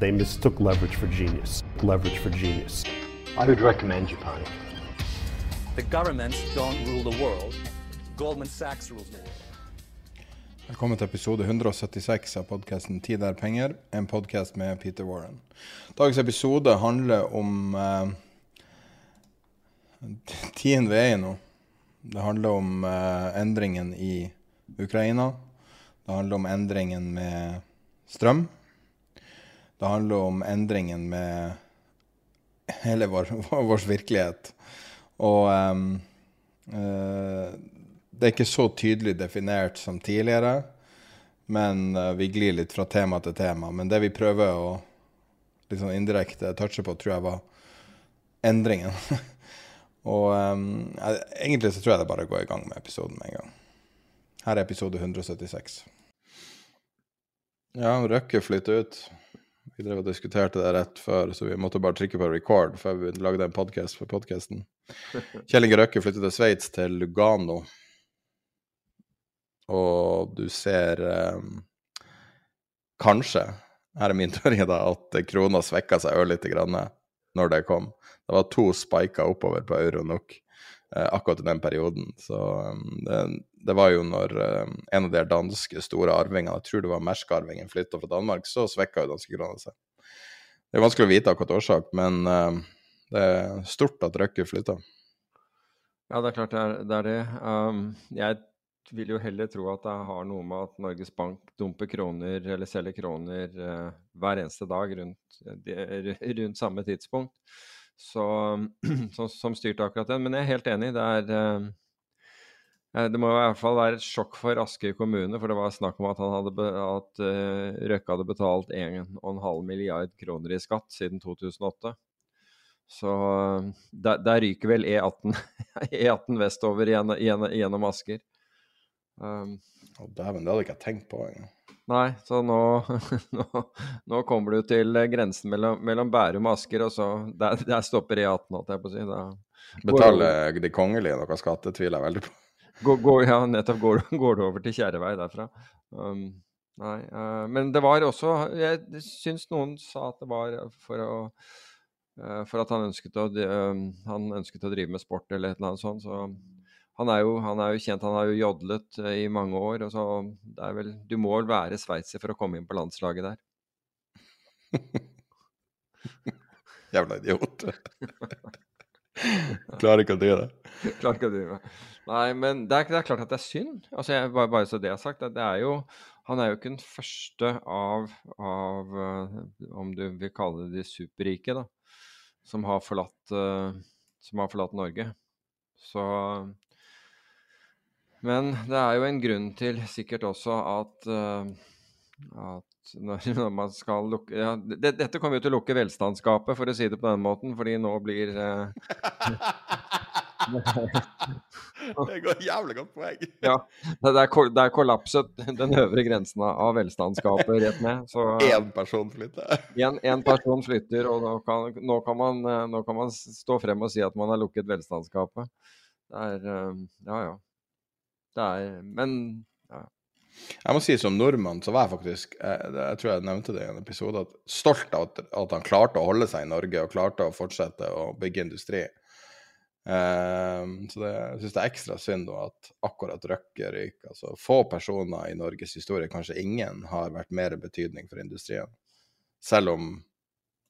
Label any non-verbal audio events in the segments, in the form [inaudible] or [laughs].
They mistook leverage for genius. Leverage for genius. I would recommend Japan. The governments don't rule the world. Goldman Sachs rules the world. Velkommen til episode 176 av podkasten 'Tid er penger', en podkast med Peter Warren. Dagens episode handler om eh, tiden vi er i nå. Det handler om eh, endringen i Ukraina. Det handler om endringen med strøm. Det handler om endringen med hele vår, vår virkelighet. Og um, uh, det er ikke så tydelig definert som tidligere, men uh, vi glir litt fra tema til tema. Men det vi prøver å litt sånn indirekte touche på, tror jeg var endringen. [laughs] Og um, egentlig så tror jeg det bare går i gang med episoden med en gang. Her er episode 176. Ja, Røkke flytter ut. Vi drev og diskuterte det rett før, så vi måtte bare trykke på record før vi lagde en podkast for podkasten. [laughs] Kjell Inge Røkke flyttet til Sveits, til Lugano. Og du ser um, kanskje, her er min [laughs] teori, da, at krona svekka seg ørlite grann når det kom. Det var to spiker oppover på euro nok eh, akkurat i den perioden. Så um, det, det, var jo når um, en av de danske store arvingene, jeg tror det var Mersk-arvingen, flytta fra Danmark, så svekka jo danske krona seg. Det er vanskelig å vite akkurat årsak, men um, det er stort at Røkke flytta. Ja, det er klart det er det. Er det. Um, jeg vil jo heller tro at det har noe med at Norges Bank dumper kroner eller selger kroner uh, hver eneste dag rundt, de, rundt samme tidspunkt. Så, [clears throat] som, som styrte akkurat den. Men jeg er helt enig. Det er uh, det må i hvert fall være et sjokk for Askøy kommune, for det var snakk om at, han hadde, at uh, Røkke hadde betalt 1,5 milliard kroner i skatt siden 2008. Så der, der ryker vel E18, [laughs] E18 vestover gjennom, gjennom Asker. Um, oh, Dæven, det hadde jeg ikke tenkt på engang. Nei, så nå, [laughs] nå, nå, kommer du til grensen mellom, mellom Bærum og Asker, og så Der, der stopper E18, holdt jeg på å si. Da Betaler de kongelige noe skatt? Det tviler jeg veldig på. Går, går, ja, nettopp går, [laughs] går, du over til Kjerrevei derfra. Um, nei, uh, men det var også Jeg syns noen sa at det var for å uh, for at han ønsket, å, uh, han ønsket å drive med sport eller et eller annet sånt. Så han er, jo, han er jo kjent, han har jo jodlet i mange år. og så det er vel, Du må vel være sveitser for å komme inn på landslaget der. [laughs] Jævla idiot. [laughs] [laughs] Klarer ikke å drive det. [laughs] Klarer ikke å drive det. Nei, men det er, det er, klart at det er synd. Altså, jeg, bare, bare, så det er sagt. Det er jo, han er jo ikke den første av, av uh, om du vil kalle det de superrike, da, som har forlatt, uh, som har forlatt Norge. Så men det er jo en grunn til sikkert også at, uh, når, [laughs] når, man skal lukke ja, det, Dette kommer jo til å lukke velstandsgapet, for å si det på den måten, fordi nå blir eh... [laughs] Det går jævlig godt poeng. ja, det er, det er, kollapset den øvre grensen av velstandsgapet rett ned. Én person flytter? Én person flytter, og nå kan, nå, kan man, eh, nå kan, man, stå frem og si at man har lukket velstandsgapet. Det er Ja, ja. Det er Men. Jeg må si som nordmann så var jeg faktisk jeg, jeg tror jeg nevnte det i en episode, at stolt av at, at, han klarte å holde seg i Norge og klarte å fortsette å bygge industri. Um, så det, syns det er ekstra synd da at akkurat Røkke ryker. Altså, få personer i Norges historie, kanskje ingen, har vært mer betydning for industrien. Selv om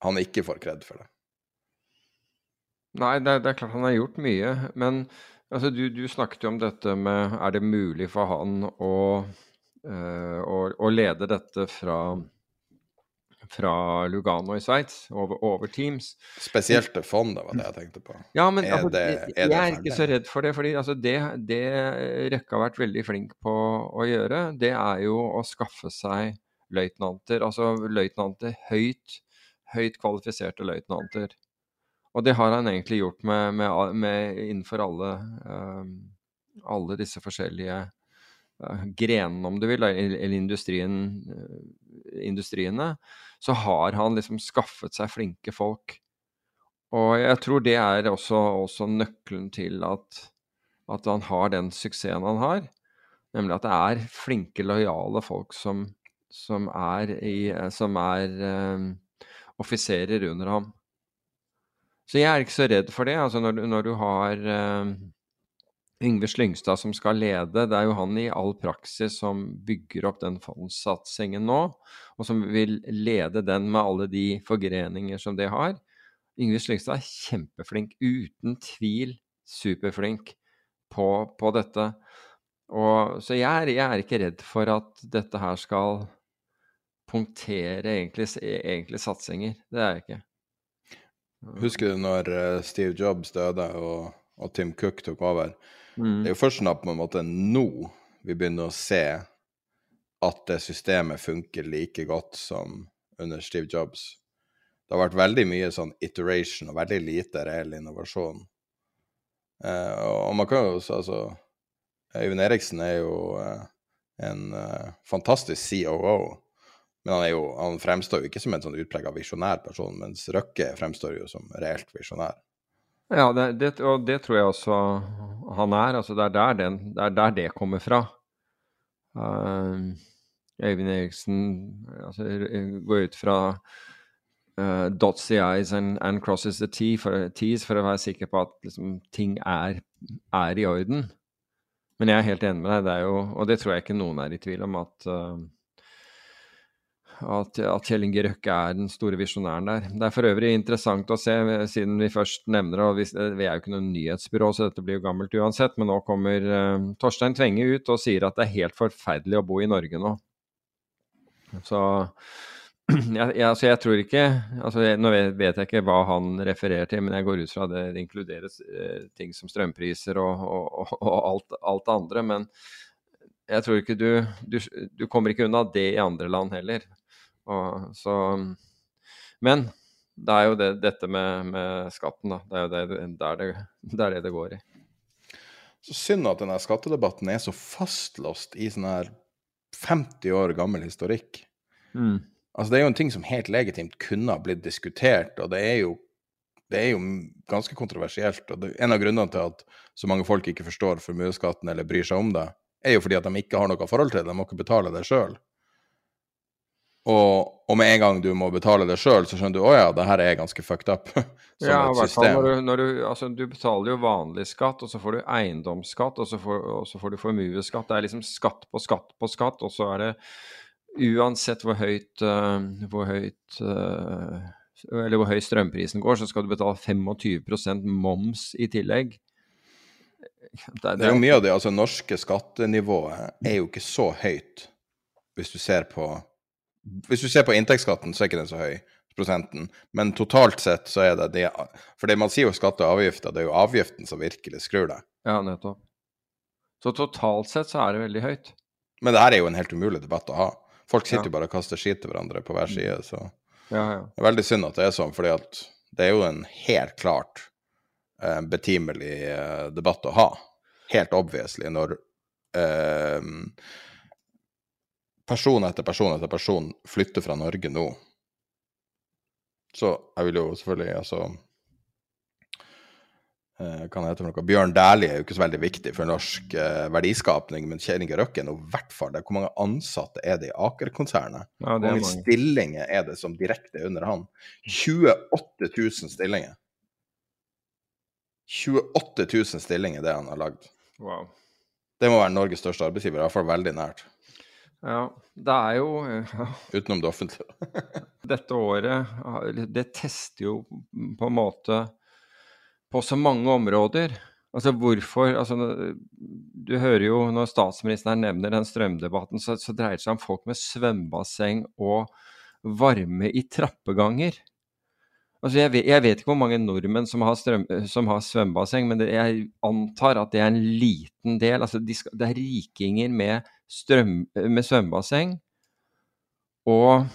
han ikke får kred for det. Nei, det det er klart han har gjort mye. Men altså, du, du, snakket jo om dette med Er det mulig for han å, øh, og leder dette fra fra Lugano i Sveits, over, over, Teams. Spesielt det fondet, var det jeg tenkte på. Ja, men er altså, det, er jeg er ikke så redd for det. fordi altså, det, det Røkke har vært veldig flink på å gjøre, det er jo å skaffe seg løytnanter. Altså løytnanter, høyt, høyt kvalifiserte løytnanter. Og det har han egentlig gjort med, med, med innenfor alle, um, alle disse forskjellige grenene, om du vil, eller industrien, uh, industriene så har han liksom skaffet seg flinke folk. Og jeg tror det er også, også nøkkelen til at, at, han har den suksessen han har. Nemlig at det er flinke, lojale folk som, som er, som er um, offiserer under ham. Så jeg er ikke så redd for det. Altså når, når du har um, Yngve Slyngstad som skal lede, det er jo han i all praksis som bygger opp den fondssatsingen nå, og som vil lede den med alle de forgreninger som det har. Yngve Slyngstad er kjempeflink, uten tvil superflink på, på dette. Og, så jeg er, jeg er, ikke redd for at dette her skal punktere egentlig, egentlig satsinger. Det er jeg ikke. Husker du når eh, Steve Jobs døde og, og Tim Cook tok over? Mm. Det er jo først nå på en måte nå vi begynner å se at det systemet funker like godt som under Steve Jobs. Det har vært veldig mye sånn iteration og veldig lite reell innovasjon. Eh, og man kan jo altså Øyvind Eriksen er jo eh, en eh, fantastisk COO, men han, jo, han fremstår jo ikke som en sånn utprega visjonær person, mens Røkke fremstår jo som reelt visjonær. Ja, det, det, og det tror jeg også han er. Altså, det, er der den, det er der det kommer fra. Uh, Øyvind Eriksen altså, går ut fra uh, dots the eyes and, and crosses the t for, t's for å være sikker på at liksom, ting er, er, i orden. Men jeg er helt enig med deg, det jo, og det tror jeg ikke noen er i tvil om, at uh, at, at Kjell Inge Røkke er den store visjonæren der. Det er for øvrig interessant å se, siden vi først nevner det, og vi, er jo ikke noe nyhetsbyrå, så dette blir jo gammelt uansett, men nå kommer uh, Torstein Tvenge ut og sier at det er helt forferdelig å bo i Norge nå. Så jeg, altså jeg tror ikke altså jeg, Nå vet jeg ikke hva han refererer til, men jeg går ut fra det, det inkluderes uh, ting som strømpriser og, og, og alt, alt, det andre. Men jeg tror ikke du, du, du kommer ikke unna det i andre land heller. Og, så, men det er jo det, dette med, med, skatten, da. Det er jo det, der det, det, det det går i. Så synd at denne skattedebatten er så fastlåst i sånn her 50 år gammel historikk. Mm. Altså, det er jo en ting som helt legitimt kunne ha blitt diskutert, og det er jo, det er jo ganske kontroversielt. Og det, en av grunnene til at så mange folk ikke forstår formuesskatten eller bryr seg om det, er jo fordi at de ikke har noe forhold til det, de må ikke betale det sjøl. Og, og, med en gang du må betale det sjøl, så skjønner du å ja, det her er ganske fucked up. [laughs] som ja, et system. Når du, når du, altså, du betaler jo vanlig skatt, og så får du eiendomsskatt, og så får, og så får du formuesskatt. Det er liksom skatt på skatt på skatt, og så er det uansett hvor høyt, uh, hvor høyt uh, eller hvor høy strømprisen går, så skal du betale 25% moms i tillegg. Det, det, det er jo mye av det. altså Norske skattenivået er jo ikke så høyt, hvis du ser på hvis du ser på inntektsskatten, så er ikke den så høy, prosenten. Men totalt sett så er det det For det man sier jo skatte og avgifter, det er jo avgiften som virkelig skrur deg. Ja, nettopp. Så totalt sett så er det veldig høyt. Men det her er jo en helt umulig debatt å ha. Folk sitter jo bare og kaster skit til hverandre på hver side, så ja, ja. Det er veldig synd at det er sånn, fordi at det er jo en helt klart eh, betimelig eh, debatt å ha. Helt obviously, når eh, person etter person etter person flytter fra Norge nå. Så jeg vil jo selvfølgelig altså eh, hete for noe. Bjørn Dæhlie er jo ikke så veldig viktig for norsk eh, verdiskapning, men Kjell Inge Røkke er nå i hvert fall det. Hvor mange ansatte er det i Aker-konsernet? Ja, Hvor mange, mange stillinger er det som direkte er under han? 28 000 stillinger. 28 000 stillinger, det han har lagd. Wow. Det må være Norges største arbeidsgiver, i hvert fall veldig nært. Ja, det er jo ja, Utenom det offentlige. [laughs] Dette året, det tester jo på en måte på så mange områder. Altså hvorfor altså, Du hører jo når statsministeren nevner den strømdebatten, så, så dreier det seg om folk med svømmebasseng og varme i trappeganger. Altså jeg vet, jeg vet, ikke hvor mange nordmenn som har, strøm, som har svømmebasseng, men det, jeg antar at det er en liten del. Altså de skal, det er rikinger med, strøm, med svømmebasseng og,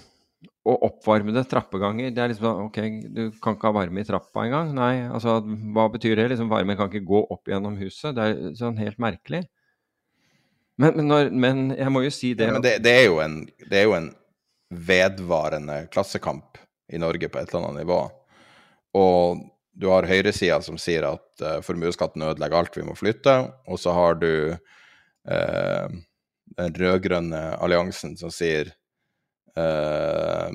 og, oppvarmede trappeganger. Det er liksom sånn OK, du kan ikke ha varme i trappa engang. Nei, altså hva betyr det? Liksom Varmen kan ikke gå opp gjennom huset. Det er sånn helt merkelig. Men, men, når, men jeg må jo si det ja, Men det, det, er jo en, det er jo en vedvarende klassekamp i Norge på et eller annet nivå. Og du har høyresida som sier at uh, formuesskatten ødelegger alt, vi må flytte. Og så har du uh, den rød-grønne alliansen som sier uh,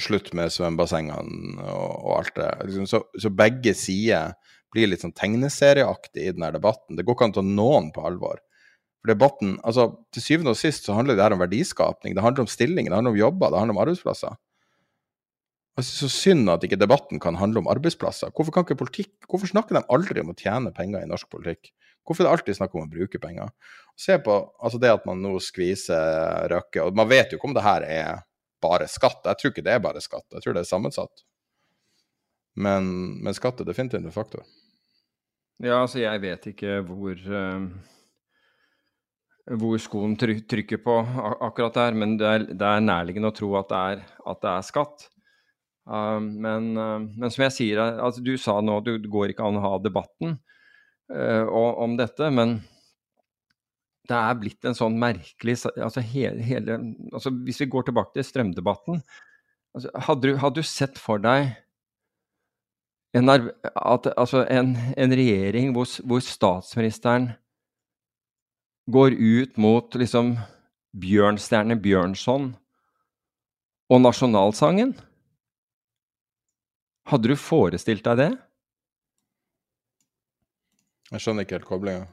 slutt med svømmebassengene og, og, alt det. Liksom, så, så, begge sider blir litt sånn tegneserieaktig i denne debatten. Det går ikke an å ta noen på alvor. For debatten, altså Til syvende og sist så handler det her om verdiskapning, det handler om stilling, det handler om jobber, det handler om arbeidsplasser. Altså, Så synd at ikke debatten kan handle om arbeidsplasser. Hvorfor kan ikke politikk, hvorfor snakker de aldri om å tjene penger i norsk politikk? Hvorfor er det alltid snakk om å bruke penger? Se på altså det at man nå skviser Røkke, og man vet jo ikke om det her er bare skatt. Jeg tror ikke det er bare skatt, jeg tror det er sammensatt. Men, men skatt er definitivt en faktor. Ja, altså jeg vet ikke hvor uh, hvor skoen trykker på akkurat der, men det er, det er nærliggende å tro at det er, at det er skatt. Uh, men, uh, men, som jeg sier, altså, du sa nå at det går ikke an å ha debatten om dette, men det er blitt en sånn merkelig altså, hele, hele, altså, Hvis vi går tilbake til strømdebatten altså, hadde, du, hadde, du, sett for deg en, at, altså, en, en regjering hvor, hvor, statsministeren går ut mot liksom Bjørnstjerne Bjørnson og nasjonalsangen? Hadde du forestilt deg det? Jeg skjønner ikke helt koblinga.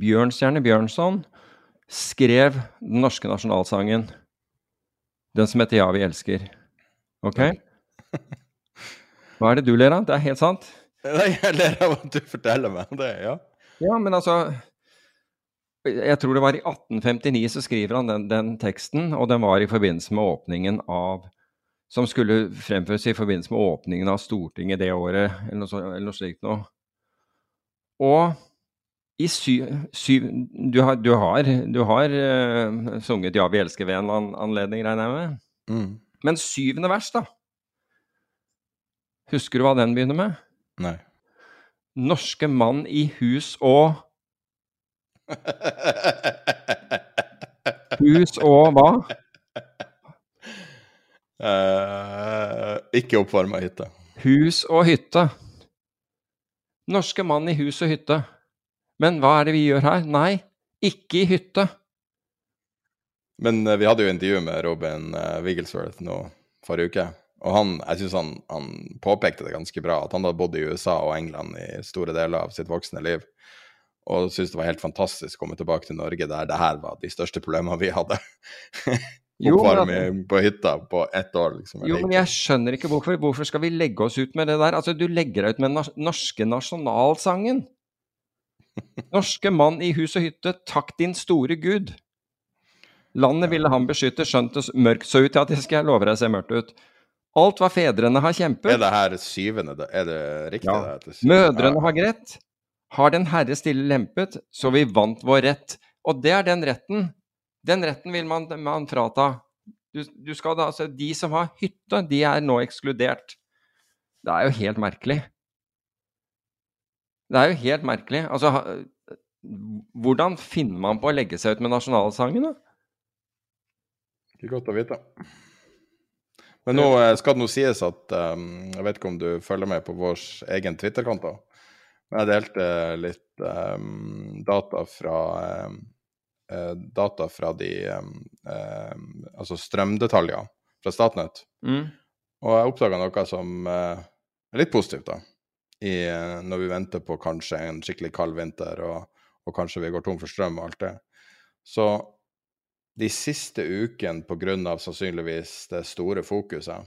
Bjørnstjerne Bjørnson skrev den norske nasjonalsangen. Den som heter Ja, vi elsker. OK? [laughs] Hva er det du ler av? Det er helt sant? [laughs] Jeg ler av at du forteller meg det, ja. Ja, men altså Jeg tror det var i 1859 så skriver han den, den teksten, og den var i forbindelse med åpningen av som skulle fremføres i forbindelse med åpningen av Stortinget det året, eller noe, eller noe slikt noe. Og syv, syv Du har, du har, du har uh, sunget 'Ja, vi elsker' ved en anledning, regner jeg med? Mm. Men syvende vers, da? Husker du hva den begynner med? Nei. Norske mann i hus og [laughs] Hus og hva? Uh, ikke oppvarma hytte. Hus og hytte. Norske mann i hus og hytte. Men hva er det vi gjør her? Nei, ikke i hytte. Men uh, vi hadde jo intervju med Robin uh, Wigglesworth nå forrige uke. Og han, jeg syns han, han, påpekte det ganske bra, at han hadde bodd i USA og England i store deler av sitt voksne liv. Og syntes det var helt fantastisk å komme tilbake til Norge der det her var de største problemene vi hadde. [laughs] oppvarming på hytta på ett år. Liksom, jo, men jeg skjønner ikke hvorfor. Hvorfor skal vi legge oss ut med det der? Altså, du legger deg ut med den norske nasjonalsangen. Norske mann i hus og hytte, takk din store Gud. Landet ville han beskytte, skjønt det mørkt så ut. Ja, det skal jeg love deg ser mørkt ut. Alt hva fedrene har kjempet Er det her syvende, er det riktig? Ja. Det Mødrene har grett. Har Den Herre stille lempet, så vi vant vår rett. Og det er den retten den retten vil man, man frata. Du, du da, altså, de som har hytte, de er nå ekskludert. Det er jo helt merkelig. Det er jo helt merkelig. Altså, hvordan finner man på å legge seg ut med nasjonalsangen, da? Ikke godt å vite. Men nå eh, skal det nå sies at um, Jeg vet ikke om du følger med på vår egen Twitter-kant, da. Men jeg delte litt um, data fra um, data fra de Altså strømdetaljer fra Statnett. Mm. Og jeg oppdaga noe som er litt positivt, da. I, når vi venter på kanskje en skikkelig kald vinter, og, og kanskje vi går tom for strøm og alt det. Så de siste ukene, pga. sannsynligvis det store fokuset,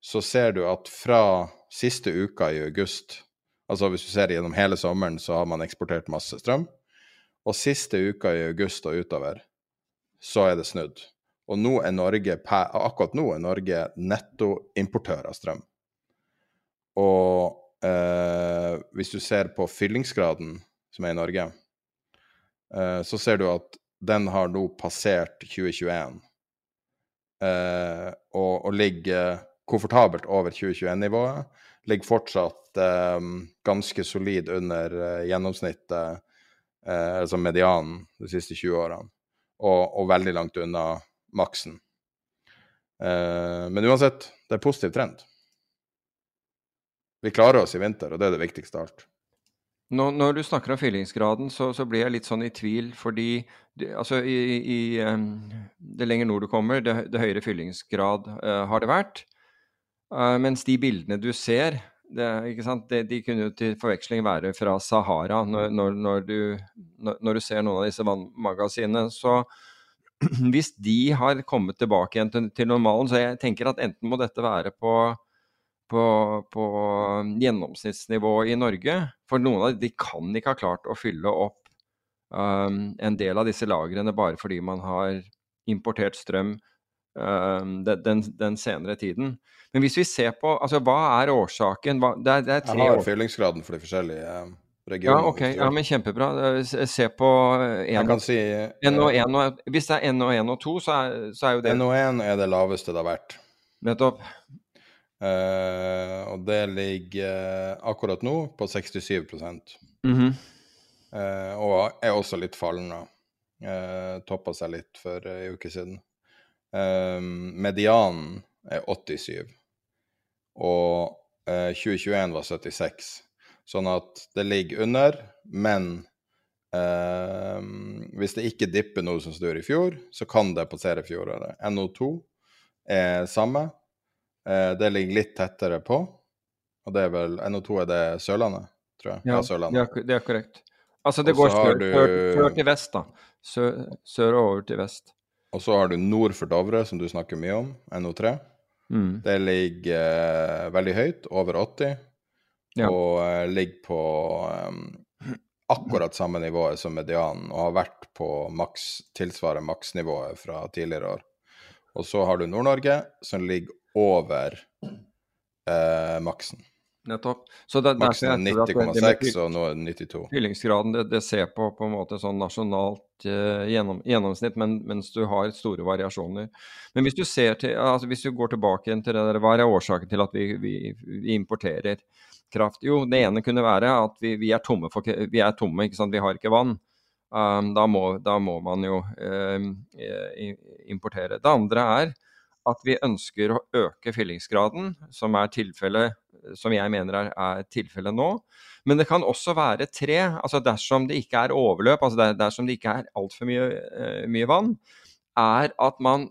så ser du at fra siste uka i august, altså hvis du ser gjennom hele sommeren, så har man eksportert masse strøm. Og siste uka i august og utover, så er det snudd. Og nå er Norge, akkurat nå er Norge nettoimportør av strøm. Og eh, hvis du ser på fyllingsgraden som er i Norge, uh, så ser du at den har nå passert 2021 Uh, og, og, ligger komfortabelt over 2021-nivået. Ligger fortsatt eh, ganske solid under uh, gjennomsnittet, uh, altså medianen, de siste 20 årene. Og, og veldig langt unna maksen. Eh, men uansett, det er positiv trend. Vi klarer oss i vinter, og det er det viktigste av alt. Når, når, du snakker om fyllingsgraden, så, så, blir jeg litt sånn i tvil, fordi altså i, i det lenger nord du kommer, det, det høyere fyllingsgrad uh, har det vært. Uh, mens de bildene du ser, det, de, de, kunne jo til forveksling være fra Sahara. Når, når, når du, du, ser noen av disse vannmagasinene, så [clears throat] hvis de har kommet tilbake igjen til, til normalen, så jeg tenker at enten må dette være på på, på gjennomsnittsnivå i Norge. For noen av de kan ikke ha klart å fylle opp um, en del av disse lagrene bare fordi man har importert strøm um, den, den, senere tiden. Men hvis vi ser på altså Hva er årsaken? Hva, det er, det er Jeg har fyllingsgraden for de forskjellige um, regionene. Ja, ok. Ja, men Kjempebra. Se på en, si, NO1 og, Hvis det er NO1 og 2, så er, så er jo det NO1 er det laveste det har vært. Nettopp. Uh, og det ligger uh, akkurat nå på 67 mm -hmm. uh, Og er også litt fallende. Uh, Toppa seg litt for ei uke siden. medianen er 87, og 2021 var 76. Sånn at det ligger under, men hvis det ikke dipper noe som det i fjor, så kan det passere fjoråret. NO2 er samme. Eh, det ligger litt tettere på, og det er vel NO2 er det Sørlandet, tror jeg. Ja, ja Sørlandet. Det, er, korrekt. Altså det går sør, du... sør, sør, til vest, da. Sør, sørover til vest. Og så har du nord for Dovre, som du snakker mye om, NO3. Mm. Det ligger eh, veldig høyt, over 80, ja. og eh, ligger på eh, akkurat samme nivået som medianen, og har vært på maks, tilsvarer maksnivået fra tidligere år. Og så har du Nord-Norge, som ligger over eh, maksen. Nettopp. Det, maksen er 90,6, og nå er det 92. Fyllingsgraden det, det, ser på på en måte sånn nasjonalt eh, gjennom, gjennomsnitt, men, mens du har store variasjoner. Men hvis du, ser til, altså hvis du går tilbake til det der, hva er årsaken til at vi, vi, vi importerer kraft? Jo, det ene kunne være at vi, vi er tomme, for, vi er tomme vi har ikke vann. Um, da, må, da, må, man jo um, importere. Det andre er at vi ønsker å øke fyllingsgraden, som som jeg mener er, er tilfellet nå. Men det kan også være tre. altså Dersom det ikke er overløp, altså dersom det ikke er altfor mye, uh, mye vann, er at man,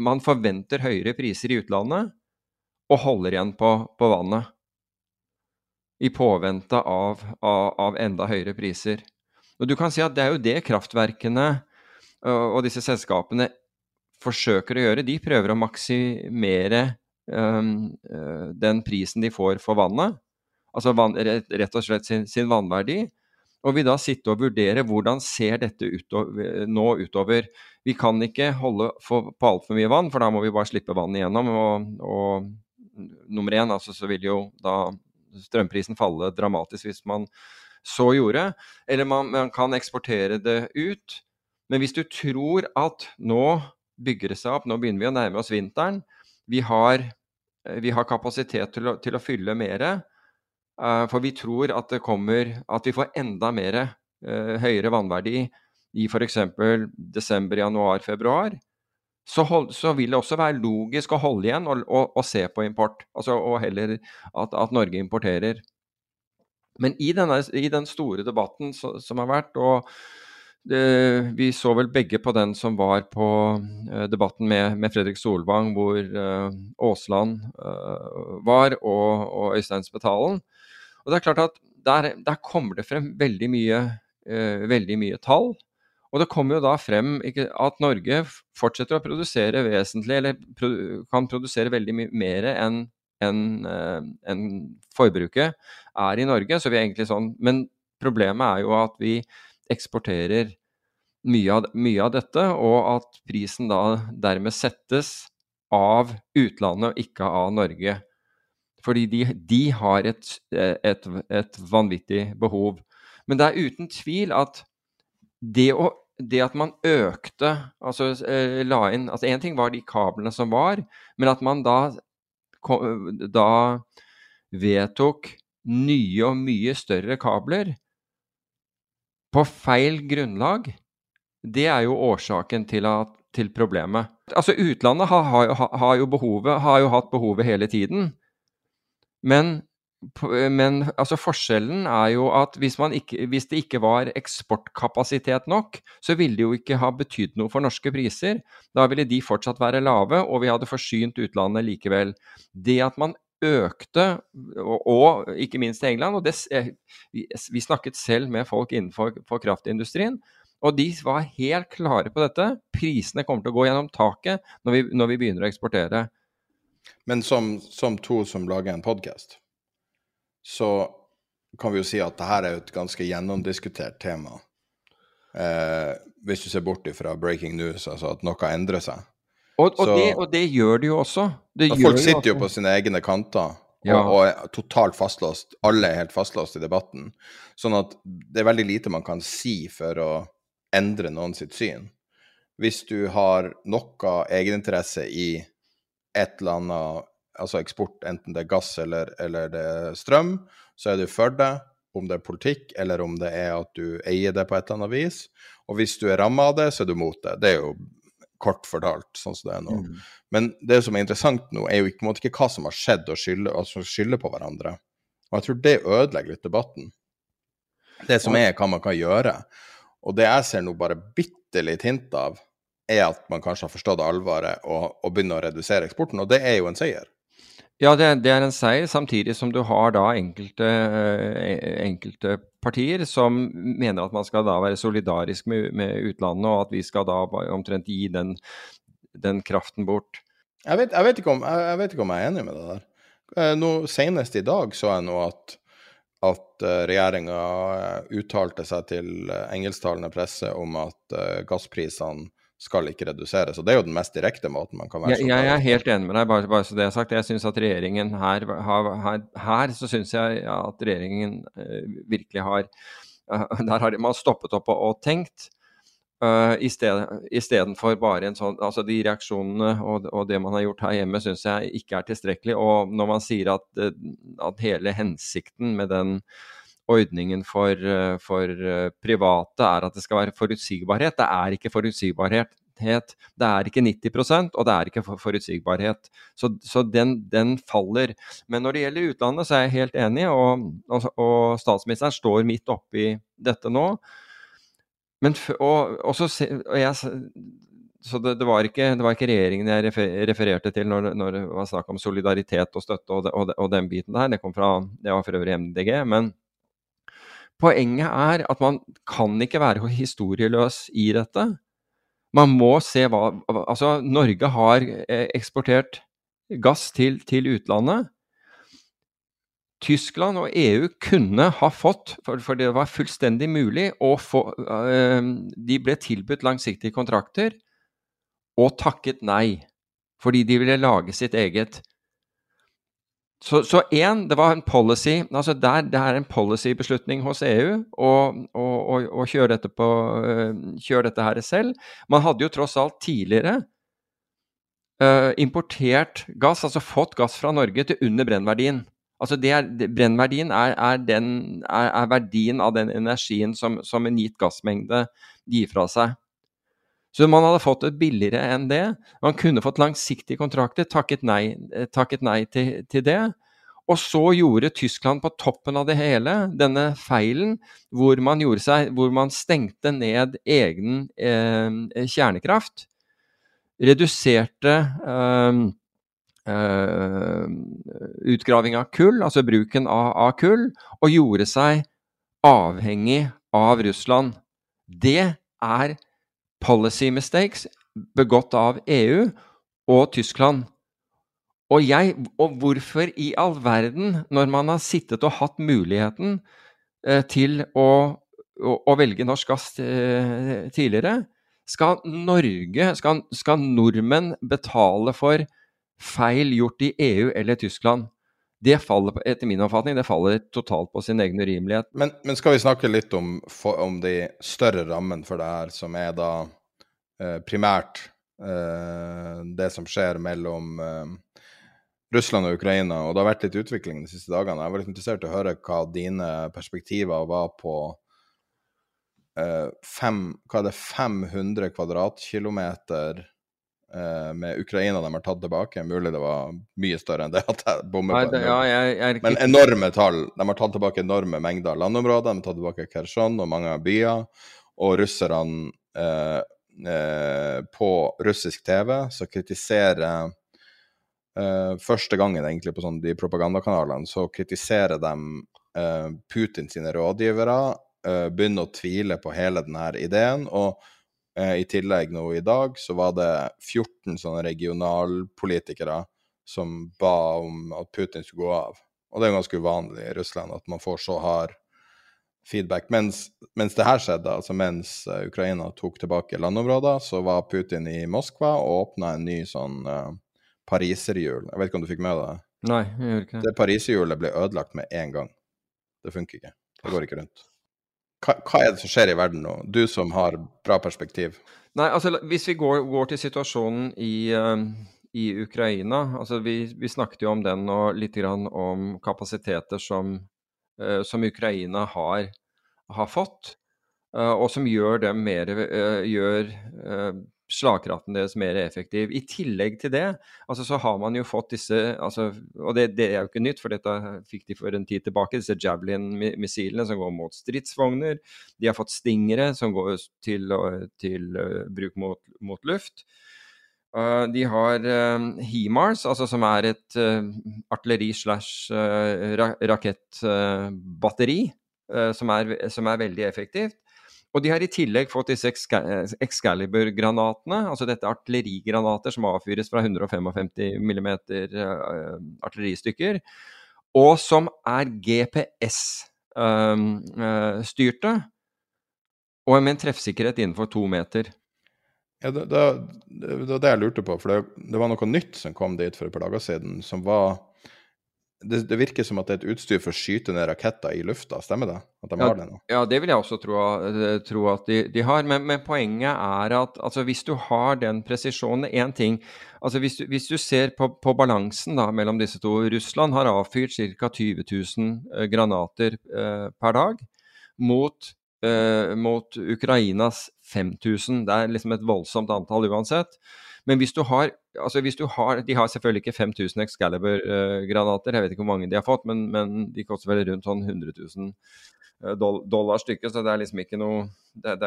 man, forventer høyere priser i utlandet og holder igjen på, på vannet. I påvente av, av, av, enda høyere priser. Og du kan si at Det er jo det kraftverkene og disse selskapene forsøker å gjøre, de prøver å maksimere um, den prisen de får for vannet. Altså van, rett, og slett sin, sin, vannverdi. Og vil da sitte og vurdere hvordan ser dette utover, nå utover. Vi kan ikke holde for, på altfor mye vann, for da må vi bare slippe vann igjennom. Og, og nummer én, altså så vil jo da strømprisen falle dramatisk hvis man så gjorde. Eller man, man kan eksportere det ut. Men hvis du tror at nå bygger det seg opp. Nå begynner vi å nærme oss vinteren. Vi har, eh, vi har kapasitet til å, til å fylle mer. Uh, for vi tror at kommer At vi får enda mer uh, høyere vannverdi i f.eks. desember, januar, februar. Så, hold, så, vil det også være logisk å holde igjen og, og, og se på import. Altså, og heller at, at Norge importerer. Men i, denne, i, den store debatten som har vært, og vi så vel begge på den som var på uh, debatten med, med, Fredrik Solvang, hvor uh, Aasland var, og, og Øystein Spetalen. Og det er klart at der, der kommer det frem veldig mye, veldig mye tall. Og det kommer jo da frem ikke, at Norge fortsetter å produsere vesentlig, eller produ kan produsere veldig mye mer enn en, uh, en forbruket er i Norge. Så vi er egentlig sånn, Men problemet er jo at vi eksporterer mye av, mye av dette, og at prisen da dermed settes av utlandet og ikke av Norge. Fordi de, de har et, et, et, vanvittig behov. Men det er uten tvil at det, å, det at man økte altså eh, la inn altså Én ting var de kablene som var, men at man da, da vedtok nye og mye større kabler på feil grunnlag, det er jo årsaken til, at, til problemet. Altså Utlandet har, har, har, jo behovet, har jo hatt behovet hele tiden. Men, men altså forskjellen er jo at hvis, ikke, hvis, det ikke var eksportkapasitet nok, så ville det jo ikke ha betydd noe for norske priser. Da ville de fortsatt være lave, og vi hadde forsynt utlandet likevel. Det at man økte, og, og ikke minst i England og det, vi, vi, snakket selv med folk innenfor kraftindustrien, og de var helt klare på dette. Prisene kommer til å gå gjennom taket når vi, når vi begynner å eksportere. Men som, som to som lager en podkast, så kan vi jo si at dette er et ganske gjennomdiskutert tema. Eh, hvis du ser bort ifra breaking news, altså at noe endrer seg. Og, og, det, og det, gjør det jo også. Det folk sitter jo på sine egne kanter ja. og, og, er totalt fastlåst. Alle er helt fastlåst i debatten. Sånn at det er veldig lite man kan si for å endre noen sitt syn. Hvis du har noe egeninteresse i et eller annet, altså eksport, enten det er gass eller, eller det er strøm, så er du for det. Om det er politikk, eller om det er at du eier det på et eller annet vis. Og hvis du er ramma av det, så er du mot det. Det er jo kort fortalt, sånn som det er nå. Mm. Men det som er interessant nå, er jo ikke, ikke hva som har skjedd, og skylde, altså skylde på hverandre. Og jeg tror det ødelegger litt debatten. Det som er hva man kan gjøre. Og det jeg ser nå bare bitte litt hint av, er at man kanskje har forstått alvoret og, og begynner å redusere eksporten, og det er jo en seier. Ja, det, det, er en seier, samtidig som du har da enkelte, eh, enkelte, partier som mener at man skal da være solidarisk med, med utlandet, og at vi skal da omtrent gi den, den kraften bort. Jeg vet, jeg, vet om, jeg vet, ikke om, jeg er enig med det der. Eh, nå, senest i dag så jeg nå at at eh, regjeringa uttalte seg til engelsktalende presse om at gassprisene skal ikke reduseres. Og det er jo den mest direkte måten man kan være. Jeg, jeg er helt enig med deg, bare, bare så det er sagt. Jeg syns at regjeringen her, her, her så syns jeg at regjeringen virkelig har Der har man stoppet opp og, og tenkt. Uh, Istedenfor bare en sånn Altså de reaksjonene og, og, det man har gjort her hjemme, syns jeg ikke er tilstrekkelig. Og når man sier at, eh, at hele hensikten med den ordningen for, eh, for, private er at det skal være forutsigbarhet, det er ikke forutsigbarhet. Det er ikke 90% og det er ikke forutsigbarhet. Så, så den, den, faller. Men når det gjelder utlandet, så er jeg helt enig, og, og, og statsministeren står midt oppi dette nå. Men, og, og så, og jeg, så det, det, var ikke, det, var ikke, regjeringen jeg refererte til når, når, det var snakk om solidaritet og støtte og, og, og, den biten der. Det kom fra, det var for øvrig MDG. Men poenget er at man kan ikke være historieløs i dette. Man må se hva Altså, Norge har eh, eksportert gass til, til utlandet. Tyskland og EU kunne ha fått, for, det var fullstendig mulig, å få øh, De ble tilbudt langsiktige kontrakter og takket nei. Fordi de ville lage sitt eget. Så én, det var en policy altså der, Det er en policybeslutning hos EU å kjøre, dette på, øh, kjøre dette her selv. Man hadde jo tross alt tidligere uh, importert gass, altså fått gass fra Norge til under brennverdien. Altså er, Brennverdien er, er, den, er, verdien av den energien som, som, en gitt gassmengde gir fra seg. Så man hadde fått det billigere enn det. Man kunne fått langsiktige kontrakter, takket nei, eh, takket nei til, til, det. Og så gjorde Tyskland på toppen av det hele denne feilen hvor man, seg, hvor man stengte ned egen eh, kjernekraft. Reduserte eh, eh, utgraving av kull, altså bruken av, av, kull, og gjorde seg avhengig av Russland. Det er policy mistakes begått av EU og Tyskland. Og, jeg, og hvorfor i all verden, når man har sittet og hatt muligheten eh, til å, å, å, velge norsk gass eh, tidligere, skal Norge, skal, skal, nordmenn betale for feil gjort i EU eller Tyskland? Det faller, etter min oppfatning, det faller totalt på sin egen urimelighet. Men, men, skal vi snakke litt om, for, om de større rammene for det her, som er da eh, primært eh, det som skjer mellom eh, Russland og Ukraina, og det har vært litt utvikling de siste dagene. Jeg var litt interessert i å høre hva dine perspektiver var på uh, fem, hva er det, 500 kvadratkilometer med Ukraina de har tatt tilbake. Mulig det var mye større enn det at jeg bommer på. Ja, jeg, jeg, Men enorme tall. De har tatt tilbake enorme mengder landområder. De har tatt tilbake Kherson og mange byer. Og russerne uh, på russisk TV så kritiserer eh, første gangen egentlig på sånn, de propagandakanalene, så kritiserer de eh, Putin sine rådgivere, uh, begynner å tvile på hele denne ideen. og i tillegg nå i dag så var det 14 sånne regionalpolitikere som ba om at Putin skulle gå av. Og det er jo ganske uvanlig i Russland at man får så hard feedback. Mens, mens det her skjedde, altså mens Ukraina tok tilbake landområder, så var Putin i Moskva og åpna en ny sånn uh, pariserhjul. Jeg vet ikke om du fikk med deg det? Nei, jeg gjorde ikke det. Det pariserhjulet ble ødelagt med en gang. Det funker ikke. Det går ikke rundt. Hva, hva, er det som skjer i verden nå, du som har bra perspektiv? Nei, altså Hvis vi går, går til situasjonen i, uh, i Ukraina altså vi, vi, snakket jo om den og litt grann om kapasiteter som, uh, som Ukraina har, har fått, uh, og som gjør dem mer gjør slagkraften deres mer effektiv. I tillegg til det altså så har man jo fått disse altså, Og det, det, er jo ikke nytt, for dette fikk de for en tid tilbake, disse Javelin-missilene som går mot stridsvogner. De har fått stingere som går til, til uh, bruk mot, mot luft. Uh, de har uh, HIMARS, altså som er et artilleri slash ra rakettbatteri, som, som, er veldig effektivt. Og de har i tillegg fått disse Excalibur-granatene, altså dette artillerigranater som avfyres fra 155 mm uh, artilleristykker, og som er GPS-styrte, um, uh, og med en treffsikkerhet innenfor to meter. Ja, det, det, det, det jeg lurte på, for det, det var noe nytt som kom dit for et par dager siden, som var det, det, virker som at det er et utstyr for å skyte ned raketter i lufta, stemmer det? At de ja, har det nå? Ja, det vil jeg også tro, eh, tro at de, de har. Men, men, poenget er at altså, hvis du har den presisjonen Én ting altså hvis du, hvis du ser på, på, balansen da, mellom disse to Russland har avfyrt ca. 20 000 uh, granater uh, per dag mot, uh, mot Ukrainas 5000. Det er liksom et voldsomt antall uansett. Men hvis du har altså hvis du har, De har selvfølgelig ikke 5000 Excalibur-granater, jeg vet ikke hvor mange de har fått, men, men de koster vel rundt sånn 100 000 eh, dollar stykket, så det er liksom ikke noe det er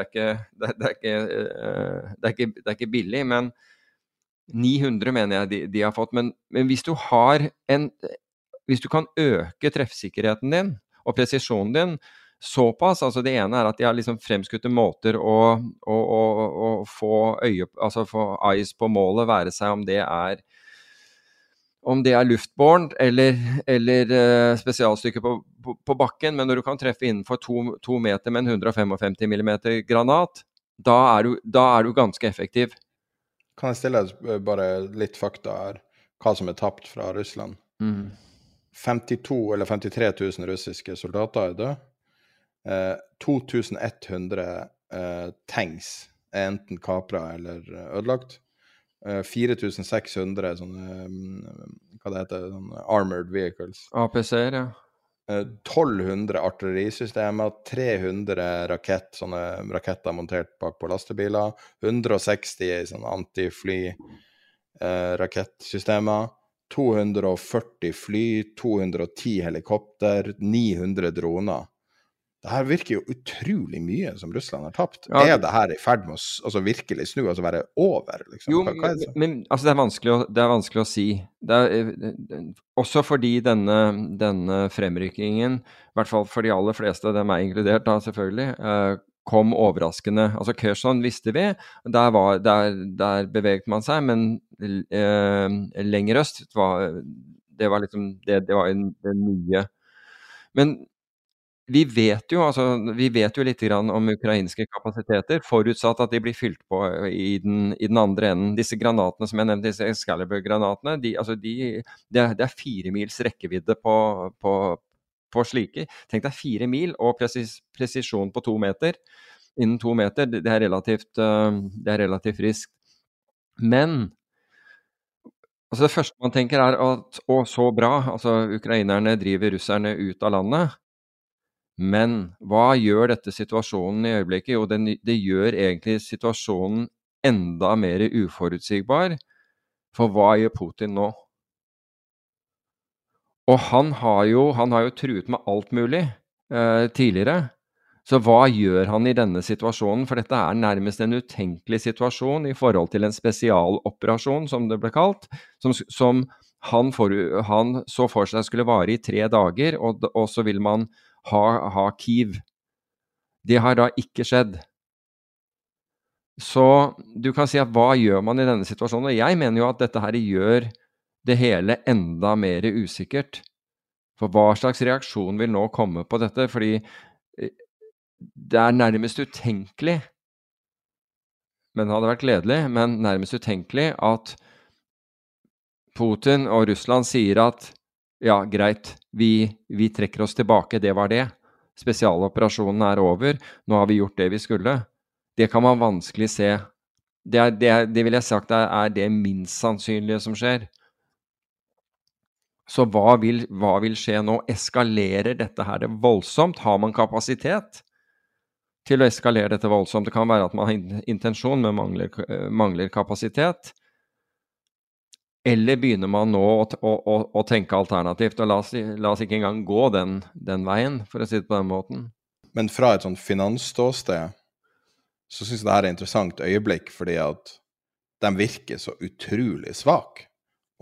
ikke billig. Men 900 mener jeg de, de har fått. Men, men, hvis du har en Hvis du kan øke treffsikkerheten din og presisjonen din, såpass. altså Det ene er at de har liksom fremskutte måter å, å, å, å, få øye, altså få eyes på målet, være seg om det er om det er luftbårent eller, eller uh, spesialstykker på, på, på, bakken, men når du kan treffe innenfor to, to meter med en 155 mm granat, da er, du, da er, du, ganske effektiv. Kan jeg stille deg bare litt fakta her, hva som er tapt fra Russland? Mm. 52 eller 53 000 russiske soldater er døde. 2100 eh, tanks er enten kapra eller eh, ødelagt. 4600 eh, sånne Hva det heter sånne Armored vehicles. APC-er, ja. 1200 artillerisystemer, 300 rakett, sånne raketter montert bak på lastebiler, 160 sånne antifly rakettsystemer, 240 fly, 210 helikopter, 900 droner. Det her virker jo utrolig mye som Russland har tapt. Ja. Er det her i ferd med å altså, virkelig snu, altså være over? Liksom? Jo, hva, hva det? men, altså, det, er å, det er vanskelig å si. Det er, eh, også fordi denne, denne fremrykkingen, i hvert fall for de aller fleste, det er meg inkludert da selvfølgelig, eh, kom overraskende. Altså Kherson visste vi, der, var, der, der beveget man seg, men eh, lenger øst var, det var liksom det, det var en, det nye. Men vi vet jo, altså, vi vet jo litt om ukrainske kapasiteter, forutsatt at de blir fylt på i den, i den andre enden. Disse granatene som jeg nevnte, disse Excalibur-granatene, de, altså de, det, er, det er fire mils rekkevidde på, på, på slike. Tenk deg fire mil og presis, presisjon på to meter. Innen to meter, det er relativt, det er relativt friskt. Men altså det første man tenker er at å, så bra, altså ukrainerne driver russerne ut av landet. Men hva gjør dette situasjonen i øyeblikket? Jo, den, det gjør egentlig situasjonen enda mer uforutsigbar. For hva gjør Putin nå? Og han har jo, han har jo truet med alt mulig eh, tidligere. Så hva gjør han i denne situasjonen? For dette er nærmest en utenkelig situasjon i forhold til en spesialoperasjon, som det ble kalt, som, som han, for, han, så for seg skulle vare i tre dager, og, og så vil man ha, ha Kiev. Det har da ikke skjedd. Så du kan si at hva gjør man i denne situasjonen? Og jeg mener jo at dette her gjør det hele enda mer usikkert. For hva slags reaksjon vil nå komme på dette? Fordi det er nærmest utenkelig, men det hadde vært gledelig, men nærmest utenkelig at Putin og Russland sier at ja, greit, vi, vi trekker oss tilbake, det var det. Spesialoperasjonen er over, nå har vi gjort det vi skulle. Det kan man vanskelig se. Det, er, det, det vil jeg sagt er, er det minst sannsynlige som skjer. Så hva vil, hva vil skje nå? Eskalerer dette her voldsomt? Har man kapasitet til å eskalere dette voldsomt? Det kan være at man har intensjon, men mangler, mangler kapasitet. Eller begynner man nå å, å, å, å tenke alternativt? Og la oss, la oss ikke engang gå den, den, veien, for å si det på den måten. Men fra et sånt finansståsted så syns jeg det her er et interessant øyeblikk, fordi at de virker så utrolig svake.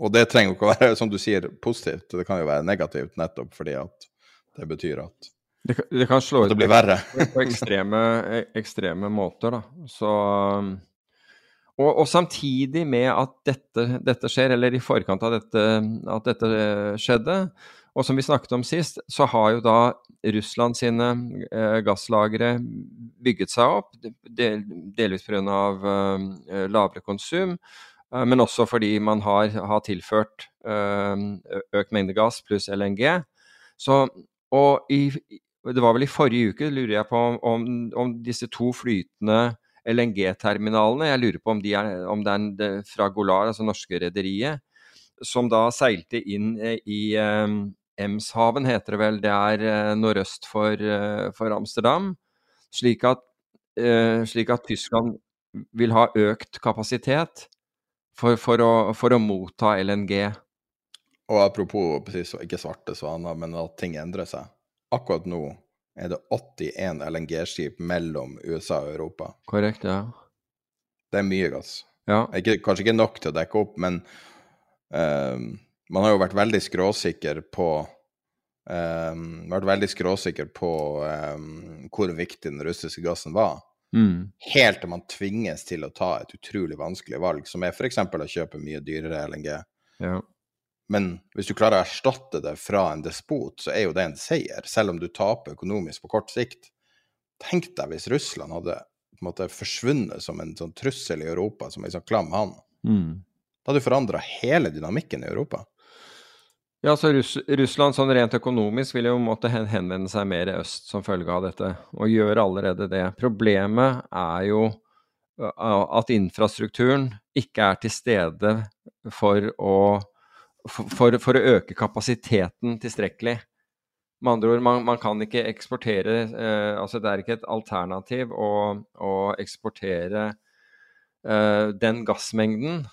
Og det trenger jo ikke å være, som du sier, positivt. Det kan jo være negativt nettopp fordi at det betyr at det, det kan slå ut det blir verre. på ekstreme, ekstreme måter, da. Så og, og, samtidig med at dette, dette, skjer, eller i forkant av dette, at dette skjedde, og som vi snakket om sist, så har jo da Russland sine eh, gasslagre bygget seg opp, del, delvis pga. Eh, lavere konsum, eh, men også fordi man har, har tilført eh, økt mengde gass pluss LNG. Så, og i, det var vel i forrige uke, lurer jeg på, om, om disse to flytende LNG-terminalene. Jeg lurer på om, de er, om det er fra Golar, altså norske rederiet, som da seilte inn i um, Emshaven, heter det vel. Det er uh, nordøst for, for, Amsterdam. Slik at, slik at, Tyskland vil ha økt kapasitet for, for, å, for å, motta LNG. Og apropos ikke svarte svaner, men at ting endrer seg. Akkurat nå er det 81 LNG-skip mellom USA og Europa. Korrekt, ja. Det er mye gass. Ja. Ikke, kanskje ikke nok til å dekke opp, men uh, man har jo vært veldig skråsikker på um, vært veldig skråsikker på um, hvor viktig den russiske gassen var. Mm. Helt til man tvinges til å ta et utrolig vanskelig valg, som er f.eks. å kjøpe mye dyrere LNG. Ja. Men hvis du klarer å erstatte det fra en despot, så er jo det en seier, selv om du taper økonomisk på kort sikt. Tenk deg hvis Russland hadde på en måte forsvunnet som en sånn trussel i Europa, som en sånn klam hann. Mm. Da hadde forandra hele dynamikken i Europa. Ja, så Russ Russland sånn rent økonomisk vil jo måtte henvende seg mer i øst som følge av dette, og gjør allerede det. Problemet er jo at infrastrukturen ikke er til stede for å for, for, å øke kapasiteten tilstrekkelig. Med andre ord, man, man kan ikke eksportere eh, altså Det er ikke et alternativ å, å eksportere eh, den gassmengden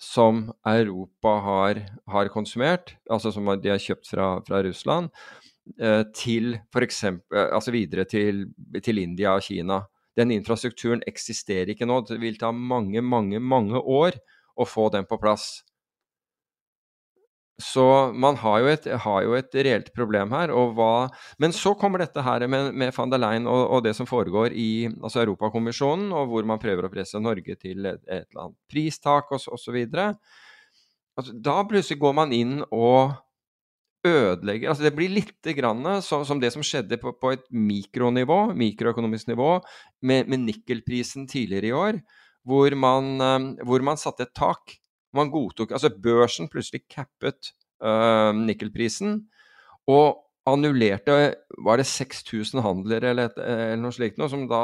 som Europa har, har, konsumert, altså som de har kjøpt fra, fra Russland, eh, til f.eks. Altså videre til, til India og Kina. Den infrastrukturen eksisterer ikke nå. Det vil ta mange, mange, mange år å få den på plass. Så man har jo, et, har jo et, reelt problem her. Hva, men så kommer dette her med, med van der Leyen og, og, det som foregår i altså Europakommisjonen, og hvor man prøver å presse Norge til et, et eller annet pristak osv. Altså, da plutselig går man inn og ødelegger altså Det blir litt grann som, som det som skjedde på, på, et mikronivå, mikroøkonomisk nivå, med, med nikkelprisen tidligere i år, hvor man, um, hvor man satte et tak man godtok Altså børsen plutselig cappet uh, nikkelprisen og annullerte Var det 6000 handler eller, eller noe slikt noe, som da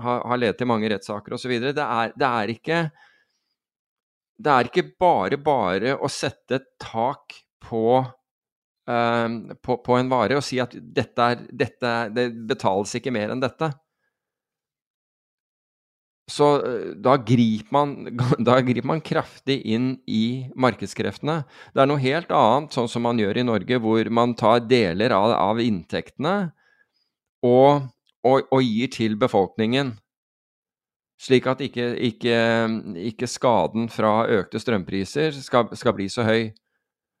har, har ledet til mange rettssaker osv. Det, er, det er ikke det er ikke bare bare å sette et tak på, um, på, på, en vare og si at dette er, dette, det betales ikke mer enn dette. Så eh, da griper, man, [laughs] da griper, man, kraftig inn i markedskreftene. Det er noe helt annet, sånn som man gjør i Norge, hvor man tar deler av, av inntektene og, og, og, gir til befolkningen. Slik at ikke, ikke, ikke skaden fra økte strømpriser skal, skal, bli så høy.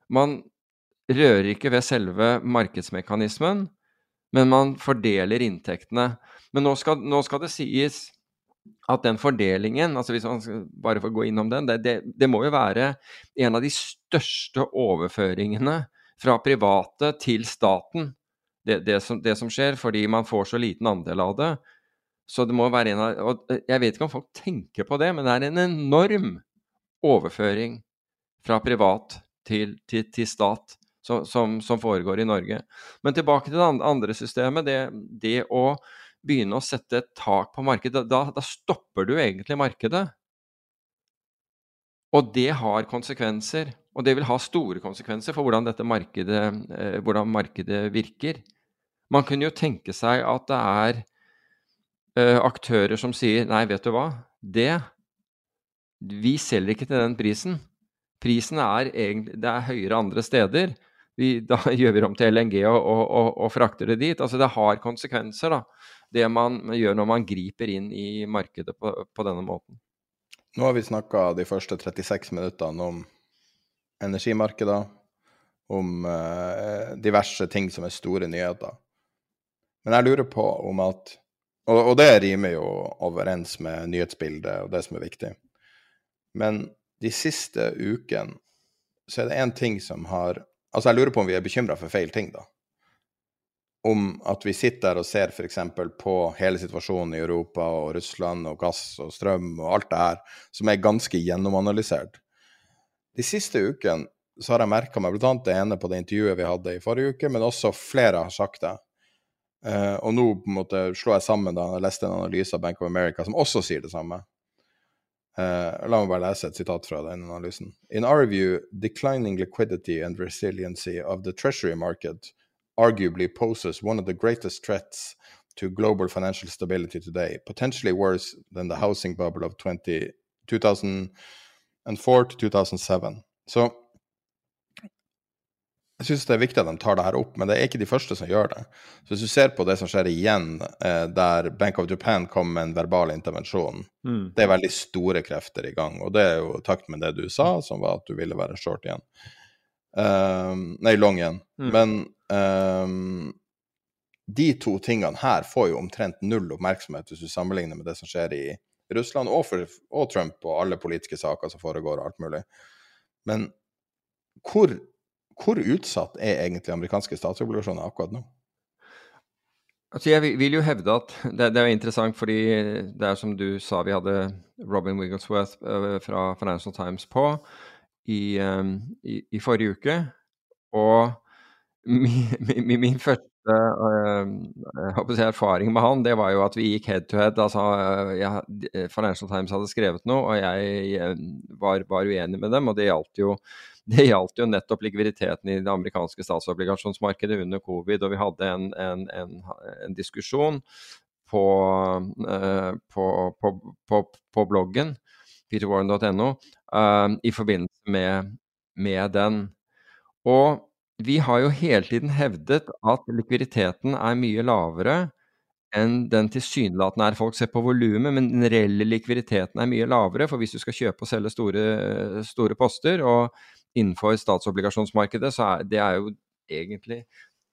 Man rører ikke ved selve markedsmekanismen, men man fordeler inntektene. Men nå skal, nå skal det sies at den fordelingen, altså hvis man bare får gå innom den, det, det, det, må jo være en av de største overføringene fra private til staten, det, det, som, som skjer, fordi man får så liten andel av det. Så det må være en av og Jeg vet ikke om folk tenker på det, men det er en enorm overføring fra privat til, til, til stat som, som, som, foregår i Norge. Men tilbake til det andre systemet. Det å begynne å sette et tak på markedet, da, da stopper du egentlig markedet. Og det har konsekvenser, og det vil ha store konsekvenser for hvordan dette markedet, eh, hvordan markedet virker. Man kunne jo tenke seg at det er eh, aktører som sier nei, vet du hva, det Vi selger ikke til den prisen. Prisen er, egentlig, er høyere andre steder. Vi, [laughs] da gjør vi om til LNG og, og, og, og, frakter det dit. Altså det har konsekvenser, da det man gjør når man griper inn i markedet på, på denne måten. Nå har vi snakka de første 36 minuttene om energimarkeder, om eh, diverse ting som er store nyheter. Men jeg lurer på om at og, og, det rimer jo overens med nyhetsbildet og det som er viktig. Men de siste ukene så er det én ting som har Altså, jeg lurer på om vi er bekymra for feil ting, da om at vi sitter og ser f.eks. på hele situasjonen i Europa og Russland og gass og strøm og alt det her, som er ganske gjennomanalysert. De siste ukene så har jeg merka meg bl.a. det ene på det intervjuet vi hadde i forrige uke, men også flere har sagt det. Uh, og nå på en måte slår jeg sammen da jeg leste en analyse av Bank of America som også sier det samme. Uh, la meg bare lese et sitat fra den analysen. In our view, declining liquidity and resiliency of the treasury market arguably poses one of the greatest threats to global financial stability today, potentially worse than the housing bubble of 20, 2004 to 2007. Så jeg syns det er viktig at de tar det her opp, men det er ikke de første som gjør det. Så Hvis du ser på det som skjer igjen, eh, der Bank of Japan kom med en verbal intervensjon, mm. det er veldig store krefter i gang. Og det er jo takt med det du sa, som var at du ville være short igjen. Um, nei, long igjen. Mm. Men um, de to tingene her får jo omtrent null oppmerksomhet hvis du sammenligner med det som skjer i Russland og, for, og Trump og alle politiske saker som foregår og alt mulig. Men hvor, hvor utsatt er egentlig amerikanske statsobligasjoner akkurat nå? Altså jeg vil jo hevde at [laughs] det, det, er interessant, fordi det er som du sa, vi hadde Robin Wigglesworth uh, fra Financial Times på i, um, i, i forrige uke. Og min, min, min første uh, erfaring med han, det var jo at vi gikk head to head. Altså, jeg, Financial Times hadde skrevet noe, og jeg, jeg var, var, uenig med dem. Og det gjaldt jo [laughs] jo nettopp likviditeten i det amerikanske statsobligasjonsmarkedet under covid. Og vi hadde en, en, en, en diskusjon på, uh, på, på, på, bloggen peterwarren.no uh, i forbindelse med, med den. Og vi har jo hele tiden hevdet at likviditeten er mye lavere enn den tilsynelatende er. Folk ser på volumet, men den reelle likviditeten er mye lavere. For hvis du skal kjøpe og selge store, store poster, og innenfor statsobligasjonsmarkedet, så er det er jo egentlig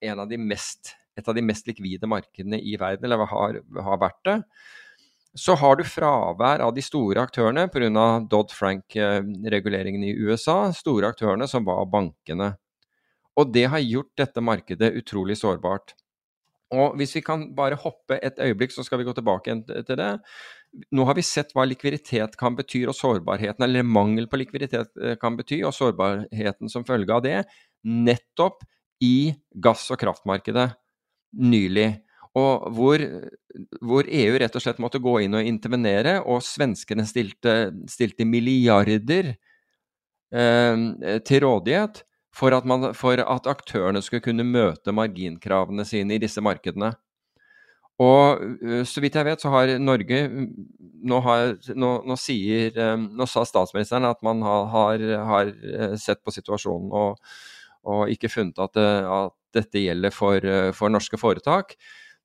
en av mest, et av de mest likvide markedene i verden, eller har, har vært det. Så har du fravær av de store aktørene pga. Dodd-Frank-reguleringen i USA. Store aktørene som var bankene. Og det har gjort dette markedet utrolig sårbart. Og hvis vi kan bare hoppe et øyeblikk, så skal vi gå tilbake til det. Nå har vi sett hva likviditet kan bety, og sårbarheten, eller mangel på likviditet eh, kan bety, og sårbarheten som følge av det, nettopp i gass- og kraftmarkedet nylig. Og hvor, hvor, EU rett og slett måtte gå inn og intervenere, og svenskene stilte, stilte milliarder eh, til rådighet for at, man, for at, aktørene skulle kunne møte marginkravene sine i disse markedene. Og så vidt jeg vet, så har Norge Nå, har, nå, nå, sier, nå sa statsministeren at man har, har sett på situasjonen og, og ikke funnet at, at, dette gjelder for, for, norske foretak.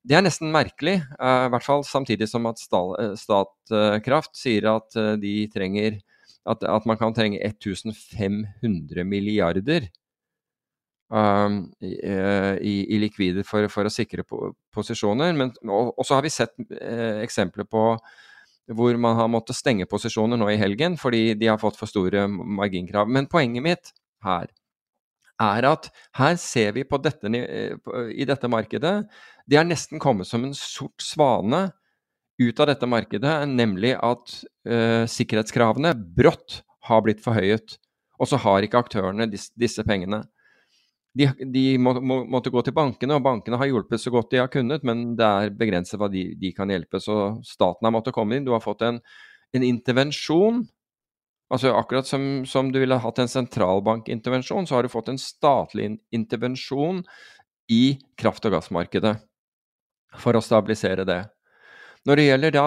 Det er nesten merkelig, i hvert fall samtidig som at Statkraft sier at de trenger at, at man kan trenge 1500 milliarder um, eh, i, i, likvider for, for, å sikre posisjoner. Men, og, og, så har vi sett eh, eksempler på hvor man har måttet stenge posisjoner nå i helgen fordi de har fått for store marginkrav. Men poenget mitt her er at her ser vi på dette, i dette markedet Det har nesten kommet som en sort svane ut av dette markedet, nemlig at uh, sikkerhetskravene brått har blitt forhøyet. Og så har ikke aktørene disse, disse pengene de, de må, må, måtte gå til bankene, og bankene har hjulpet så godt de har kunnet, men det er begrenset hva de, de kan hjelpe. Så staten har måttet komme inn. Du har fått en, en intervensjon. Altså Akkurat som, som, du ville hatt en sentralbankintervensjon, så har du fått en statlig intervensjon i kraft- og gassmarkedet for å stabilisere det. Når det gjelder da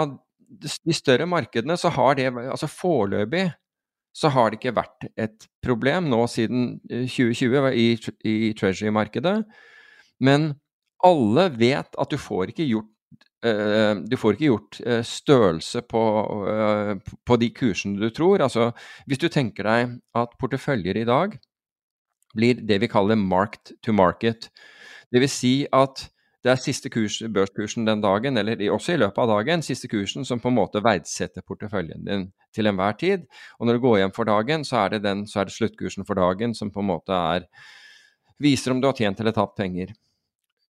de større markedene, så har det altså foreløpig så har det ikke vært et problem nå siden 2020 eh, i, i treasury-markedet. Men alle vet at du får ikke gjort Uh, du får ikke gjort uh, størrelse på, på, de kursene du tror. Altså, hvis du tenker deg at porteføljer i dag blir det vi kaller marked to market. Det vil si at det er siste kurs, børskursen den dagen, eller også i løpet av dagen, siste kursen som på en måte verdsetter porteføljen din til enhver tid. Og når du går hjem for dagen, så er det, den, så er det sluttkursen for dagen som på en måte er viser om du har tjent eller tapt penger.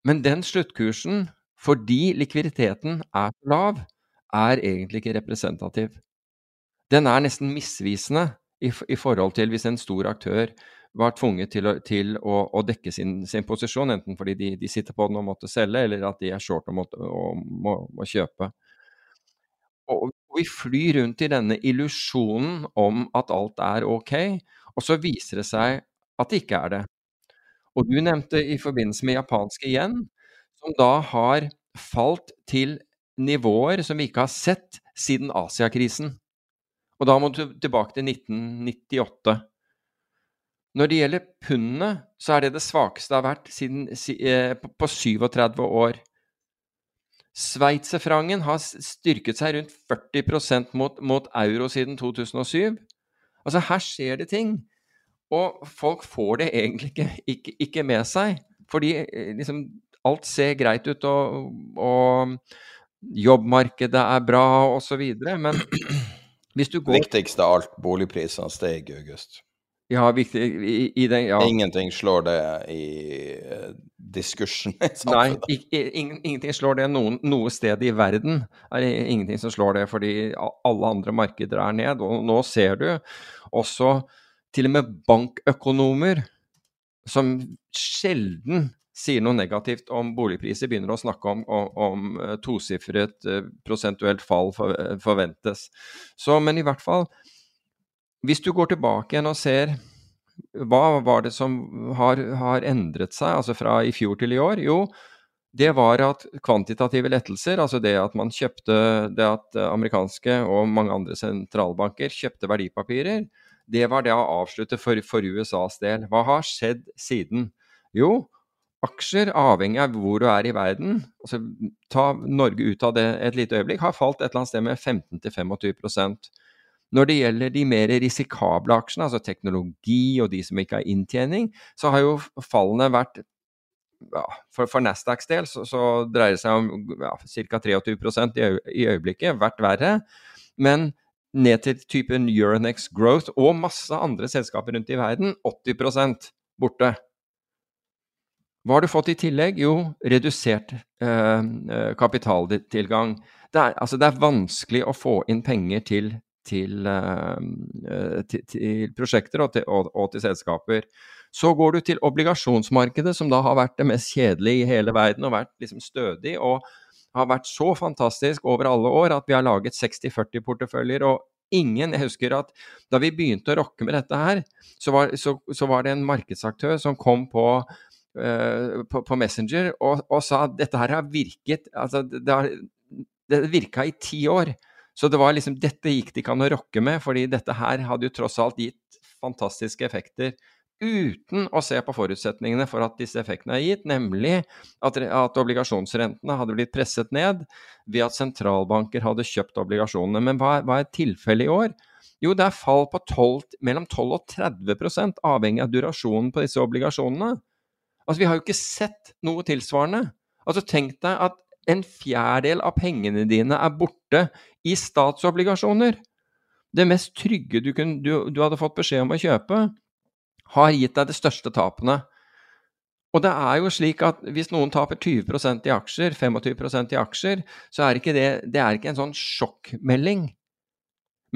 Men den sluttkursen, fordi likviditeten er lav, er egentlig ikke representativ. Den er nesten misvisende i, i forhold til hvis en stor aktør var tvunget til å, til å, å dekke sin, sin, posisjon, enten fordi de, de, sitter på den og måtte selge, eller at de er short og, måtte, og må, må, kjøpe. Og, vi flyr rundt i denne illusjonen om at alt er ok, og så viser det seg at det ikke er det. Og du nevnte i forbindelse med japanske igjen, som da har falt til nivåer som vi ikke har sett siden Asiakrisen. Og da må du tilbake til 1998. Når det gjelder pundene, så er det det svakeste det har vært siden, eh, på 37 år. Sveitserfrangen har styrket seg rundt 40 mot, mot euro siden 2007. Altså, her skjer det ting. Og folk får det egentlig ikke, ikke, ikke med seg. Fordi eh, liksom, alt ser greit ut, og, og jobbmarkedet er bra, osv. Men hvis du går Viktigst av alt, boligprisene steg i august. Ja, viktig i, i den, ja. Ingenting slår det i uh, diskursen i samfunnet. Nei, i, ingen, ingenting slår det noen, noe sted i verden. er det ingenting som slår det, fordi alle andre markeder er ned. Og nå ser du også til og med bankøkonomer som sjelden sier noe negativt om boligpriser, begynner å snakke om, om, om eh, tosifret uh, prosentuelt fall forventes. Så, men i hvert fall hvis du går tilbake igjen og ser hva var det som har, har, endret seg, altså fra i fjor til i år? Jo, det var at kvantitative lettelser, altså det at man kjøpte Det at amerikanske og mange andre sentralbanker kjøpte verdipapirer, det var det å avslutte for, for USAs del. Hva har skjedd siden? Jo, aksjer, avhengig av hvor du er i verden, altså ta Norge ut av det et lite øyeblikk, har falt et eller annet sted med 15-25 Når det gjelder de mer risikable aksjene, altså teknologi og de som ikke har inntjening, så har jo fallene vært ja, for, for Nasdaqs del så, så, dreier det seg om ja, ca. 23 i, i øyeblikket, vært verre. Men ned til typen Euronex Growth og masse andre selskaper rundt i verden, 80 borte. Hva har du fått i tillegg? Jo, redusert eh, eh kapitaltilgang. Det er, altså, det er, vanskelig å få inn penger til, til, eh, eh, til, til prosjekter og til, og, og til, selskaper. Så går du til obligasjonsmarkedet, som da har vært det mest kjedelige i hele verden og vært liksom stødig. og har vært så fantastisk over alle år at vi har laget 60-40-porteføljer. og ingen, Jeg husker at da vi begynte å rokke med dette her, så var, så, så var det en markedsaktør som kom på uh, på, på, Messenger og, og, sa at dette her har virket altså det, har, det virka i ti år. Så det var liksom, dette gikk det ikke an å rokke med, fordi dette her hadde jo tross alt gitt fantastiske effekter uten å se på forutsetningene for at disse effektene er gitt, nemlig at, at, obligasjonsrentene hadde blitt presset ned ved at sentralbanker hadde kjøpt obligasjonene. Men hva, hva er tilfellet i år? Jo, det er fall på 12, mellom 12 og 30% avhengig av durasjonen på disse obligasjonene. Altså, vi har jo ikke sett noe tilsvarende. Altså, tenk deg at en fjerdedel av pengene dine er borte i statsobligasjoner. Det mest trygge du, kunne, du, du hadde fått beskjed om å kjøpe, har gitt deg de største tapene. Og det er jo slik at hvis noen taper 20% i aksjer, 25% i aksjer, så er ikke det, det er ikke en sånn sjokkmelding.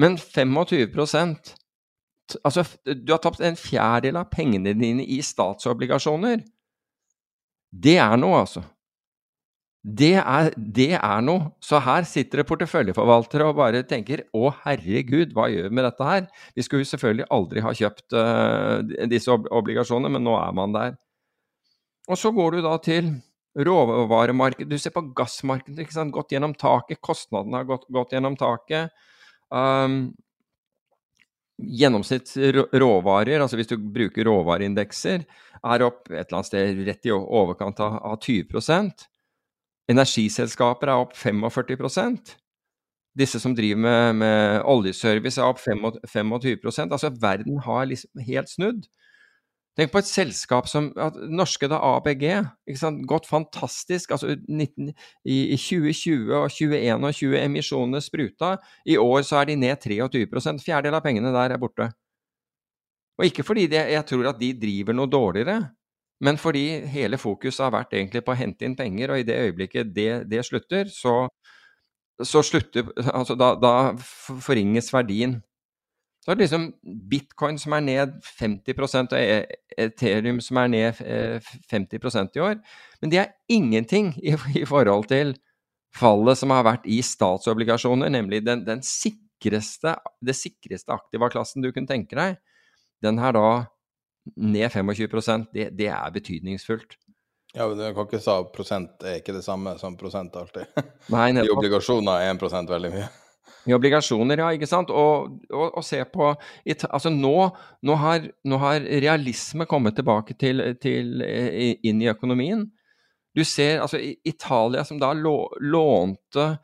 Men 25% Altså, du har tapt en fjerdedel av pengene dine i statsobligasjoner. Det er noe, altså. Det er, det er, noe. Så her sitter det porteføljeforvaltere og bare tenker å herregud, hva gjør vi med dette her? Vi skulle selvfølgelig aldri ha kjøpt uh, disse ob obligasjonene, men nå er man der. Og så går du da til råvaremarkedet. Du ser på gassmarkedet, ikke sant? gått gjennom taket. Kostnadene har gått, gått gjennom taket. Um, gjennomsnitt råvarer, altså hvis du bruker råvareindekser, er opp et eller annet sted rett i overkant av, av 20 Energiselskaper er opp 45% Disse som driver med, med oljeservice er opp 25% Altså verden har liksom helt snudd. Tenk på et selskap som norske da ABG. Gått fantastisk. altså 19, i, i, 2020 og 2021 og 20 emisjonene spruta. I år så er de ned 23 Fjerdedel av pengene der er borte. Og ikke fordi de, jeg tror at de driver noe dårligere, men fordi hele fokuset har vært egentlig på å hente inn penger, og i det øyeblikket det, det slutter, så, så slutter Altså da, da forringes verdien så er det liksom bitcoin som er ned 50 og e- Ethereum som er ned 50 eh, i år. Men det er ingenting i, i, forhold til fallet som har vært i statsobligasjoner, nemlig den, den sikreste, det sikreste aktiva-klassen du kunne tenke deg. Den her da ned 25 det, det er betydningsfullt. Ja, men Du kan ikke si prosent er ikke det samme som prosent alltid. [laughs] Nei, I obligasjoner er 1 veldig mye. [laughs] I obligasjoner, ja. ikke sant? Og, og, og se på Altså nå, nå, har, nå, har, realisme kommet tilbake til, til, inn i økonomien. Du ser altså Italia som da lå, lånte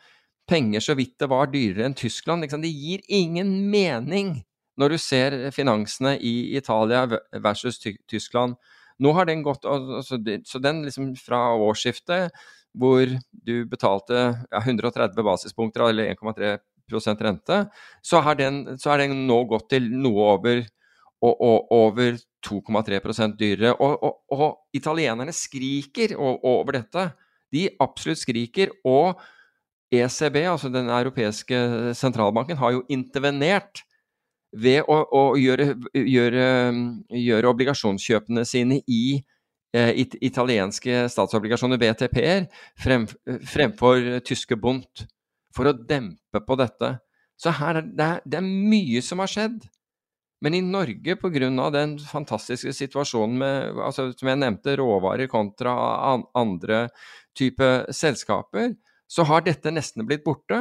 penger så vidt det var dyrere enn Tyskland. Det gir ingen mening når du ser finansene i Italia versus Tyskland. Nå har den gått altså, Så den liksom fra årsskiftet hvor du betalte ja, 130 basispunkter, eller 1,3% rente, så den, den nå gått til noe over, og, og, over 2,3 dyrere. Og, og, og, italienerne skriker over dette. De absolutt skriker. Og ECB, altså den europeiske sentralbanken, har jo intervenert ved å, å gjøre, gjøre, gjøre, obligasjonskjøpene sine i eh, it, italienske statsobligasjoner, BTP-er, frem, fremfor tyske Bundt, for å dempe på dette. Så her er det, det er mye som har skjedd. Men i Norge, pga. den fantastiske situasjonen med altså, som jeg nevnte, råvarer kontra andre typer selskaper, så har dette nesten blitt borte.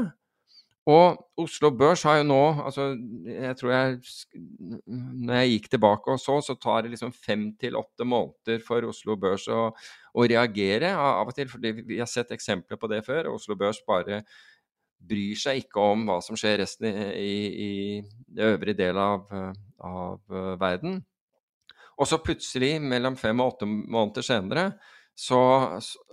Og Oslo Børs har jo nå altså jeg tror jeg, Når jeg gikk tilbake og så, så tar det liksom fem til åtte måneder for Oslo Børs å, å reagere av og til. for Vi har sett eksempler på det før. Oslo Børs bare bryr seg ikke om hva som skjer resten i, i, i øvrige del av, av verden. Og så plutselig, mellom fem og åtte måneder senere, så,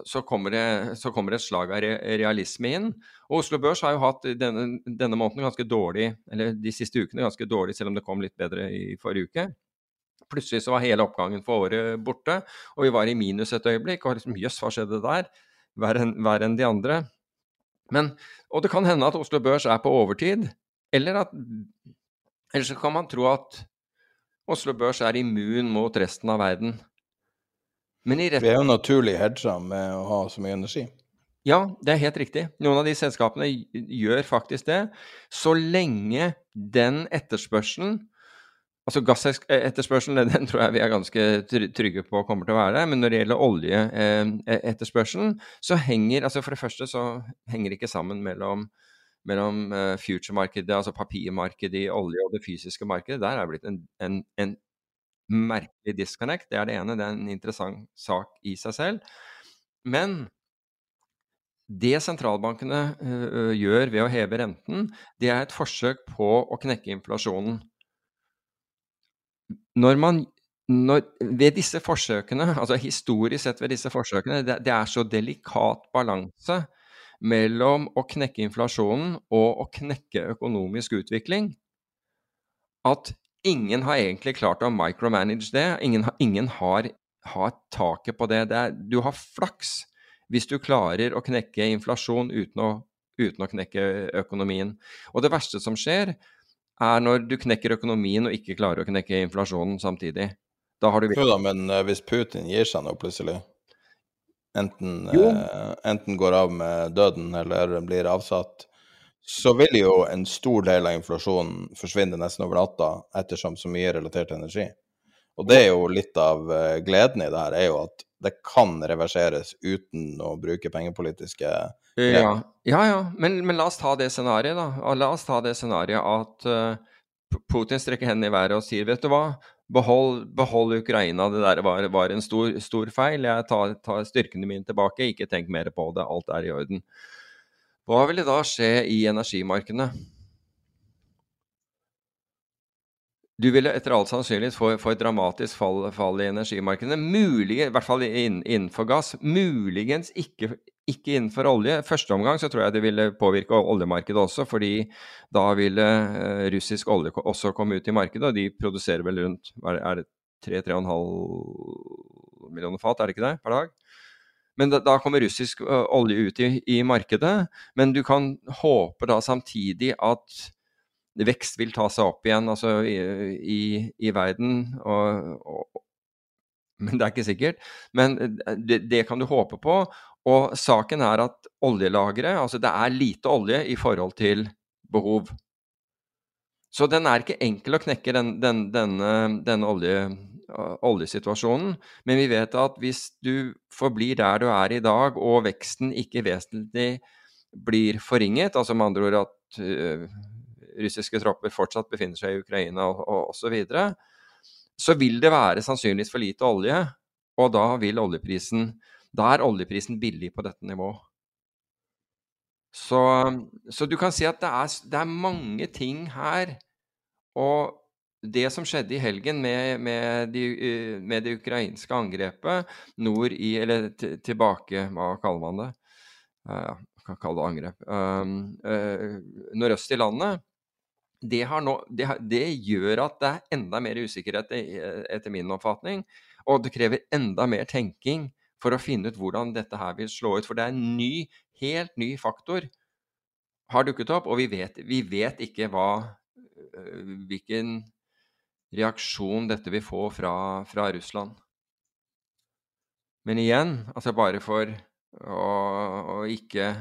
så, kommer det, så, kommer et slag av realisme inn. Og Oslo Børs har jo hatt denne, denne, måneden ganske dårlig, eller de siste ukene ganske dårlig, selv om det kom litt bedre i forrige uke. Plutselig så var hele oppgangen for året borte, og vi var i minus et øyeblikk. Og liksom, jøss, hva skjedde der? Verre enn, en de andre. Men, og det kan hende at Oslo Børs er på overtid, eller at Eller så kan man tro at Oslo Børs er immun mot resten av verden. Rett... Vi er jo naturlig hedga med å ha så mye energi. Ja, det er helt riktig. Noen av de selskapene gjør faktisk det. Så lenge den etterspørselen Altså gassetterspørselen den tror jeg vi er ganske trygge på kommer til å være. Men når det gjelder oljeetterspørselen, så henger altså For det første så henger det ikke sammen mellom, mellom uh, future-markedet, altså papirmarkedet i olje og det fysiske markedet. Der er det blitt en, en, en merkelig disconnect. Det er det ene. Det er en interessant sak i seg selv. Men det sentralbankene uh, gjør ved å heve renten, det er et forsøk på å knekke inflasjonen. Når man når, ved disse forsøkene, altså historisk sett ved disse forsøkene, det, det er så delikat balanse mellom å knekke inflasjonen og å knekke økonomisk utvikling at ingen har egentlig klart å micromanage det. Ingen, ingen har, har, taket på det. det er, du har flaks hvis du klarer å knekke inflasjon uten å, uten å knekke økonomien. Og det verste som skjer, er når du knekker økonomien og ikke klarer å knekke inflasjonen samtidig. Da har du da, men uh, hvis Putin gir seg nå plutselig, enten, eh, enten går av med døden eller blir avsatt, så vil jo en stor del av inflasjonen forsvinne nesten over natta, ettersom så mye er relatert til energi. Og det er jo litt av eh, gleden i det her, er jo at det kan reverseres uten å bruke pengepolitiske. Ja, ja, ja. Men, men, la oss ta det scenarioet, da. La oss ta det scenarioet at uh, Putin strekker hendene i været og sier, vet du hva, behold, behold Ukraina, det der var, var en stor, stor, feil. Jeg tar, tar styrkene mine tilbake, ikke tenk mer på det, alt er i orden. Hva vil det da skje i energimarkedene? Du ville etter all sannsynlighet få, få et dramatisk fall, fall, i energimarkedene. Muligens, I hvert fall innenfor gass. Muligens ikke, ikke, innenfor olje. Første omgang så tror jeg det ville påvirke oljemarkedet også, fordi da ville uh, russisk olje også komme ut i markedet, og de produserer vel rundt er det 3-3,5 millioner fat, er det ikke det, per dag? Men da, da kommer russisk olje ut i, i, markedet. Men du kan håpe da samtidig at vekst vil ta seg opp igjen altså i, i, i verden. Og, og, [laughs] men det er ikke sikkert. Men det, det, kan du håpe på. Og saken er at oljelageret Altså det er lite olje i forhold til behov. Så den er ikke enkel å knekke, den, den, denne, denne olje oljesituasjonen. Men vi vet at hvis du forblir der du er i dag, og veksten ikke vesentlig blir forringet, altså med andre ord at uh, russiske tropper fortsatt befinner seg i Ukraina og osv., så, videre, så vil det være sannsynligvis for lite olje, og da vil oljeprisen Da er oljeprisen billig på dette nivået. Så, så, du kan si at det er, det er mange ting her. Og det som skjedde i helgen med, med, de, eh, med det ukrainske angrepet nord i Eller tilbake, hva kaller man det? Uh, kan kalle det angrep. Uh, uh, nordøst i landet. Det, nå, det, det, gjør at det er enda mer usikkerhet, etter min oppfatning. Og det krever enda mer tenking for å finne ut hvordan dette her vil slå ut. For det er en ny, helt ny faktor har dukket opp, og vi vet, vi vet ikke hva, hvilken reaksjon dette vil få fra, fra Russland. Men igjen, altså bare for å, å, ikke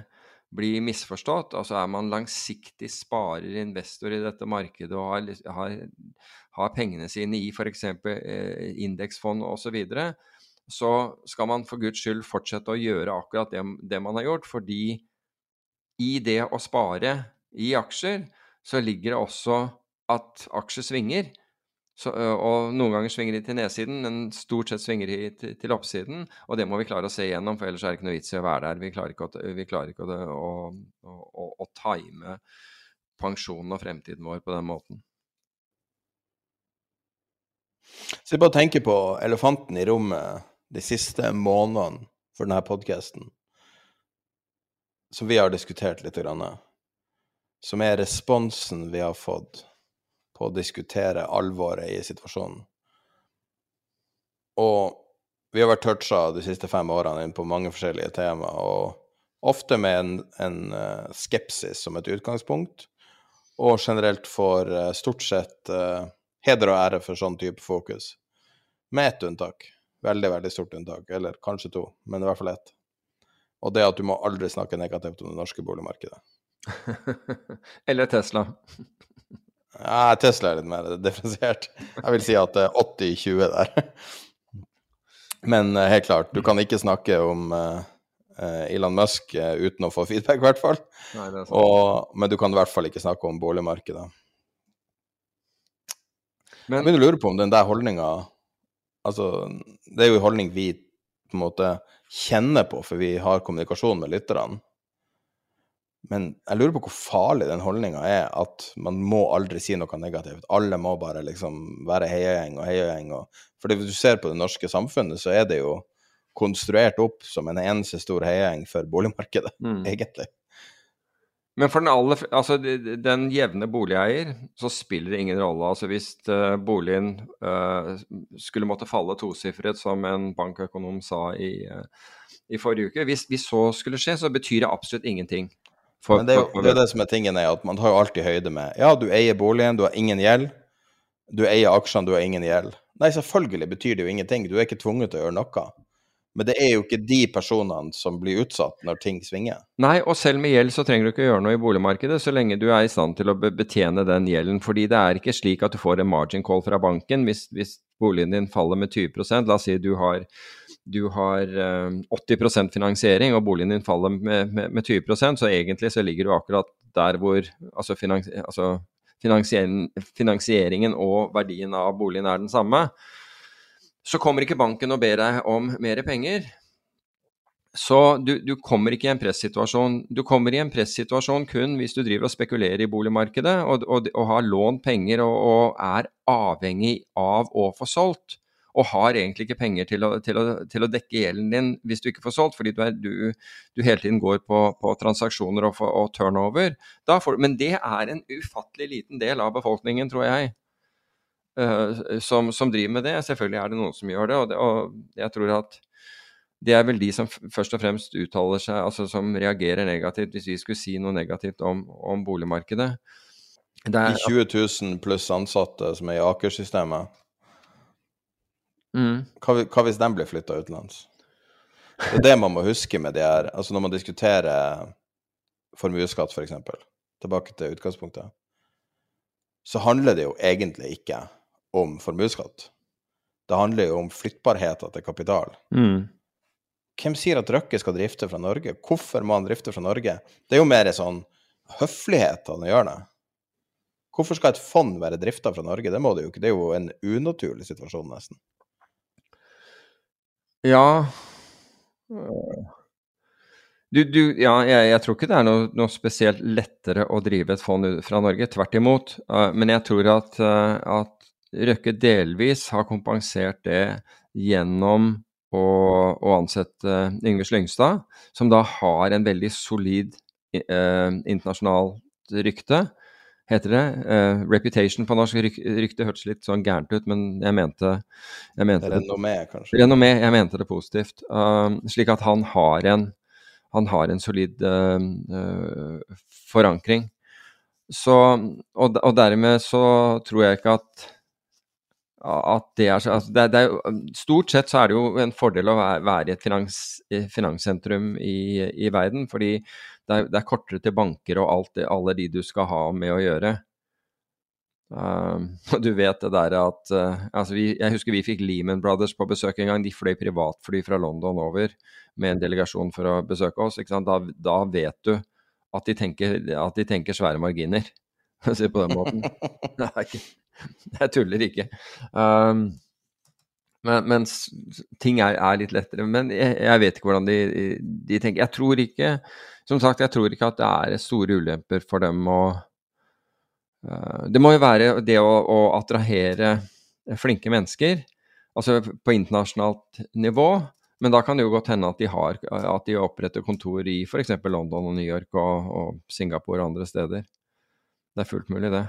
bli misforstått, altså er man langsiktig sparer, investor i dette markedet og har, har, har pengene sine i f.eks. Eh, indeksfond osv., så, videre, så skal man for guds skyld fortsette å gjøre akkurat det, det man har gjort, fordi i det å spare i aksjer, så ligger det også at aksjer svinger. Så, og noen ganger svinger de til nedsiden, men stort sett svinger de til, til, oppsiden. Og det må vi klare å se igjennom, for ellers er det ikke noe vits i å være der. Vi klarer ikke å, klarer ikke å, å, å, å time pensjonen og fremtiden vår på den måten. Så jeg bare tenker på elefanten i rommet de siste månedene for denne podkasten, som vi har diskutert litt, som er responsen vi har fått på å diskutere alvoret i situasjonen. Og vi har vært toucha de siste fem årene inn på mange forskjellige temaer, og ofte med en, en uh, skepsis som et utgangspunkt, og generelt får uh, stort sett uh, heder og ære for sånn type fokus. Med ett unntak. Veldig, veldig stort unntak. Eller kanskje to, men i hvert fall ett. Og det at du må aldri snakke negativt om det norske boligmarkedet. [laughs] Eller Tesla. Ja, Tesla er litt mer differensiert. Jeg vil si at det er 80-20 der. Men uh, helt klart, du kan ikke snakke om uh, Elon Musk uten å få feedback, i hvert fall. Nei, Og, men du kan i hvert fall ikke snakke om boligmarkedet. Men, jeg begynner å lure på om den der holdninga Altså, det er jo en holdning vi på en måte kjenner på, for vi har kommunikasjon med lytterne. Men jeg lurer på hvor farlig den holdninga er, at man må aldri si noe negativt. Alle må bare liksom være heiagjeng og heiagjeng. For hvis du ser på det norske samfunnet, så er det jo konstruert opp som en eneste stor heiagjeng for boligmarkedet, [laughs] mm. egentlig. Men for den, alle, altså, den jevne boligeier så spiller det ingen rolle. Altså Hvis uh, boligen uh, skulle måtte falle tosifret, som en bankøkonom sa i, uh, i forrige uke Hvis, hvis så skulle skje, så betyr det absolutt ingenting. For, Men det er jo det, er det som er tingen, er at man tar jo alltid høyde med Ja, du eier boligen, du har ingen gjeld. Du eier aksjene, du har ingen gjeld. Nei, selvfølgelig betyr det jo ingenting. Du er ikke tvunget til å gjøre noe. Men det er jo ikke de personene som blir utsatt når ting svinger. Nei, og selv med gjeld så trenger du ikke gjøre noe i boligmarkedet, så lenge du er i stand til å betjene den gjelden. Fordi det er ikke slik at du får en margin call fra banken hvis, hvis boligen din faller med 20 La oss si du har du har 80 eh, finansiering og boligen din faller med, med, med 20% så egentlig så ligger du akkurat der hvor altså, finans, altså finansiering, finansieringen og verdien av boligen er den samme. Så kommer ikke banken og ber deg om mer penger. Så du, du, kommer ikke i en pressituasjon. Du kommer i en pressituasjon kun hvis du driver og spekulerer i boligmarkedet og, og, og har lånt penger og, og, er avhengig av å få solgt og har egentlig ikke penger til å, til å, til å dekke gjelden din hvis du ikke får solgt, fordi du, er, du, du hele tiden går på, på transaksjoner og, og turnover. Får, men det er en ufattelig liten del av befolkningen, tror jeg, uh, som, som, driver med det. Selvfølgelig er det noen som gjør det, og, det, og jeg tror at det er vel de som først og fremst uttaler seg, altså som reagerer negativt, hvis vi skulle si noe negativt om, om boligmarkedet. Er, de 20 000 pluss ansatte som er i Aker-systemet, Mm. Hva, hva, hvis den blir flytta utenlands? Det er det man må huske med det her. Altså når man diskuterer formuesskatt, f.eks., for tilbake til utgangspunktet, så handler det jo egentlig ikke om formuesskatt. Det handler jo om flyttbarheten til kapital. Mm. Hvem sier at Røkke skal drifte fra Norge? Hvorfor må han drifte fra Norge? Det er jo mer sånn høflighet han gjør det. Hvorfor skal et fond være drifta fra Norge? Det må det jo ikke. Det er jo en unaturlig situasjon, nesten. Ja du, du, ja, jeg, jeg, tror ikke det er noe, noe, spesielt lettere å drive et fond fra Norge. Tvert imot. Uh, men jeg tror at, uh, at, Røkke delvis har kompensert det gjennom å, å ansette Yngve Slyngstad, som da har en veldig solid uh, internasjonalt rykte heter det. Uh, reputation på norsk. Ryk, rykte hørtes litt sånn gærent ut, men jeg mente, jeg mente Renommé, kanskje? Renommé, jeg mente det positivt. Uh, slik at han har en, han har en solid uh, forankring. Så, og, og, dermed så tror jeg ikke at at det er, altså det, det er, Stort sett så er det jo en fordel å være, være i et finans, finanssentrum i, i verden, fordi det er, det er, kortere til banker og alt, alle de du skal ha med å gjøre. Uh, du vet det der at uh, altså vi, Jeg husker vi fikk Lehman Brothers på besøk en gang. De fløy privatfly fra London over med en delegasjon for å besøke oss. Da, da, vet du at de tenker, at de tenker svære marginer. For å si det på den måten. [laughs] Det jeg tuller ikke. Um, men, mens ting er, er, litt lettere. Men jeg, jeg, vet ikke hvordan de, de, tenker. Jeg tror ikke Som sagt, jeg tror ikke at det er store ulemper for dem å uh, Det må jo være det å, å attrahere flinke mennesker, altså på internasjonalt nivå. Men da kan det jo godt hende at de, har, at de oppretter kontor i f.eks. London og New York og, og, Singapore og andre steder. Det er fullt mulig, det.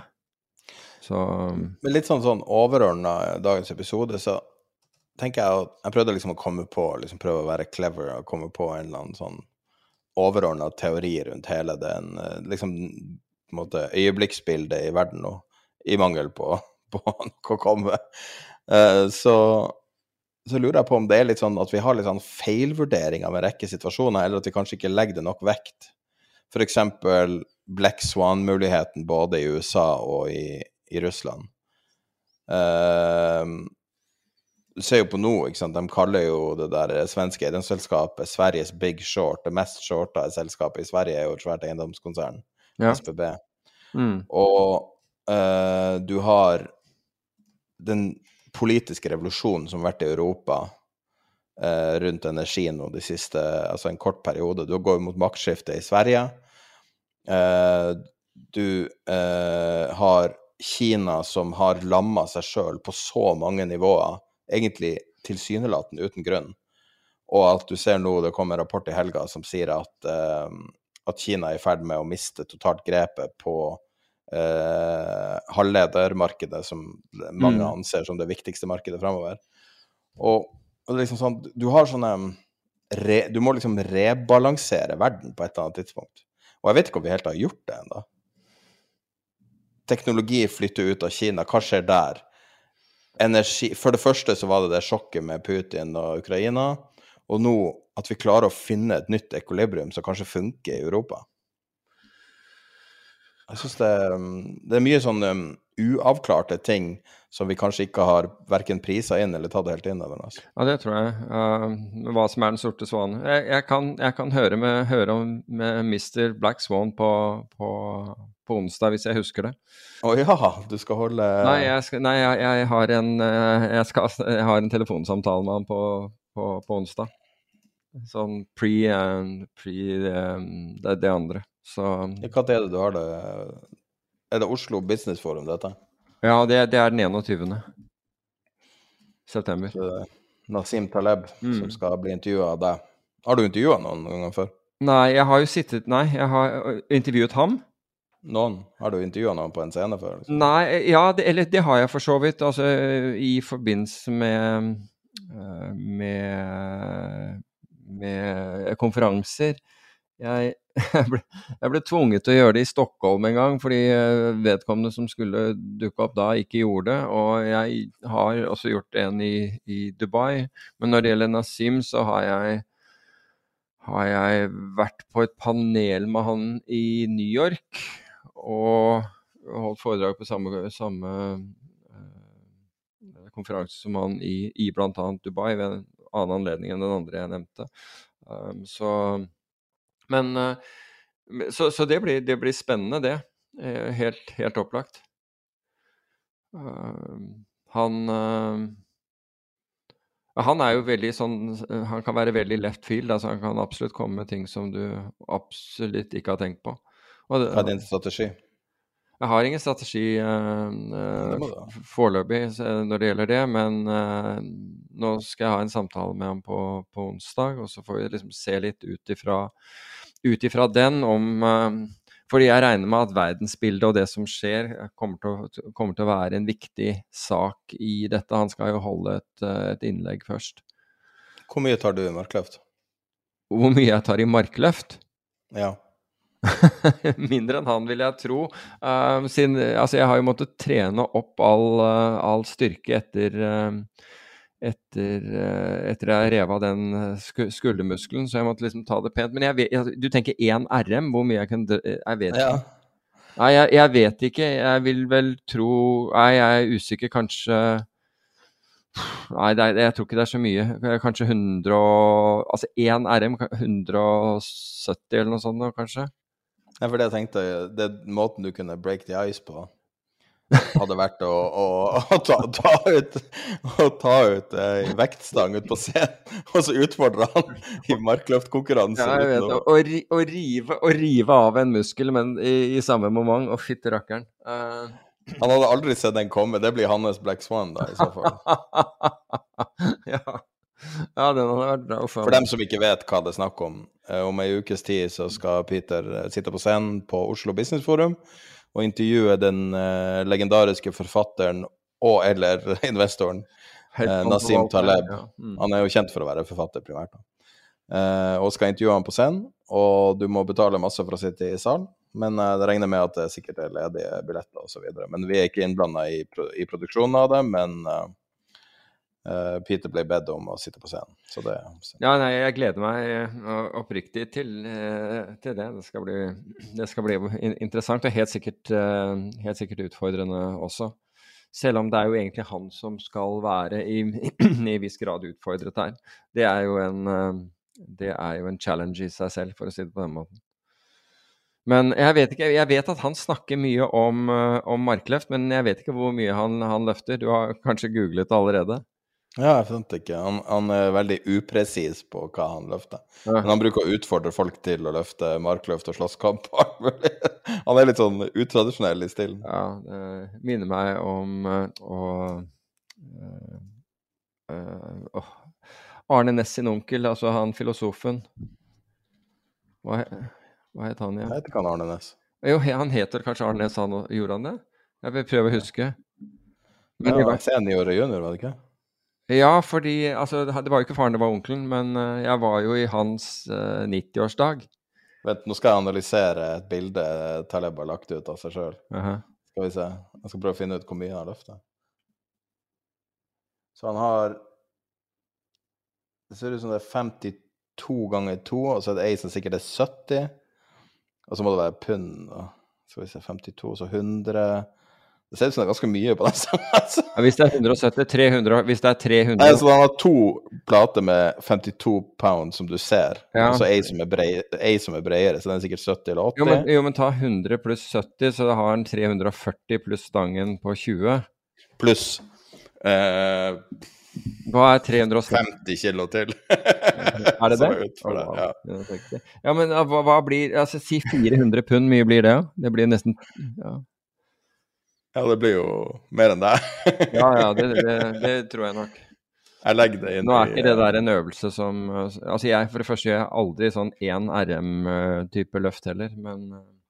Så Men litt sånn, sånn overordna dagens episode, så tenker jeg at jeg prøvde liksom å komme på liksom prøve å være clever og komme på en eller annen sånn overordna teori rundt hele den liksom måte øyeblikksbildet i verden nå, i mangel på, [laughs] på noe å komme. Uh, så så lurer jeg på om det er litt sånn at vi har litt sånn feilvurdering av en rekke situasjoner, eller at vi kanskje ikke legger det nok vekt. F.eks. Black Swan-muligheten både i USA og i, i Russland. Uh, du ser jo på nå, ikke sant? de kaller jo det der svenske eiendomsselskapet Sveriges Big Short. Det mest shorta selskapet i Sverige er jo et svært eiendomskonsern, ja. SBB. Mm. Og uh, du har den politiske revolusjonen som har vært i Europa uh, rundt energi nå de siste Altså en kort periode. Du går mot maktskifte i Sverige. Uh, du har Kina som har lamma seg sjøl på så mange nivåer, egentlig tilsynelatende uten grunn. Og at du ser nå, det kommer en rapport i helga som sier at, uh, at Kina er i ferd med å miste totalt grepet på uh, halvledermarkedet, som mange mm. anser som det viktigste markedet fremover. Og, og liksom sånn, du har sånne re, Du må liksom rebalansere verden på et eller annet tidspunkt. Og jeg vet ikke om vi helt har gjort det ennå. Teknologi flytter ut av Kina. Hva skjer der? Energi For det første så var det det sjokket med Putin og Ukraina. Og nå at vi klarer å finne et nytt ekolibrium som kanskje funker i Europa. Jeg syns det, um, det, er mye sånn um, uavklarte ting som vi kanskje ikke har verken prisa inn eller tatt helt inn over oss. Ja, det tror jeg. Uh, hva som er den sorte svanen. Jeg, jeg, kan, jeg kan, høre, med, høre om med Mr. Black Swan på, på, på, onsdag, hvis jeg husker det. Å oh, ja, du skal holde Nei, jeg, skal, nei, jeg har, en, jeg skal, jeg, har en, telefonsamtale med han på, på onsdag. Sånn pre, uh, pre um, det, det andre. Så Hva er det du har det Er det Oslo Business Forum, dette? Ja, det, det er den 21. september. Nasim Taleb mm. som skal bli intervjua av deg. Har du intervjua noen ganger før? Nei, jeg har jo sittet Nei, jeg har intervjuet ham. Noen? Har du intervjua noen på en scene før? Liksom? Nei, ja, det, eller det har jeg for så vidt. Altså i forbindelse med med, med konferanser. Jeg [laughs] jeg ble, jeg ble, tvunget til å gjøre det i Stockholm en gang, fordi eh, vedkommende som skulle dukke opp da, ikke gjorde det. Og jeg har også gjort en i, i Dubai. Men når det gjelder Nasim, så har jeg, har jeg vært på et panel med han i New York. Og holdt foredrag på samme, samme uh, konferanse som han i, i bl.a. Dubai, ved en annen anledning enn den andre jeg nevnte. Um, så men eh, Så, så det, blir, det, blir, spennende, det. Eh, helt, helt opplagt. Eh, han han er jo veldig sånn Han kan være veldig left field. altså Han kan absolutt komme med ting som du absolutt ikke har tenkt på. Og Hva er din strategi? Jeg har ingen strategi uh, foreløpig når det gjelder det, men uh, nå skal jeg ha en samtale med ham på, på onsdag, og så får vi liksom se litt ut ifra den om uh, fordi jeg regner med at verdensbildet og det som skjer, kommer til, å, kommer til, å, være en viktig sak i dette. Han skal jo holde et, eh, et innlegg først. Hvor mye tar du i markløft? Hvor mye jeg tar i markløft? Ja. [laughs] Mindre enn han, vil jeg tro. Um, sin, altså jeg har jo måttet trene opp all, all styrke etter uh, etter, etter jeg rev av den skuldermuskelen, så jeg måtte liksom ta det pent. Men vet, jeg, du tenker én RM, hvor mye jeg kan Jeg vet ikke. Ja. Nei, jeg, jeg, vet ikke. Jeg vil vel tro Nei, jeg er usikker. Kanskje Nei, er, jeg tror ikke det er så mye. Kanskje 100 Altså én RM, 170 eller noe sånt, kanskje. Nei, for det jeg tenkte, det måten du kunne break the ice på, hadde vært å, å, å ta, ta, ut, å ta ut ei vektstang ut på scenen, og så utfordre han i markløftkonkurranse. Ja, jeg vet det. Å, ri, å, rive, å rive av en muskel, men i, i samme moment. Å, fytti rakkeren. Uh... Han hadde aldri sett den komme. Det blir hans Black Swan, da, i så fall. [laughs] ja. [laughs] ja, den hadde vært bra. For dem som ikke vet hva det er snakk om, om ei ukes tid så skal Peter sitte på scenen på Oslo Business Forum og intervjue den uh, legendariske forfatteren og eller [laughs] investoren Nasim Taleb. Ja. Mm. Han er jo kjent for å være forfatter, primært. Og skal intervjue ham på scenen, og du må betale masse for å sitte i salen. Men jeg regner med at det sikkert er ledige billetter osv. Men vi er ikke innblanda i, i, produksjonen av det. Men Peter ble bedt om å sitte på scenen. Det. Ja, nei, jeg gleder meg uh, oppriktig til, uh, til, det. Det skal, bli, det skal bli interessant og helt sikkert, helt sikkert, utfordrende også. Selv om det er jo egentlig han som skal være i, [clears throat] i viss grad utfordret her. Det er, jo en, det er jo en challenge i seg selv, for å si det på den måten. Men jeg vet, ikke, jeg vet at han snakker mye om, om markløft, men jeg vet ikke hvor mye han, han løfter. Du har kanskje googlet det allerede? Ja, jeg skjønte ikke. Han, han, er veldig upresis på hva han løfter. Ja. Men han bruker å utfordre folk til å løfte markløft og slåsskamp. [laughs] han er litt sånn utradisjonell i stilen. Ja, det minner meg om å øh, uh, Arne Næss sin onkel, altså han filosofen. Hva, hva het han igjen? Jeg vet ikke han Arne Næss. Jo, han heter kanskje Arne Næss, han gjorde han det? Jeg vil prøve å huske. Men ja, Senior og junior, var det ikke? Ja, fordi altså, det var jo ikke faren, det var onkelen, men uh, jeg var jo i hans uh, 90-årsdag. Vent, nå skal jeg analysere et bilde Taleb har lagt ut av seg sjøl. Uh -huh. Skal vi se. Jeg skal prøve å finne ut hvor mye han har løfta. Så han har Det ser ut som det er 52 ganger 2, og så er det ei som sikkert er 70. Og så må det være pund. Skal vi se 52, så 100 det ser ut som det er ganske mye på den sangen. [laughs] Altså. Ja, hvis det er 170, 300 Hvis det er 300 Nei, så Han har to plater med 52 pound som du ser, ja. og så ei som, er bredere, så den er sikkert 70 eller 80. Jo men, jo, men ta 100 pluss 70, så da har han 340 pluss stangen på 20. Pluss eh, Hva er 350 kilo til? [laughs] er det [laughs] det? det ja. ja. men hva, hva, blir Altså si 400 pund, mye blir det? Det blir nesten ja. Ja, det blir jo mer enn det. ja, ja, det, det, det, tror jeg nok. Jeg legger det inn Nå er ikke det der en øvelse som Altså, jeg for det første gjør jeg aldri sånn én RM-type løft heller, men Eh,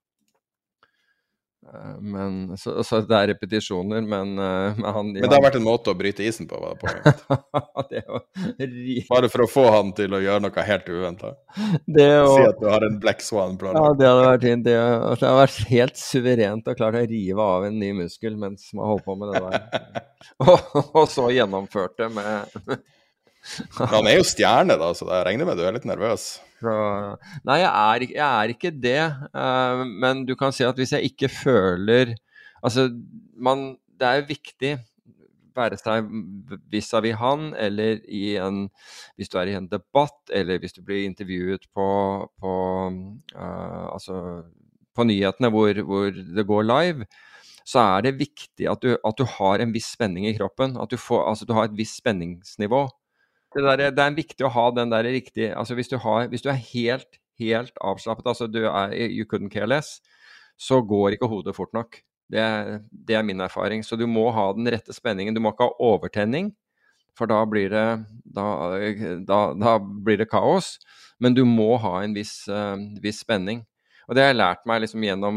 men, så, så, det er repetisjoner, men, uh, men han Men det har vært en måte å bryte isen på, var det poenget? [laughs] Bare for å få han til å gjøre noe helt uventa? Si at du har en Black Swan planlagt. Ja, det hadde vært fint. Det, det hadde vært helt suverent å klare å rive av en ny muskel mens man holdt på med det der. [laughs] og, og så gjennomført det med Han er jo stjerne, da, så jeg regner med du er litt nervøs? Nei, jeg er, jeg er ikke det. Uh, men du kan si at hvis jeg ikke føler Altså, man Det er viktig, være seg vis-à-vis han, eller i en Hvis du er i en debatt, eller hvis du blir intervjuet på, på uh, Altså på nyhetene hvor, hvor, det går live, så er det viktig at du, at du har en viss spenning i kroppen. At du, får, altså, du har et visst spenningsnivå det, der, det, er viktig å ha den der riktig altså hvis du, har, hvis du er helt, helt avslappet, altså du er you couldn't care less, så går ikke hodet fort nok. Det, det, er min erfaring. Så du må ha den rette spenningen. Du må ikke ha overtenning, for da blir det, da, da, da blir det kaos. Men du må ha en viss, uh, viss, spenning. Og det har jeg lært meg liksom gjennom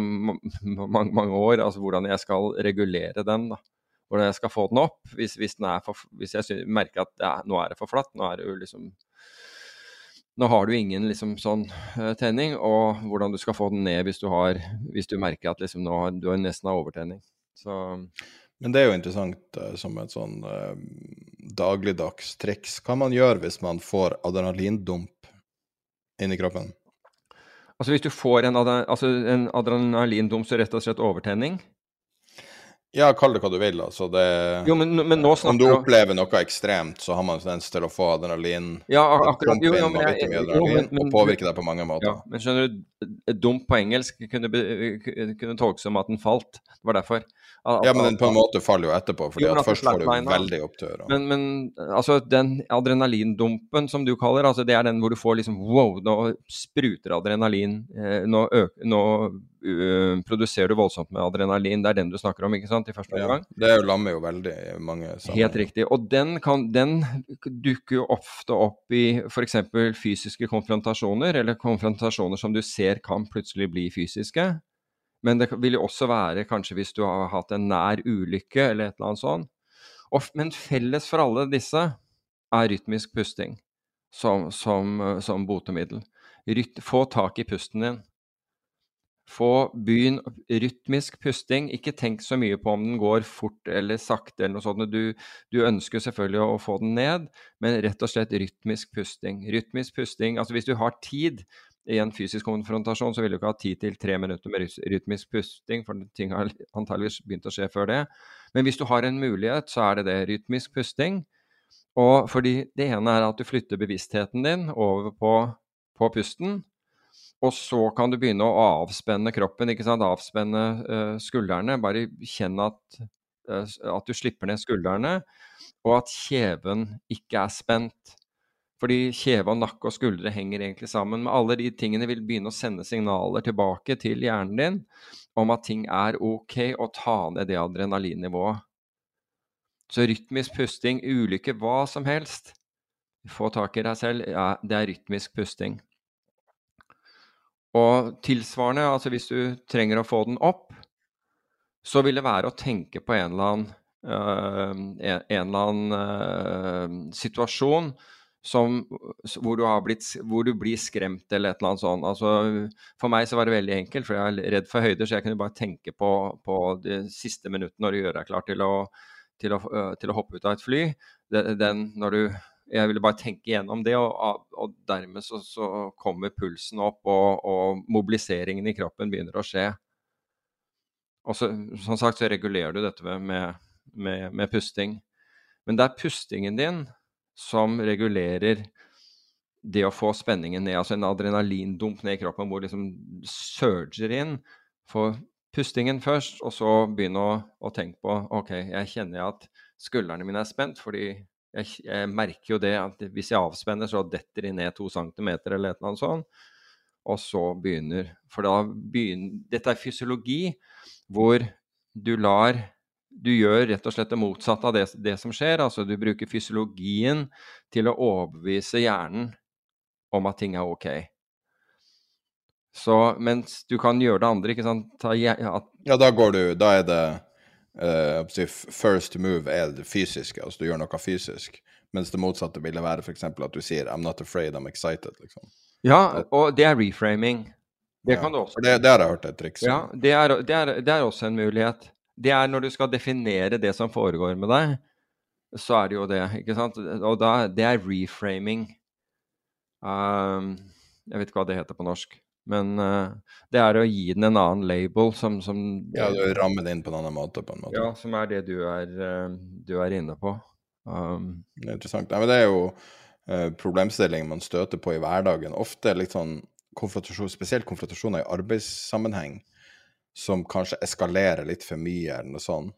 mange, mange år, altså hvordan jeg skal regulere den. da hvordan jeg skal få den opp. Hvis, hvis, den for, hvis jeg merker at ja, nå er det for flatt, nå er det jo liksom nå har du ingen liksom, sånn uh, tenning, og hvordan du skal få den ned hvis du, har, hvis du merker at liksom, nå, du har nesten har overtenning. Så, Men det er jo interessant uh, som et sånn eh, dagligdags triks. Hva man gjør hvis man får adrenalindump inni kroppen? Altså Hvis du får en, altså, en adrenalindump, så rett og slett overtenning? Ja, kall det hva du vil. Altså. Det, jo, men, men om du opplever noe ekstremt, så har man tendens til å få adrenalin. Ja, akkurat. Jo, jo, men, jeg, jo, men, men, og påvirke deg på mange måter. Ja, men skjønner du, dump på engelsk kunne, kunne tolkes som at den falt. Det var derfor. At, ja, men den på en måte faller jo etterpå, fordi at først får du veldig opptur. Men, men altså, den adrenalindumpen som du kaller, altså, det er den hvor du får liksom wow, nå spruter adrenalin. Eh, nå, øker, nå uh, produserer du voldsomt med adrenalin. Det er den du snakker om, ikke sant? i første omgang? Ja, det lammer jo veldig mange sammen. Helt riktig. Og den, kan, den dukker jo ofte opp i f.eks. fysiske konfrontasjoner, eller konfrontasjoner som du ser kan plutselig bli fysiske. Men det vil jo også være kanskje hvis du har hatt en nær ulykke eller et eller annet sånt. Og, men felles for alle disse er rytmisk pusting som, som, som botemiddel. Ryt, få tak i pusten din. Få byen rytmisk pusting. Ikke tenk så mye på om den går fort eller sakte eller noe sånt. Du, du, ønsker selvfølgelig å få den ned, men rett og slett rytmisk pusting. Rytmisk pusting, altså Hvis du har tid i en fysisk konfrontasjon, så vil du ikke ha tid til tre minutter med rytmisk pusting, for ting har antageligvis begynt å skje før det. Men hvis du har en mulighet, så er det det. Rytmisk pusting. Og fordi det ene er at du flytter bevisstheten din over på, på pusten. Og så kan du begynne å avspenne kroppen, ikke sant? avspenne uh, skuldrene. Bare kjenn at, uh, at, du slipper ned skuldrene, og at kjeven ikke er spent. Fordi kjeve og nakke og skuldre henger egentlig sammen. Men alle de tingene vil begynne å sende signaler tilbake til hjernen din om at ting er ok, og ta ned det adrenalinnivået. Så rytmisk pusting, ulykke, hva som helst, få tak i deg selv, ja, det er rytmisk pusting. Og tilsvarende, altså hvis du trenger å få den opp, så vil det være å tenke på en eller annen, uh, en, eller annen uh, situasjon som, hvor, du blitt, hvor, du blir skremt eller et eller annet sånt. Altså, for meg så var det veldig enkelt, for jeg er redd for høyder, så jeg kunne bare tenke på, på de siste minuttene når du gjør deg klar til å, til å, uh, til å hoppe ut av et fly. Den, når du jeg ville bare tenke gjennom det, og, og dermed så, så, kommer pulsen opp, og, og, mobiliseringen i kroppen begynner å skje. Og så, som sagt så regulerer du dette med, med, med pusting. Men det er pustingen din som regulerer det å få spenningen ned, altså en adrenalindump ned i kroppen hvor liksom surger inn. Få pustingen først, og så begynne å, å tenke på OK, jeg kjenner at skuldrene mine er spent fordi jeg, jeg, merker jo det at hvis jeg avspenner, så detter de ned to centimeter eller et eller annet sånt. Og så begynner For da begynner Dette er fysiologi hvor du lar Du gjør rett og slett det motsatte av det, det som skjer. Altså du bruker fysiologien til å overbevise hjernen om at ting er OK. Så mens du kan gjøre det andre, ikke sant Ta, at, Ja, da går du Da er det uh, first move er det fysiske, altså du gjør noe fysisk. Mens det motsatte ville være f.eks. at du sier 'I'm not afraid, I'm excited'. liksom. Ja, og det er reframing. Det ja, kan du også. Det, det, har jeg hørt et triks Ja, det er, det, er, det er, også en mulighet. Det er når du skal definere det som foregår med deg, så er det jo det. ikke sant? Og da, det er reframing. Um, jeg vet ikke hva det heter på norsk. Men uh, det er å gi den en annen label som, som Ja, du rammer det inn på en annen måte, på en måte. Ja, som er det du er, uh, du er inne på. Um, det er interessant. Nei, men det er jo uh, problemstillinger man støter på i hverdagen. Ofte litt sånn konfrontasjon, spesielt konfrontasjoner i arbeidssammenheng, som kanskje eskalerer litt for mye, eller noe sånt.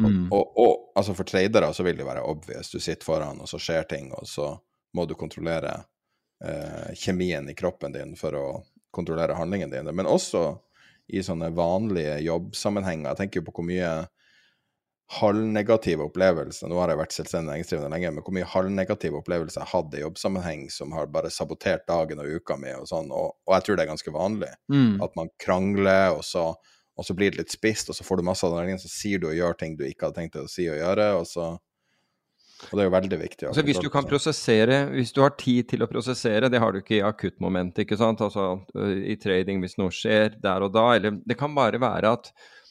Mm. Og, og, og, altså for tradere så vil det være obvious. Du sitter foran, og så skjer ting, og så må du kontrollere eh, kjemien i kroppen din for å kontrollere handlingene dine, men også i sånne vanlige jobbsammenhenger. Jeg tenker jo på hvor mye halvnegative opplevelser Nå har jeg vært selvstendig næringsdrivende lenge, men hvor mye halvnegative opplevelser jeg hadde i jobbsammenheng som har bare sabotert dagen og uka mi og sånn, og, og jeg tror det er ganske vanlig. Mm. At man krangler, og så, og så, blir det litt spist, og så får du masse adrenalin, så sier du og gjør ting du ikke hadde tenkt å si og gjøre, og så og det er jo veldig viktig. Altså, hvis du kan prosessere, hvis du har tid til å prosessere, det har du ikke i akuttmomentet, ikke sant. Altså i trading hvis noe skjer der og da. Eller det kan bare være at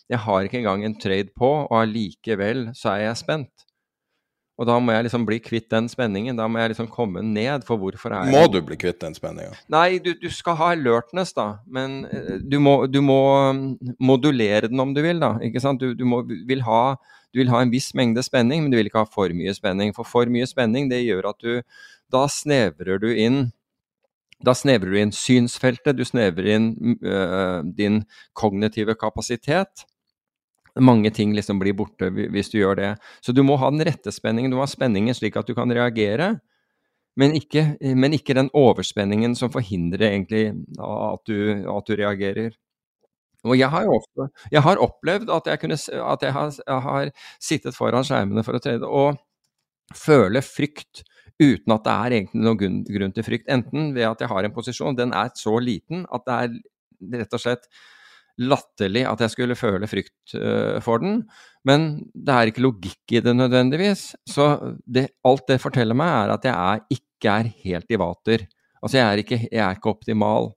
jeg har ikke engang en trade på, og allikevel så er jeg spent. Og da må jeg liksom bli kvitt den spenningen. Da må jeg liksom komme ned for hvorfor er Må du bli kvitt den spenninga? Nei, du, du, skal ha alertness, da. Men eh, du må, du må, mm, modulere den om du vil, da. Ikke sant? Du, du må, vil ha, du vil ha en viss mengde spenning, men du vil ikke ha for mye spenning. For for mye spenning, det gjør at du Da snevrer du inn da snevrer du inn synsfeltet, du snevrer inn øh, din kognitive kapasitet mange ting liksom blir borte hvis du gjør det. Så du må ha den rette spenningen. Du må ha spenningen slik at du kan reagere, men ikke, men ikke den overspenningen som forhindrer egentlig at du, at du reagerer. Og jeg har ofte jeg har opplevd at jeg, kunne, at jeg har, jeg har sittet foran skjermene for å trene og føle frykt uten at det er egentlig noen grunn, grunn til frykt. Enten ved at jeg har en posisjon, den er så liten at det er rett og slett latterlig at jeg skulle føle frykt uh, for den, men det er ikke logikk i det nødvendigvis. Så det, alt det forteller meg, er at jeg er, ikke er helt i vater. Altså, jeg er, ikke, jeg er ikke optimal.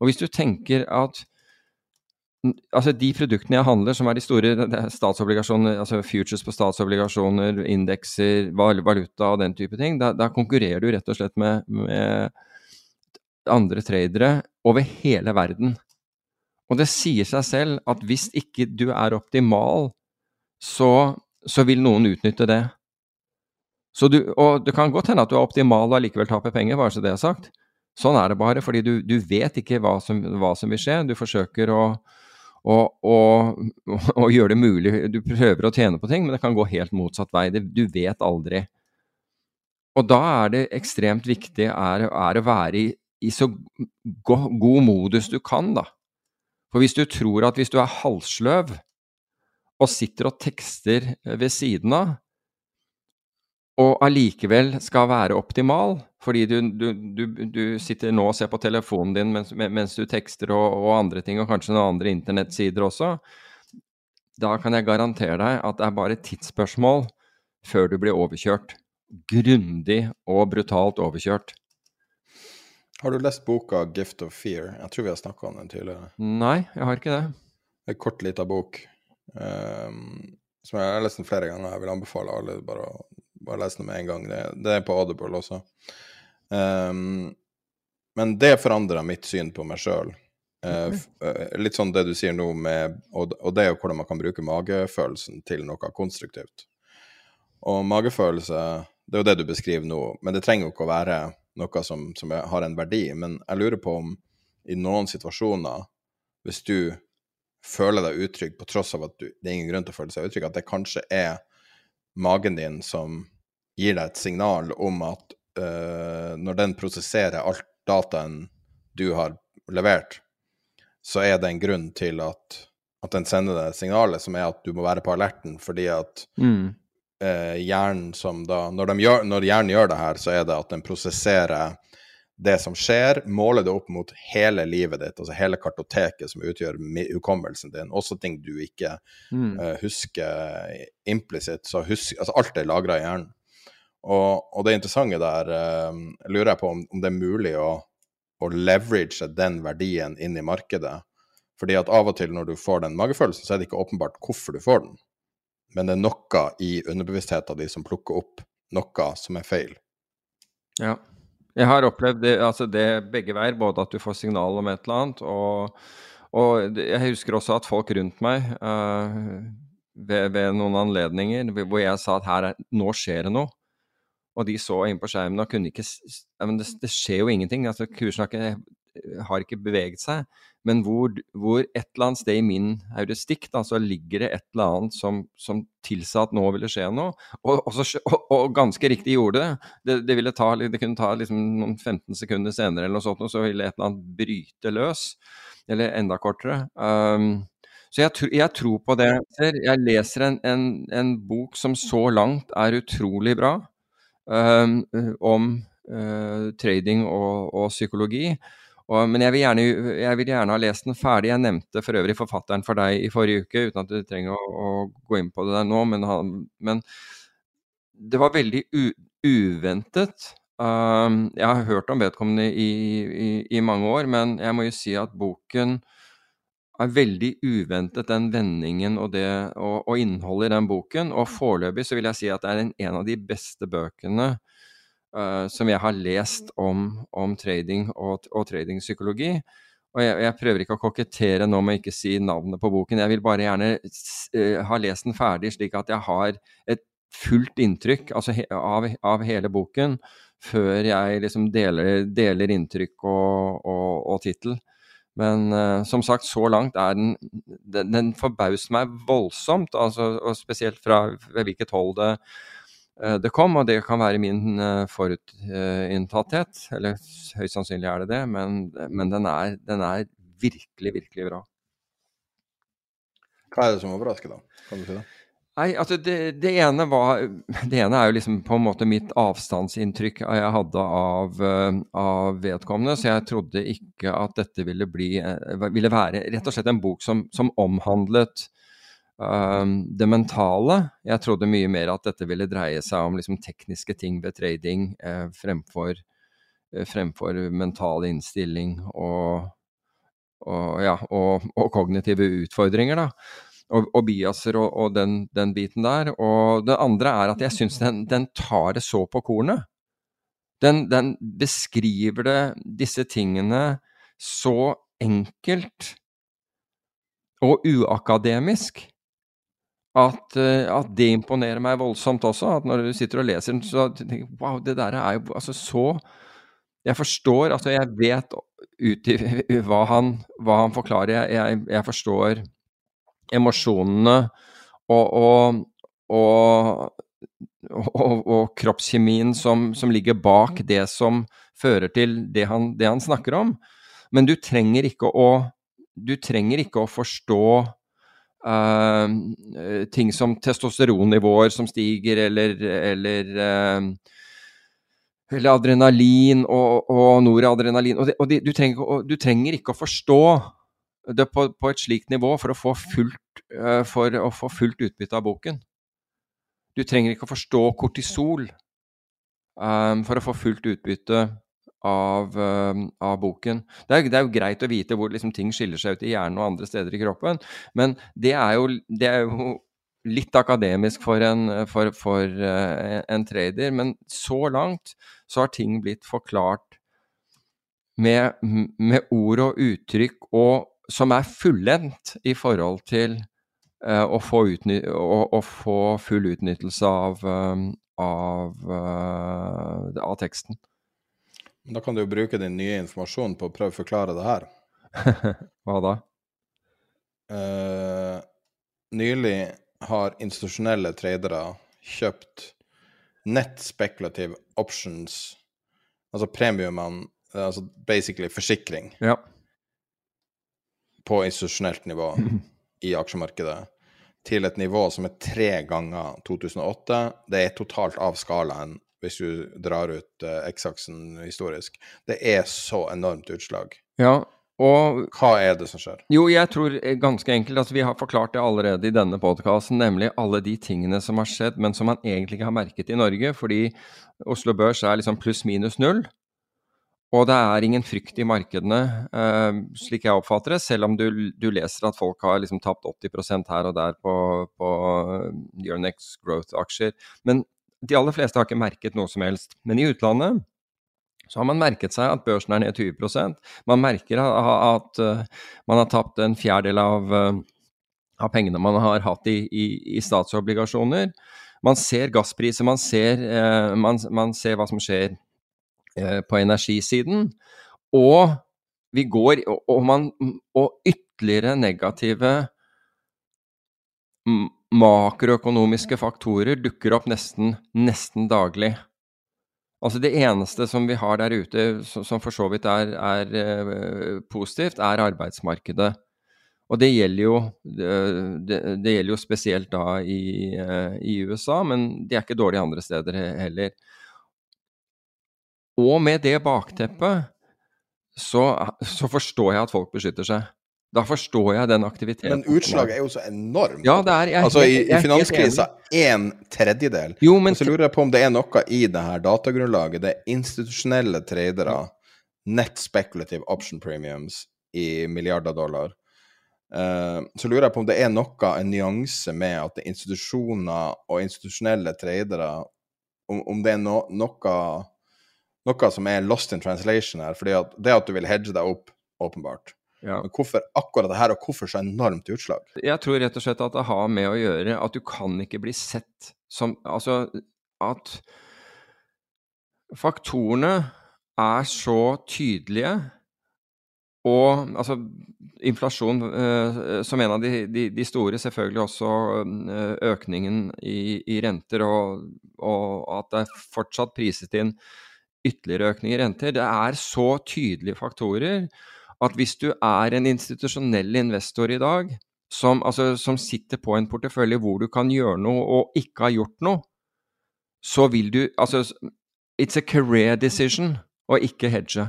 Og hvis du tenker at altså de produktene jeg handler, som er de store statsobligasjoner, altså futures på statsobligasjoner, indekser, valuta og den type ting, da, da konkurrerer du rett og slett med, med andre tradere over hele verden. Og det sier seg selv at hvis ikke du er optimal, så, så vil noen utnytte det. Du, og det kan godt hende at du er optimal og allikevel taper penger, bare så det er sagt. Sånn er det bare, fordi du, du vet ikke hva som, hva som, vil skje. Du forsøker å, å, og, og, gjøre det mulig. Du prøver å tjene på ting, men det kan gå helt motsatt vei. Det, du vet aldri. Og da er det ekstremt viktig er, er å være i, i så go, god modus du kan, da. For hvis du tror at hvis du er halvsløv og sitter og tekster ved siden av, og allikevel skal være optimal, fordi du, du, du, du, sitter nå og ser på telefonen din mens, mens du tekster og, og, andre ting, og kanskje noen andre internettsider også, da kan jeg garantere deg at det er bare et tidsspørsmål før du blir overkjørt. Grundig og brutalt overkjørt. Har du lest boka 'Gift of Fear'? Jeg tror vi har snakka om den tidligere. Nei, jeg har ikke det. En kort, lita bok um, som jeg har lest den flere ganger. Jeg vil anbefale alle bare å bare lese den med en gang. Det, det er på Audible også. Um, men det forandra mitt syn på meg sjøl. Uh, uh, litt sånn det du sier nå med Og, og det er jo hvordan man kan bruke magefølelsen til noe konstruktivt. Og magefølelse, det er jo det du beskriver nå, men det trenger jo ikke å være noe som, som har en verdi. Men jeg lurer på om i noen situasjoner, hvis du føler deg utrygg på tross av at du, det er ingen grunn til å føle seg utrygg, at det kanskje er magen din som gir deg et signal om at uh, når den prosesserer alt dataen du har levert, så er det en grunn til at, at den sender deg signalet som er at du må være på alerten fordi at mm uh, hjernen som da når, gjør, når, hjernen gjør det her, så er det at den prosesserer det som skjer, måler det opp mot hele livet ditt, altså hele kartoteket som utgjør hukommelsen din, også ting du ikke mm. uh, husker implisitt. Så husk, altså alt er lagra i hjernen. Og, og, det interessante der eh, lurer jeg på om, om det er mulig å, å leverage den verdien inn i markedet. Fordi at av og til når du får den magefølelsen, så er det ikke åpenbart hvorfor du får den men det er noe i underbevisstheten de som plukker opp noe som er feil. Ja. Jeg har opplevd det, altså det begge veier, både at du får signal om et eller annet, og, og jeg husker også at folk rundt meg uh, ved, ved, noen anledninger hvor jeg sa at her er, nå skjer det noe, og de så inn på skjermen og kunne ikke men det, det skjer jo ingenting. altså Kursen har ikke, har ikke beveget seg men hvor, hvor, et eller annet sted i min heuristikk da, så ligger det et eller annet som, som tilsa at nå ville skje noe. Og, og, så, og, og ganske riktig gjorde det. Det, det, ville ta, det kunne ta liksom noen 15 sekunder senere eller noe sånt, og så ville et eller annet bryte løs. Eller enda kortere. Um, så jeg, jeg, tror på det. Jeg leser en, en, en, bok som så langt er utrolig bra, om uh, trading og, og psykologi. Og, men jeg vil, gjerne, jeg vil, gjerne, ha lest den ferdig. Jeg nevnte for øvrig forfatteren for deg i forrige uke, uten at du trenger å, å gå inn på det der nå. Men, han, men det var veldig u, uventet. Um, jeg har hørt om vedkommende i, i, i, mange år, men jeg må jo si at boken er veldig uventet, den vendingen og, det, og, og innholdet i den boken. Og foreløpig så vil jeg si at det er en, en av de beste bøkene uh, som jeg har lest om, om trading og, og tradingpsykologi. Og jeg, jeg, prøver ikke å kokettere nå med ikke si navnet på boken. Jeg vil bare gjerne uh, ha lest den ferdig, slik at jeg har et fullt inntrykk altså, he, av, av, hele boken før jeg liksom deler, deler inntrykk og, og, og tittel. Men uh, som sagt, så langt er den Den, den forbauser meg voldsomt, altså, og spesielt fra hvilket hold det, uh, det kom. Og det kan være min uh, forutinntatthet, eller høyst sannsynlig er det det, men, men den, er, den, er, virkelig, virkelig bra. Hva er det som overrasker, da? Kan du si det? Nei, altså det, det, ene var Det ene er jo liksom på en måte mitt avstandsinntrykk jeg hadde av, eh, av vedkommende. Så jeg trodde ikke at dette ville bli eh, Ville være rett og slett en bok som, som omhandlet um, det mentale. Jeg trodde mye mer at dette ville dreie seg om liksom tekniske ting ved trading eh, fremfor, fremfor mental innstilling og, og, ja, og, og kognitive utfordringer, da og, og biaser og, og den, den, biten der. Og det andre er at jeg syns den, den, tar det så på kornet. Den, den, beskriver det, disse tingene, så enkelt og uakademisk at, eh, at, det imponerer meg voldsomt også. At når du sitter og leser den, så tenker jeg wow, det der er jo altså så Jeg forstår, altså jeg vet ut i hva han, hva han forklarer. Jeg, jeg, jeg forstår emosjonene og, og, og, og kroppskjemien som, som, ligger bak det som fører til det han, det han, snakker om. Men du trenger ikke å, du trenger ikke å forstå uh, ting som testosteronnivåer som stiger, eller, eller uh, eller adrenalin og, og noradrenalin. Og, det, og det, du, trenger, du, trenger, ikke å forstå det på, på, et slikt nivå for å, få fullt, uh, for å få fullt utbytte av boken. Du trenger ikke å forstå kortisol um, for å få fullt utbytte av, um, av boken. Det er, det er, jo greit å vite hvor liksom, ting skiller seg ut i hjernen og andre steder i kroppen, men det er jo, det er jo litt akademisk for en, for, for, uh, en trader. Men så langt så har ting blitt forklart med, med ord og uttrykk og som er fullendt i forhold til uh, å, få å, å, få full utnyttelse av, um, av, uh, av, teksten. Da kan du jo bruke din nye informasjon på å prøve å forklare det her. [laughs] Hva da? Uh, nylig har institusjonelle tradere kjøpt net speculative options, altså premiumene, altså basically forsikring. Ja på institusjonelt nivå i aksjemarkedet til et nivå som er tre ganger 2008. Det er totalt av skalaen hvis du drar ut uh, X-aksen historisk. Det er så enormt utslag. Ja, og Hva er det som skjer? Jo, jeg tror eh, ganske enkelt at vi har forklart det allerede i denne podkasten, nemlig alle de tingene som har skjedd, men som man egentlig ikke har merket i Norge, fordi Oslo Børs er liksom pluss-minus null. Og det er ingen frykt i markedene, eh, slik jeg oppfatter det, selv om du, du leser at folk har liksom tapt 80% her og der på, på Euronex Growth-aksjer. Men de aller fleste har ikke merket noe som helst. Men i utlandet så har man merket seg at børsen er ned 20% Man merker at, uh, man har tapt en fjerdedel av, uh, av pengene man har hatt i, i, i, statsobligasjoner. Man ser gasspriser, man ser, man, man ser hva som skjer Eh, på energisiden. Og vi går og, man, og ytterligere negative makroøkonomiske faktorer dukker opp nesten, nesten daglig. Altså Det eneste som vi har der ute som for så vidt er, er uh, positivt, er arbeidsmarkedet. Og det gjelder jo, det, det gjelder jo spesielt da i, uh, i, USA, men de er ikke dårlige andre steder heller. Og med det bakteppet så, så, forstår jeg at folk beskytter seg. Da forstår jeg den aktiviteten. Men utslaget er jo så enormt. Ja, det er, jeg, altså I, i finanskrisa en tredjedel. Jo, men, og så lurer jeg på om det er noe i det her datagrunnlaget. Det er institusjonelle tradere, net speculative option premiums i milliarder dollar. Uh, så lurer jeg på om det er noe, en nyanse med at det er institusjoner og institusjonelle tradere Om, om det er no, noe, noe som er lost in translation her. fordi at det at du vil hedge deg opp, åpenbart. Ja. Men hvorfor akkurat det her, og hvorfor så enormt utslag? Jeg tror rett og slett at det har med å gjøre at du kan ikke bli sett som Altså at faktorene er så tydelige og altså, inflasjon eh, som en av de, de, de, store, selvfølgelig også eh, økningen i, i renter, og, og, at det er fortsatt priset inn ytterligere økning i renter. Det er så tydelige faktorer at hvis du er en institusjonell investor i dag, som, altså, som sitter på en portefølje hvor du kan gjøre noe og ikke har gjort noe, så vil du Altså, it's a career decision å ikke hedge.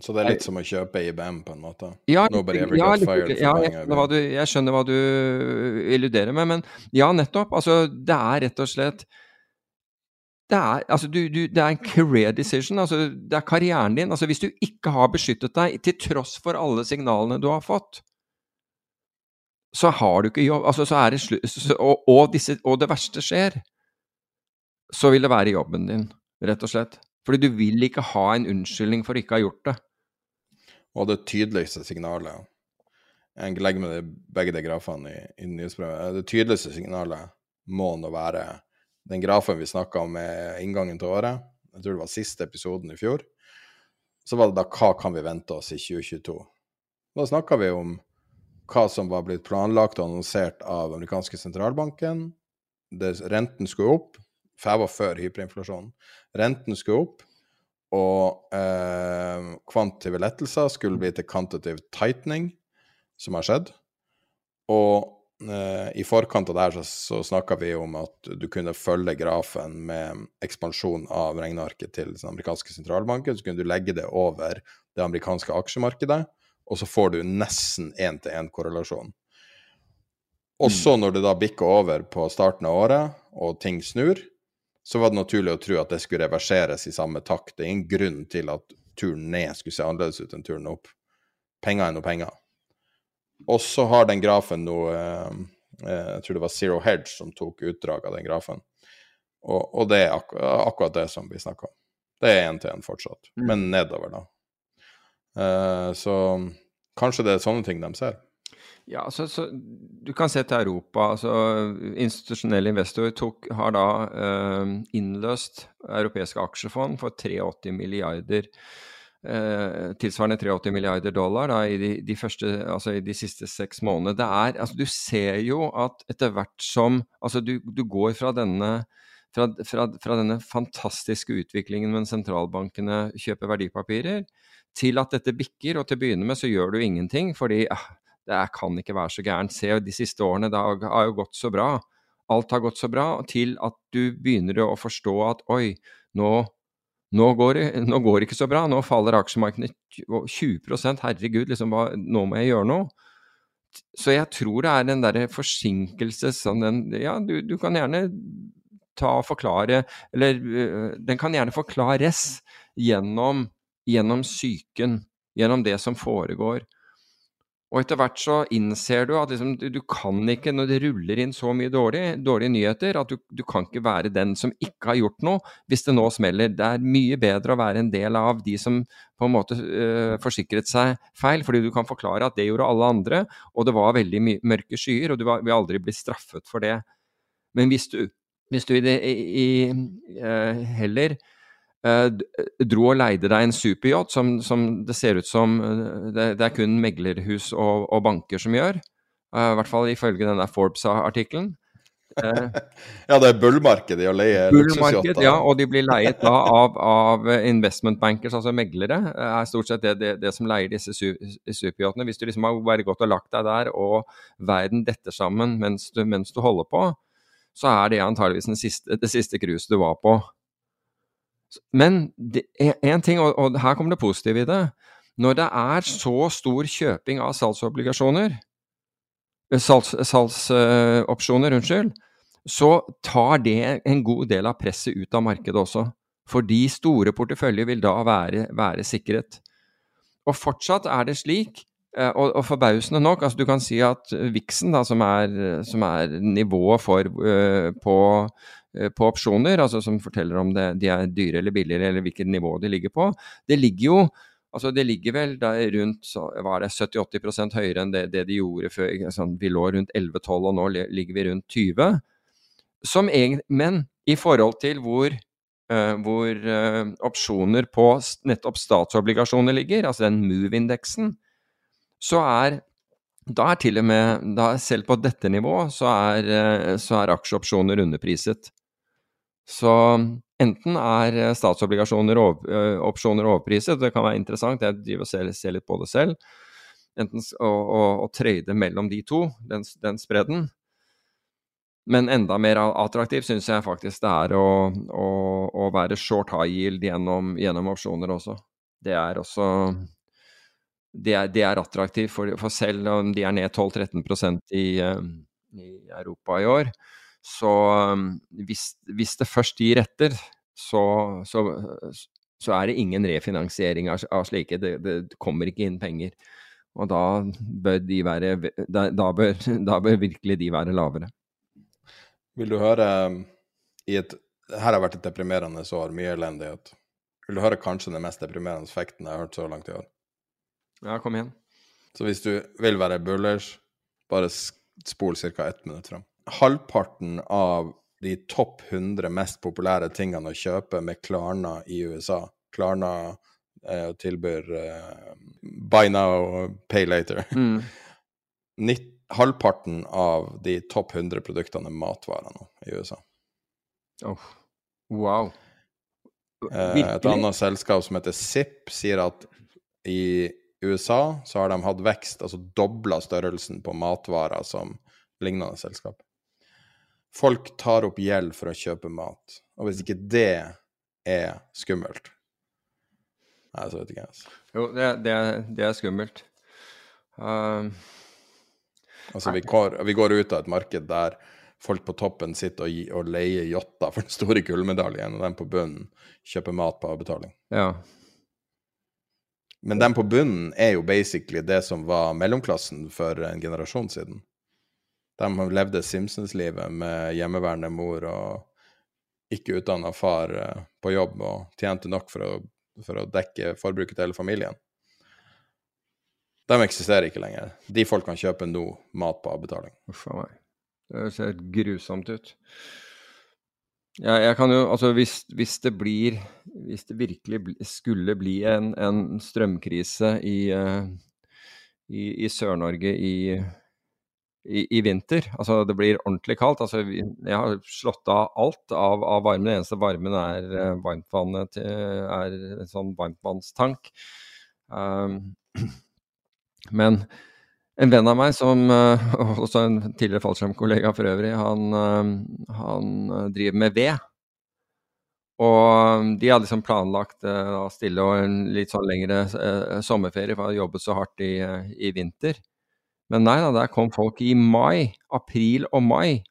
Så det er litt som å kjøpe IBM, på en måte? Ja, ja, ja jeg, du, jeg, skjønner hva du illuderer med, men ja, nettopp. Altså, det er rett og slett det er, altså, du, du, det er en career decision. Altså, det er karrieren din. Altså, hvis du ikke har beskyttet deg, til tross for alle signalene du har fått, så har du ikke jobb altså, så er det slutt, og, og, disse, og det verste skjer, så vil det være jobben din, rett og slett. Fordi du vil ikke ha en unnskyldning for ikke å ha gjort det. Og det tydeligste signalet Jeg legger med det, begge de grafene i, i nyhetsbrevet. Det tydeligste signalet må nå være den grafen vi snakka om med inngangen til året. Jeg tror det var siste episoden i fjor. Så var det da hva kan vi vente oss i 2022? Da snakka vi om hva som var blitt planlagt og annonsert av amerikanske sentralbanken. Det, renten skulle opp, for jeg var før hyperinflasjonen. Renten skulle opp, og eh, kvantive lettelser skulle bli til quantitative tightening, som har skjedd. Og i forkant av det her så, så snakka vi om at du kunne følge grafen med ekspansjon av regnearket til den amerikanske sentralbanken. Så kunne du legge det over det amerikanske aksjemarkedet, og så får du nesten én-til-én-korrelasjon. Og så når det da bikker over på starten av året, og ting snur, så var det naturlig å tro at det skulle reverseres i samme takt. Det er ingen grunn til at turen ned skulle se annerledes ut enn turen opp. Penger er nå penger. Og så har den grafen noe eh, eh, Jeg tror det var Zero Hedge som tok utdrag av den grafen. Og, og det er ak akkurat det som vi snakker om. Det er én til én fortsatt, mm. men nedover, da. Uh, så kanskje det er sånne ting de ser. Ja, så, så, Du kan se til Europa. altså Institusjonell investor tok, har da eh, innløst europeiske aksjefond for 83 milliarder eh, tilsvarende 83 milliarder dollar da, i, de, de første, altså i de siste seks månedene. Det er, altså Du ser jo at etter hvert som altså Du, du går fra denne, fra, fra, fra denne fantastiske utviklingen med sentralbankene kjøper verdipapirer, til at dette bikker, og til å begynne med så gjør du ingenting fordi eh, det kan ikke være så gærent. Se de siste årene, det har jo gått så bra. Alt har gått så bra, til at du begynner å forstå at oi, nå, nå, går, nå går det ikke så bra. Nå faller aksjemarkedet 20% herregud, liksom, hva, nå må jeg gjøre noe. Så jeg tror det er den derre forsinkelse sånn den Ja, du, du, kan gjerne ta og forklare Eller øh, den kan gjerne forklares gjennom, gjennom psyken, gjennom det som foregår. Og etter hvert så innser du at liksom, du, du, kan ikke, når det ruller inn så mye dårlig, dårlige nyheter, at du, du, kan ikke være den som ikke har gjort noe hvis det nå smeller. Det er mye bedre å være en del av de som på en måte øh, forsikret seg feil, fordi du kan forklare at det gjorde alle andre, og det var veldig mørke skyer, og du vil aldri bli straffet for det. Men hvis du, hvis du i det, i, i, uh, heller dro og leide deg en superyacht som, som, det ser ut som eh, det, det er kun meglerhus og, og, banker som gjør. I hvert fall ifølge denne Forbes-artikkelen. [laughs] Ja, det er bullmarked i å leie luksusyachter. Ja, og de blir leiet da av, av investment bankers, altså meglere. er stort sett det, det, det som leier disse su superyachtene. Hvis du liksom har bare gått og lagt deg der, og verden detter sammen mens du, mens du holder på, så er det antageligvis siste, det siste cruiset du var på. Men én ting, og, her kommer det positive i det. Når det er så stor kjøping av salgsobligasjoner, eh, salgs, salgsopsjoner, unnskyld, så tar det en god del av presset ut av markedet også. Fordi store porteføljer vil da være, være sikret. Og fortsatt er det slik Eh, og, og forbausende nok, altså du kan si at Vixen, da, som er, som er nivået for, på, på, opsjoner, altså som forteller om det, de er dyre eller billigere, eller hvilket nivå de ligger på, det ligger jo altså det ligger vel rundt så, hva er det, 70-80 høyere enn det, det, de gjorde før. Sånn, vi lå rundt 11-12, og nå ligger vi rundt 20. Som egentlig, men i forhold til hvor Uh, hvor uh, opsjoner på nettopp statsobligasjoner ligger, altså den Move-indeksen, så er da er til og med Selv på dette nivået så så er aksjeopsjoner underpriset. Så enten er statsobligasjoner og opsjoner overpriset, det kan være interessant, jeg driver og ser, ser litt på det selv. Enten å, å, å trøyde mellom de to, den, den spredden, men enda mer attraktivt syns jeg faktisk det er å, å, å, være short high yield gjennom, gjennom, opsjoner også. Det er også Det er, det er attraktivt, for, for, selv om de er ned 12-13% i, eh, i Europa i år, så um, hvis, hvis det først gir etter, så, så, så, er det ingen refinansiering av, av slike. Det, det, kommer ikke inn penger. Og da bør de være da, da, bør, [laughs] da bør virkelig de være lavere. Vil du høre um, i et Her har vært et deprimerende år, mye elendighet. Vil du høre kanskje den mest deprimerende effekten jeg har hørt så langt i år? Ja, kom igjen. Så hvis du vil være bullers, bare spol ca. ett minutt fram. Halvparten av de topp 100 mest populære tingene å kjøpe med Klarna i USA Klarna eh, tilbyr eh, buy now, pay later. Mm. [laughs] 90 halvparten av de topp 100 produktene er matvarer nå i USA. Oh. Wow. Eh, et annet selskap som heter Zipp, sier at i USA så har de hatt vekst, altså dobla størrelsen på matvarer som lignende selskap. Folk tar opp gjeld for å kjøpe mat, og hvis ikke det er skummelt Nei, så vet ikke jeg. Altså. Jo, det, det, det er skummelt. Uh, Altså, vi går, vi går, ut av et marked der folk på toppen sitter og, og leier yachter for den store gullmedaljen, og den på bunnen kjøper mat på avbetaling. Ja. Men den på bunnen er jo basically det som var mellomklassen for en generasjon siden. De levde Simpsons-livet med hjemmeværende mor og ikke utdanna far eh, på jobb og tjente nok for å, for å dekke forbruket til hele familien. De eksisterer ikke lenger. De folk kan kjøpe nå mat på avbetaling. Uff a meg. Det ser grusomt ut. Ja, jeg kan jo, altså hvis, hvis, det blir Hvis det virkelig skulle bli en, en strømkrise i, uh, i, i Sør-Norge i, i, i, vinter, altså det blir ordentlig kaldt altså Jeg har slått av alt av, av varmen. Den eneste varmen er uh, varmtvannet er en sånn varmtvannstank. Um, [clears throat] Men en venn av meg, som uh, [laughs] også en tidligere fallskjermkollega for øvrig, han, uh, han, eh, driver med ved. Og de hadde liksom planlagt uh, stille og en litt sånn lengre sommerferie, for å ha jobbet så hardt i, i vinter. Men nei da, der kom folk i mai, april og mai,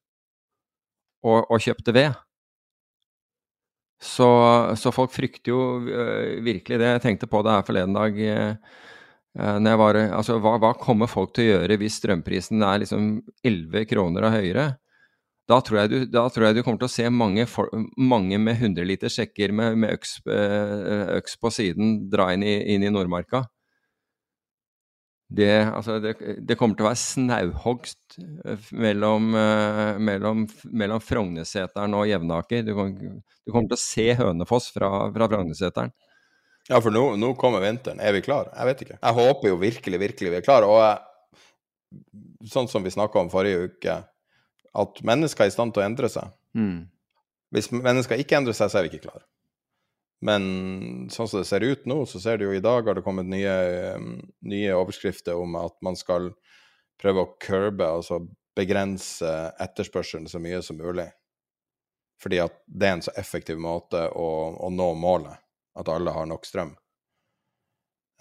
og, og kjøpte ved. Så, så, folk frykter jo virkelig det. Jeg tenkte på det her forleden dag. Uh, var, altså, hva, hva, kommer folk til å gjøre hvis strømprisen er liksom 11 kroner og høyere? Da tror, du, da tror, jeg du, kommer til å se mange, for, mange med 100 liter sjekker med, med øks, øks, på siden dra inn i, inn i Nordmarka. Det, altså, det, det, kommer til å være snauhogst eh, mellom, uh, mellom, mellom Frogneseteren og Jevnaker. Du, du, kommer til å se Hønefoss fra, fra Frogneseteren. Ja, for nå, nå, kommer vinteren. Er vi klar? Jeg vet ikke. Jeg håper jo virkelig, virkelig vi er klar. Og sånn som vi snakka om forrige uke, at mennesker er i stand til å endre seg. Mm. Hvis mennesker ikke endrer seg, så er vi ikke klar. Men sånn som det ser ut nå, så ser det jo i dag har det kommet nye, nye overskrifter om at man skal prøve å curbe, altså begrense etterspørselen så mye som mulig. Fordi at det er en så effektiv måte å, å nå målet at alle har nok strøm.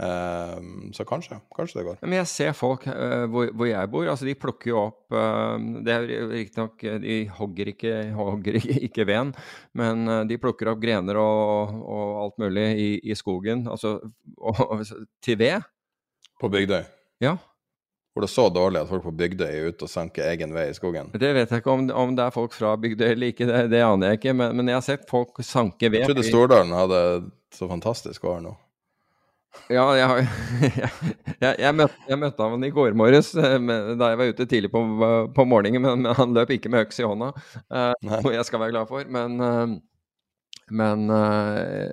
Um, så kanskje, kanskje det går. Men jeg ser folk uh, hvor, hvor, jeg bor, altså de plukker jo opp uh, Det er riktignok De hogger ikke, [laughs] hogger ikke veden, men uh, de plukker opp grener og, og alt mulig i, i skogen, altså og, og, til ved. På Bygdøy? Ja. Hvor det er så dårlig at folk på Bygdøy er ute og sanker egen vei i skogen. Det vet jeg ikke om, om det er folk fra Bygdøy eller ikke, det, det, aner jeg ikke. Men, men, jeg har sett folk sanke ved. Jeg trodde Stordalen hadde så fantastisk år nå. Ja, jeg, [laughs] jeg, jeg, jeg møtte, jeg møtte han i går morges eh, da jeg var ute tidlig på, på morgenen, men, men, han løp ikke med øks i hånda, uh, noe jeg skal være glad for. Men, uh, men uh,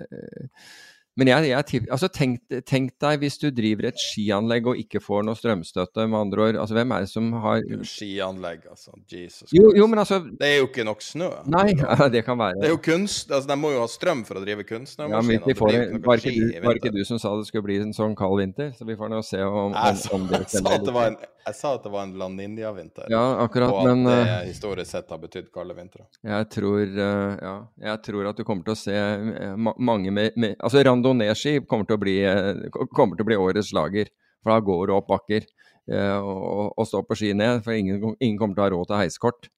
men jeg, jeg altså tenk, tenk, deg hvis du driver et skianlegg og ikke får noe strømstøtte, med andre ord. Altså, hvem er det som har Skianlegg, altså. Jesus jo, jo, men altså Det er jo ikke nok snø. Nei, [laughs] ja, det kan være. Det er jo kunst, altså De må jo ha strøm for å drive kunstnermaskiner. Ja, var, ikke du, var ikke du som sa det skulle bli en sånn kald vinter? Så vi får nå se om, om, om det jeg, [laughs] sa at det var en, jeg sa at det var en Landindia-vinter. Ja, akkurat, og at men, det uh, historisk sett har betydd kalde vintre. Jeg tror, uh, ja, jeg tror at du kommer til å se uh, mange med, med Altså randonee-ski kommer eh, kommer til å bli årets lager, For da går det opp bakker eh, og, og står på ski ned. For ingen, ingen, kommer til å ha råd til heiskort.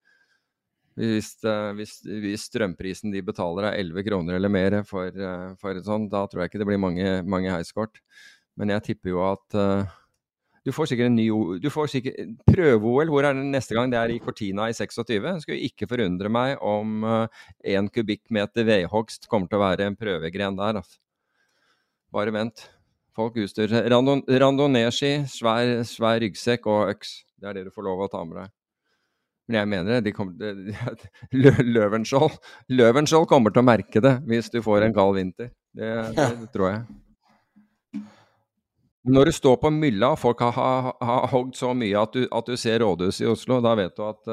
Hvis, eh, hvis, hvis strømprisen de betaler er 11 kroner eller mer for, for et sånt, da tror jeg ikke det blir mange, mange heiskort. Men jeg tipper jo at du får sikkert en ny du får sikkert Prøve-OL, hvor er det neste gang? Det er i Cortina i 26. Det skulle ikke forundre meg om én uh, kubikkmeter vedhogst kommer til å være en prøvegren der. Altså. Bare vent. Folk utstyrer seg. Randon, Randonee-ski, svær, svær, ryggsekk og øks. Det er det du får lov å ta med deg. Men jeg mener det. De Løvenskiold kommer til å merke det hvis du får en kald vinter. Det, det, det tror jeg. Når du står på mylla og folk har, har, har hogd så mye at du, at du, ser rådhuset i Oslo, da vet du at,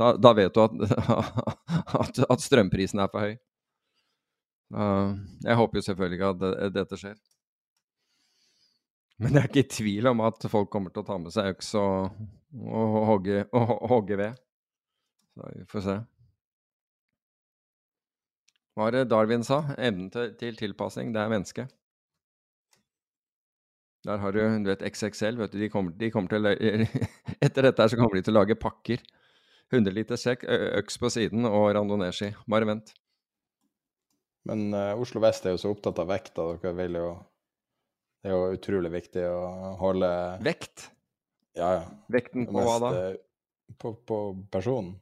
da, da vet du [laughs] at, at, strømprisen er for høy. Jeg håper jo selvfølgelig ikke at dette skjer. Men det er ikke tvil om at folk kommer til å ta med seg øks og, og, hogge, og hogge ved. Så vi får se. Hva er det Darwin sa? Evnen til, til tilpasning, det er mennesket. Der har du, du vet, XXL. vet du, de kommer, de kommer til [laughs] Etter dette her så kommer de til å lage pakker. 100 liter sekk, øks på siden og randonee-ski. Bare vent. Men uh, Oslo vest er jo så opptatt av vekt at dere vil jo Det er jo utrolig viktig å holde Vekt? Ja, ja. Vekten på hva da? På, på personen.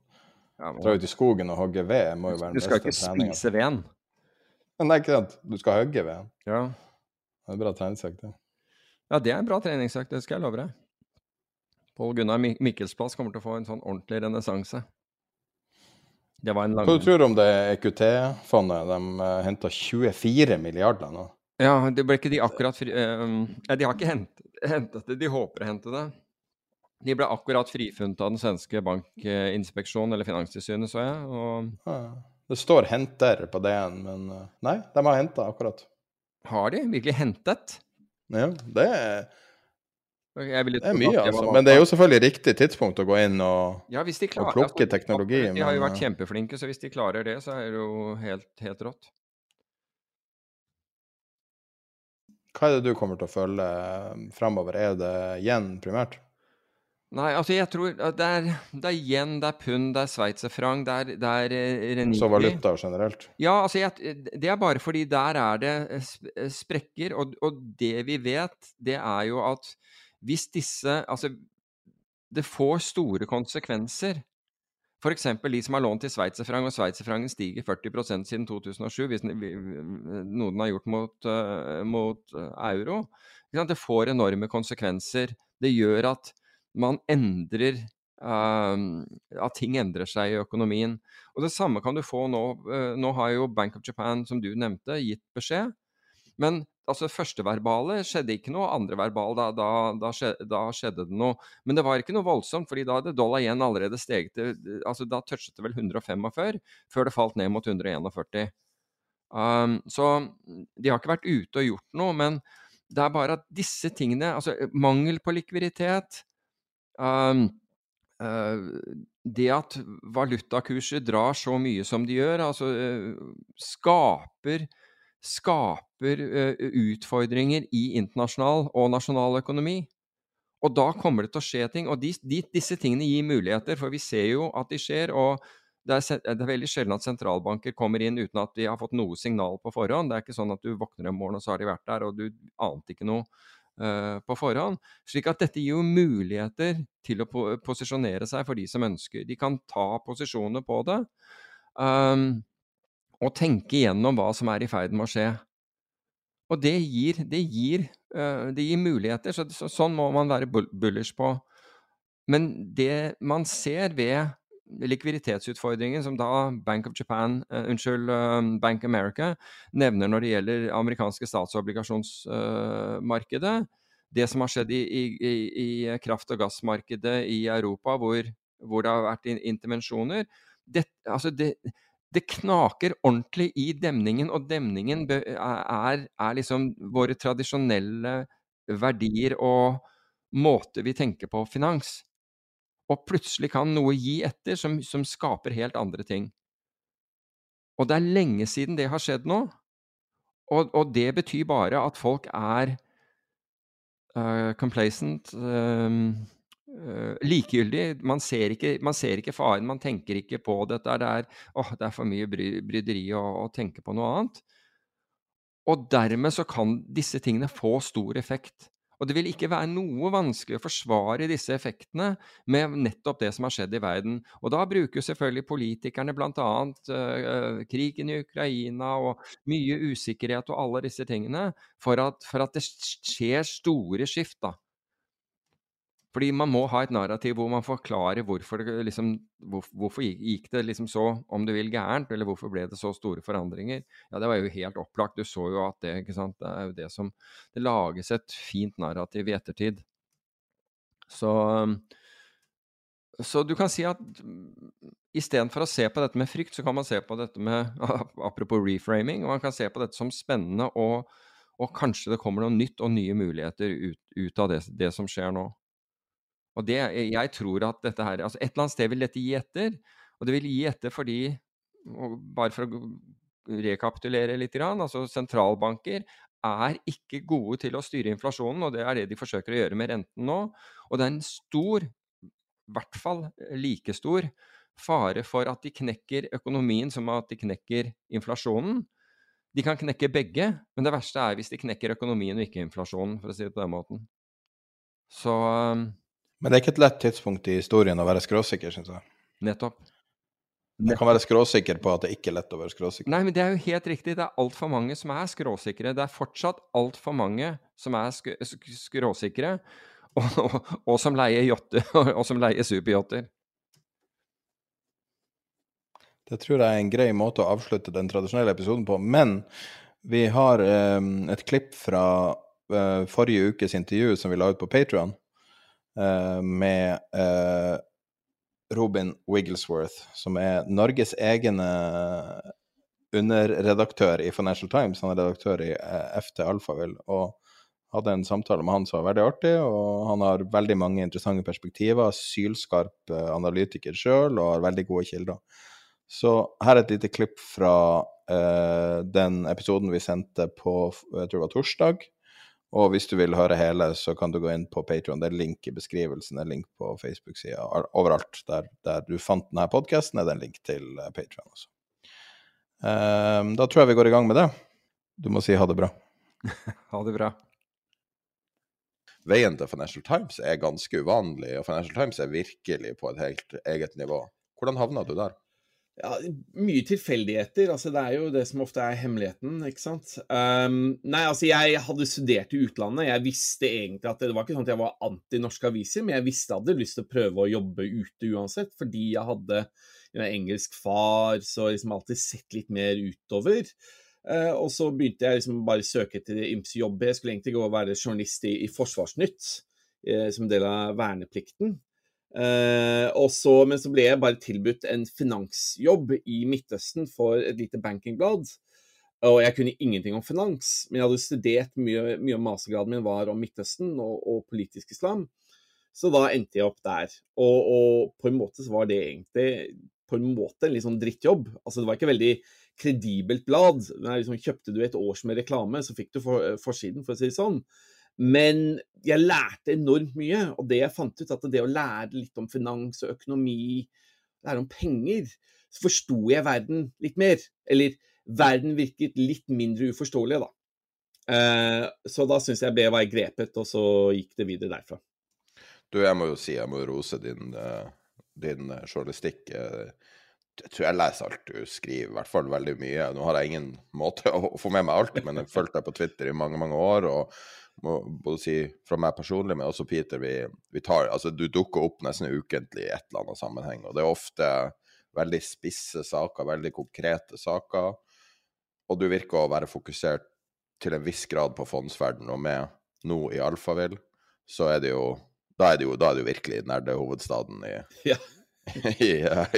Ja, men... Dra ut i skogen og hogge ved må jo være den beste treninga. Du skal ikke spise veden? Nei, ikke sant. Du skal hogge veden. Ja. Det er bra treningsøkt, det. Ja, det er en bra treningsøkt, det skal jeg love deg. Pål Gunnar Mik Mikkelsplass kommer til å få en sånn ordentlig renessanse. Det var en lang... Hva du tror du om det EQT-fondet? De uh, eh, henta 24 milliarder nå. Ja, det ble ikke de akkurat fri... Uh, de har ikke hentet det, de håper å hente det. De ble akkurat frifunnet av den svenske bankinspeksjonen, eller Finanstilsynet, så jeg. Og... Ja, det står 'henter' på DN, men uh, nei, de har henta akkurat. Har de virkelig hentet? Ja, det er det er mye, altså. Men det er jo selvfølgelig riktig tidspunkt å gå inn og, ja, klarer, og plukke altså, teknologi. De har jo vært kjempeflinke, så hvis de klarer det, så er det jo helt, helt rått. Hva er det du kommer til å følge fremover? Er det igjen primært? Nei, altså jeg tror det er, det er yen, det er pund, det er sveitserfranc, det er, det er eh, reniki. Så valuta generelt? Ja, altså jeg, det er bare fordi der er det sprekker. Og, og det vi vet, det er jo at hvis disse Altså, det får store konsekvenser. F.eks. de som har lånt til sveitserfranc, og sveitserfrancen stiger 40% siden 2007, hvis noen har gjort mot, mot euro. Det får enorme konsekvenser. Det gjør at man endrer uh, At ting endrer seg i økonomien. Og Det samme kan du få nå. nå har jo Bank of Japan, som du nevnte, gitt beskjed. Men altså førsteverbale skjedde ikke noe, andreverbale, da, da, da, skjedde, da, skjedde det noe. Men det var ikke noe voldsomt, fordi da hadde dollar igjen allerede steget til altså Da touchet det vel 145 før det falt ned mot 141. Um, så de har ikke vært ute og gjort noe, men det er bare at disse tingene Altså mangel på likviditet uh, det at valutakurser drar så mye som de gjør, altså uh, skaper skaper uh, utfordringer i internasjonal og nasjonal økonomi. Og da kommer det til å skje ting. Og de, de, disse tingene gir muligheter, for vi ser jo at de skjer. og det er, det er, veldig sjelden at sentralbanker kommer inn uten at de har fått noe signal på forhånd. Det er ikke sånn at du våkner en morgen og så har de vært der, og du ante ikke noe. Uh, på forhånd. Slik at dette gir jo muligheter til å posisjonere seg for de som ønsker. De kan ta posisjoner på det. Um, og tenke igjennom hva som er i ferd med å skje. Og det gir, det gir, uh, det gir muligheter, så, så, sånn må man være bullish på. Men det man ser ved likviditetsutfordringen som da Bank of Japan, uh, unnskyld, uh, Bank America nevner når det gjelder amerikanske statsobligasjonsmarkedet, det som har skjedd i, i, i, kraft- og gassmarkedet i Europa, hvor, hvor det har vært intervensjoner det, altså det, det, knaker ordentlig i demningen, og demningen er, er liksom våre tradisjonelle verdier og måter vi tenker på finans. Og plutselig kan noe gi etter som, som, skaper helt andre ting. Og det er lenge siden det har skjedd nå. Og, og det betyr bare at folk er uh, complacent, uh, uh, likegyldig. Man ser, ikke, man ser, ikke, faren, man tenker ikke på dette. Det er, oh, det er for mye bry, bryderi å, å tenke på noe annet. Og dermed så kan disse tingene få stor effekt. Og det vil ikke være noe vanskelig å forsvare disse effektene med nettopp det som har skjedd i verden. Og da bruker selvfølgelig politikerne bl.a. Uh, krigen i Ukraina og mye usikkerhet og alle disse tingene for at, for at det skjer store skift. da. Fordi man må ha et narrativ hvor man forklarer hvorfor, det, liksom, hvor, hvorfor gikk det liksom så, om du vil, gærent, eller hvorfor ble det så store forandringer. Ja, Det var jo helt opplagt. Du så jo at det ikke sant, det er jo det som Det lages et fint narrativ i ettertid. Så, så du kan si at istedenfor å se på dette med frykt, så kan man se på dette med [laughs] Apropos reframing, og man kan se på dette som spennende, og, og kanskje det kommer noe nytt og nye muligheter ut, ut av det, det som skjer nå. Og det, jeg tror at dette her altså Et eller annet sted vil dette gi etter. Og det vil gi etter fordi Bare for å rekapitulere litt, altså sentralbanker er ikke gode til å styre inflasjonen, og det er det de forsøker å gjøre med renten nå. Og det er en stor, i hvert fall like stor, fare for at de knekker økonomien som at de knekker inflasjonen. De kan knekke begge, men det verste er hvis de knekker økonomien og ikke inflasjonen, for å si det på den måten. Så men det er ikke et lett tidspunkt i historien å være skråsikker, syns jeg. Nettopp. Jeg kan være skråsikker på at det ikke er lett å være skråsikker. Nei, men det er jo helt riktig. Det er altfor mange som er skråsikre. Det er fortsatt altfor mange som er sk skråsikre, [laughs] og, og, og, som leier yachter, [laughs] og som leier superyachter. Det tror jeg er en grei måte å avslutte den tradisjonelle episoden på. Men vi har um, et klipp fra uh, forrige ukes intervju som vi la ut på Patrion. Eh, med uh, Robin Wigglesworth, som er Norges egne underredaktør i Financial Times. Han er redaktør i FT Alfavill. og hadde en samtale med han som var veldig artig, og han har veldig mange interessante perspektiver. Sylskarp analytiker sjøl og har veldig gode kilder. Så her er et lite klipp fra uh, den episoden vi sendte på jeg tror det var torsdag. Og hvis du vil høre hele, så kan du gå inn på Patron. Det er link i beskrivelsen, det er link på Facebook-sida. Overalt der, der, du fant denne podkasten, er det en link til eh, Patron også. Um, da tror jeg vi går i gang med det. Du må si ha det bra. [laughs] ha det bra. Veien til Financial Times er ganske uvanlig, og Financial Times er virkelig på et helt eget nivå. Hvordan havna du der? Ja, mye tilfeldigheter. altså Det er jo det som ofte er hemmeligheten, ikke sant. Um, nei, altså jeg hadde studert i utlandet. Jeg visste egentlig at det var ikke sånn at jeg var anti norske aviser, men jeg visste jeg hadde lyst til å prøve å jobbe ute uansett, fordi jeg hadde en engelsk far, så liksom alltid sett litt mer utover. Uh, og så begynte jeg liksom bare søke etter ymse jobber. Jeg skulle egentlig gå og være journalist i, i Forsvarsnytt, uh, som del av verneplikten. Uh, så, men så ble jeg bare tilbudt en finansjobb i Midtøsten for et lite bankingblad. Og jeg kunne ingenting om finans, men jeg hadde studert mye, mye av mastergraden min var om Midtøsten og, og, politisk islam. Så da endte jeg opp der. Og, og, på en måte så var det egentlig på en måte en litt sånn drittjobb. Altså det var ikke veldig kredibelt blad. Liksom, kjøpte du et års med reklame, så fikk du for, forsiden, for å si det sånn. Men jeg lærte enormt mye, og det jeg fant ut, at det å lære litt om finans og økonomi, lære om penger, så forsto jeg verden litt mer. Eller verden virket litt mindre uforståelig, da. Uh, så da syns jeg ble var grepet, og så gikk det videre derfra. Du, jeg må jo si, jeg må rose din, din journalistikk. Jeg tror jeg leser alt du skriver, i hvert fall veldig mye. Nå har jeg ingen måte å få med meg alt, men jeg fulgte deg på Twitter i mange, mange år. og må både si fra meg personlig, men også Peter, vi, vi tar Altså, du dukker opp nesten ukentlig i et eller annet sammenheng, og det er ofte veldig spisse saker, veldig konkrete saker. Og du virker å være fokusert til en viss grad på fondsverdenen, og med nå i Alfavill, så er det jo da er det jo, da er det jo virkelig nerdehovedstaden i, ja. [laughs] i,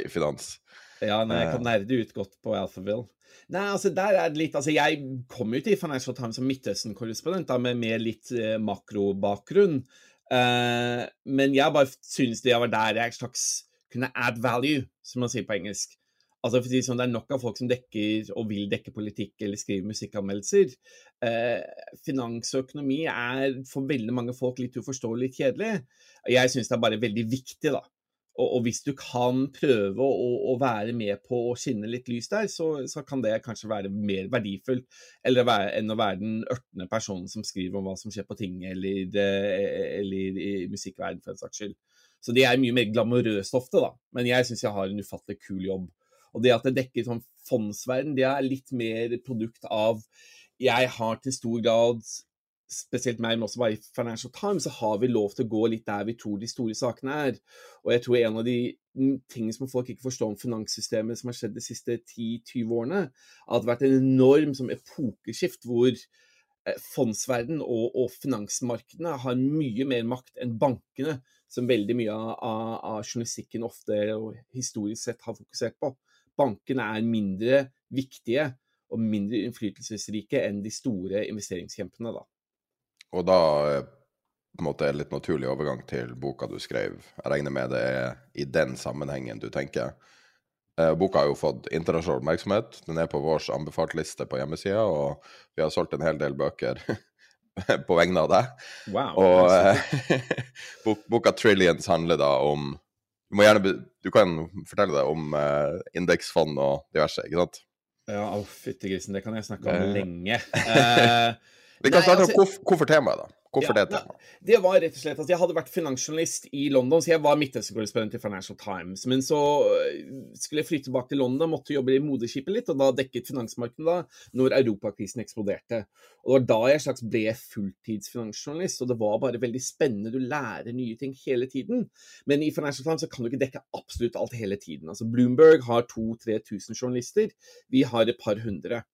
i, finans. Ja, nei, jeg kan nerde ut godt på Alphaville. Nei, altså der er det litt Altså, jeg kom jo til Financial Times som Midtøsten-korrespondent da, med med litt eh, makrobakgrunn. Eh, men jeg bare synes det var der jeg slags kunne add value, som man sier på engelsk. Altså for å si sånn, Det er nok av folk som dekker og vil dekke politikk eller skrive musikkanmeldelser. Eh, finans og økonomi er for veldig mange folk litt uforståelig kjedelig. Jeg syns det er bare veldig viktig, da. Og, og hvis du kan prøve å, å, være med på å skinne litt lys der, så, så kan det kanskje være mer verdifullt være, enn å være den ørtende personen som skriver om hva som skjer på tinget eller, eller i musikkverden, for en saks skyld. Så det er mye mer glamorøst ofte, da. Men jeg syns jeg har en ufattelig kul jobb. Og det at det dekker sånn fondsverden, det er litt mer produkt av Jeg har til stor grad spesielt meg, men også bare i Financial Times, så har vi lov til å gå litt der vi tror de store sakene er. Og jeg tror en av de tingene som folk ikke forstår om finanssystemet som har skjedd de siste 10-20 årene, har vært en enorm som epokeskift hvor eh, fondsverden og, og, finansmarkedene har mye mer makt enn bankene, som veldig mye av, av journalistikken ofte og historisk sett har fokusert på bankene er mindre viktige og mindre innflytelsesrike enn de store investeringskjempene, da. Og da eh, på en måte det litt naturlig overgang til boka du skrev. Jeg regner med det er i den sammenhengen du tenker. Eh, boka har jo fått internasjonal oppmerksomhet. Den er på vår anbefalt-liste på hjemmesida, og vi har solgt en hel del bøker [laughs] på vegne av deg. Wow, og eh, [laughs] boka 'Trillions' handler da om du må gjerne Du kan fortelle deg om uh, indeksfond og diverse, ikke sant? Ja, å fytti grisen, det kan jeg snakke om lenge. Uh, [laughs] Vi kan starte altså, hvorfor, hvorfor temaet, da? Hvorfor ja, det temaet? Det var rett og slett at jeg hadde vært finansjournalist i London, så jeg var Midtøsten-korrespondent i Financial Times. Men så øh, skulle jeg flytte tilbake til London, måtte jobbe i moderskipet litt, og da dekket finansmarkedet da når europakrisen eksploderte. Og det var da jeg slags ble fulltidsfinansjournalist, og det var bare veldig spennende. Du lærer nye ting hele tiden. Men i Financial Times så kan du ikke dekke absolutt alt hele tiden. Altså Bloomberg har 2000-3000 journalister, vi har et par hundre.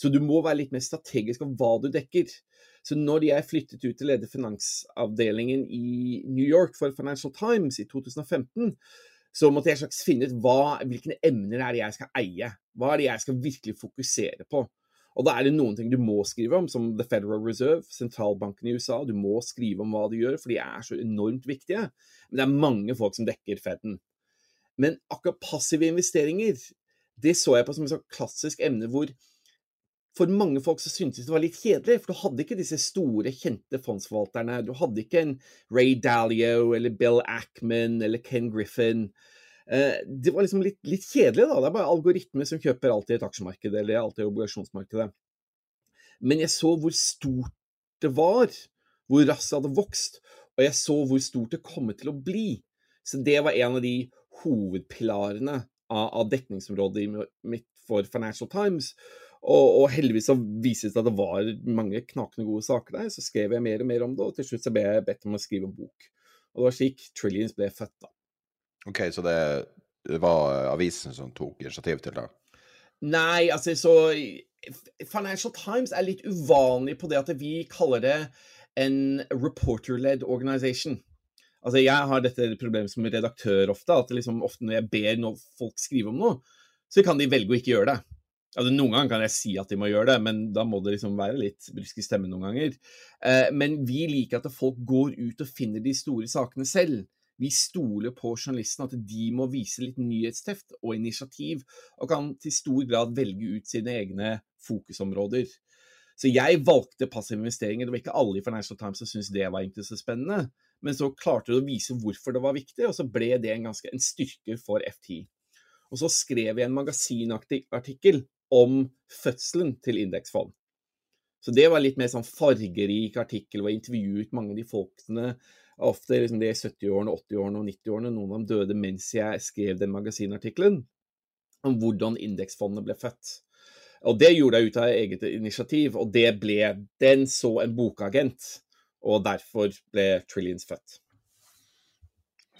Så du må være litt mer strategisk om hva du dekker. Så når jeg flyttet ut til å finansavdelingen i New York for Financial Times i 2015, så måtte jeg slags finne ut hva, hvilke emner er det jeg skal eie. Hva er det jeg skal virkelig fokusere på. Og da er det noen ting du må skrive om, som The Federal Reserve, sentralbanken i USA. Du må skrive om hva de gjør, for de er så enormt viktige. Men det er mange folk som dekker Feden. Men akkurat passive investeringer, det så jeg på som et klassisk emne hvor for mange folk så syntes det var litt kjedelig, for du hadde ikke disse store, kjente fondsforvalterne. Du hadde ikke en Ray Dalio eller Bill Ackman eller Ken Griffin. Eh, det var liksom litt, litt, kjedelig, da. Det er bare algoritmer som kjøper alt i et aksjemarked eller alt i obligasjonsmarkedet. Men jeg så hvor stort det var, hvor raskt det hadde vokst, og jeg så hvor stort det kom til å bli. Så det var en av de hovedpilarene av, av dekningsområdet mitt for Financial Times. Og, og, heldigvis så viste det seg at det var mange knakende gode saker der. Så skrev jeg mer og mer om det, og til slutt så ble jeg bedt om å skrive en bok. Og det var slik Trillions ble født, da. OK, så det, var avisen som tok initiativ til det? Nei, altså så Financial Times er litt uvanlig på det at vi kaller det en reporter-led organization. Altså, jeg har dette problemet som redaktør ofte, at liksom ofte når jeg ber folk skrive om noe, så kan de velge å ikke gjøre det. Altså, noen ganger kan jeg si at de må gjøre det, men da må det liksom være litt brysk i stemmen noen ganger. Eh, men vi liker at folk går ut og finner de store sakene selv. Vi stoler på journalistene, at de må vise litt nyhetsteft og initiativ, og kan til stor grad velge ut sine egne fokusområder. Så jeg valgte passive investeringer. Det var ikke alle i Financial Times som syntes det var egentlig så spennende, men så klarte du å vise hvorfor det var viktig, og så ble det en, ganske, en styrke for FT. Og så skrev jeg en magasinartikkel om fødselen til indeksfond. Så det var litt mer sånn fargerik artikkel, hvor jeg intervjuet mange av de folkene. Ofte liksom de 70-årene, 80-årene og 90-årene. Noen av dem døde mens jeg skrev den magasinartikkelen. Om hvordan indeksfondene ble født. Og det gjorde jeg ut av eget initiativ, og det ble Den så en bokagent, og derfor ble Trillions født.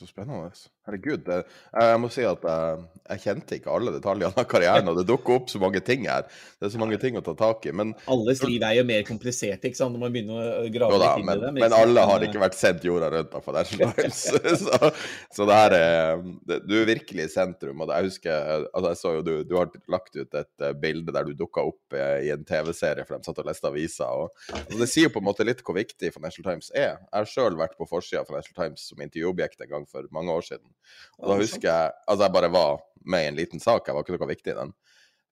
Så spennende. Herregud. Jeg, jeg må si at jeg, jeg, kjente ikke alle detaljene av karrieren, og det dukker opp så mange ting her. Det er så mange ting å ta tak i. Men Alles liv er jo mer komplisert ikke sant, når man begynner å grave da, litt inn men, i det. Men alle har ikke vært sendt jorda rundt av Financial Times. så, så det her er Du er virkelig i sentrum. Og jeg husker altså jeg så jo du, du har lagt ut et bilde der du dukka opp i en TV-serie, for de satt og leste aviser. Og, og det sier jo på en måte litt hvor viktig Financial Times er. Jeg har sjøl vært på forsida av Financial Times som intervjuobjekt en gang for mange år siden. Og da husker jeg Altså, jeg bare var med i en liten sak, jeg var ikke noe viktig i den.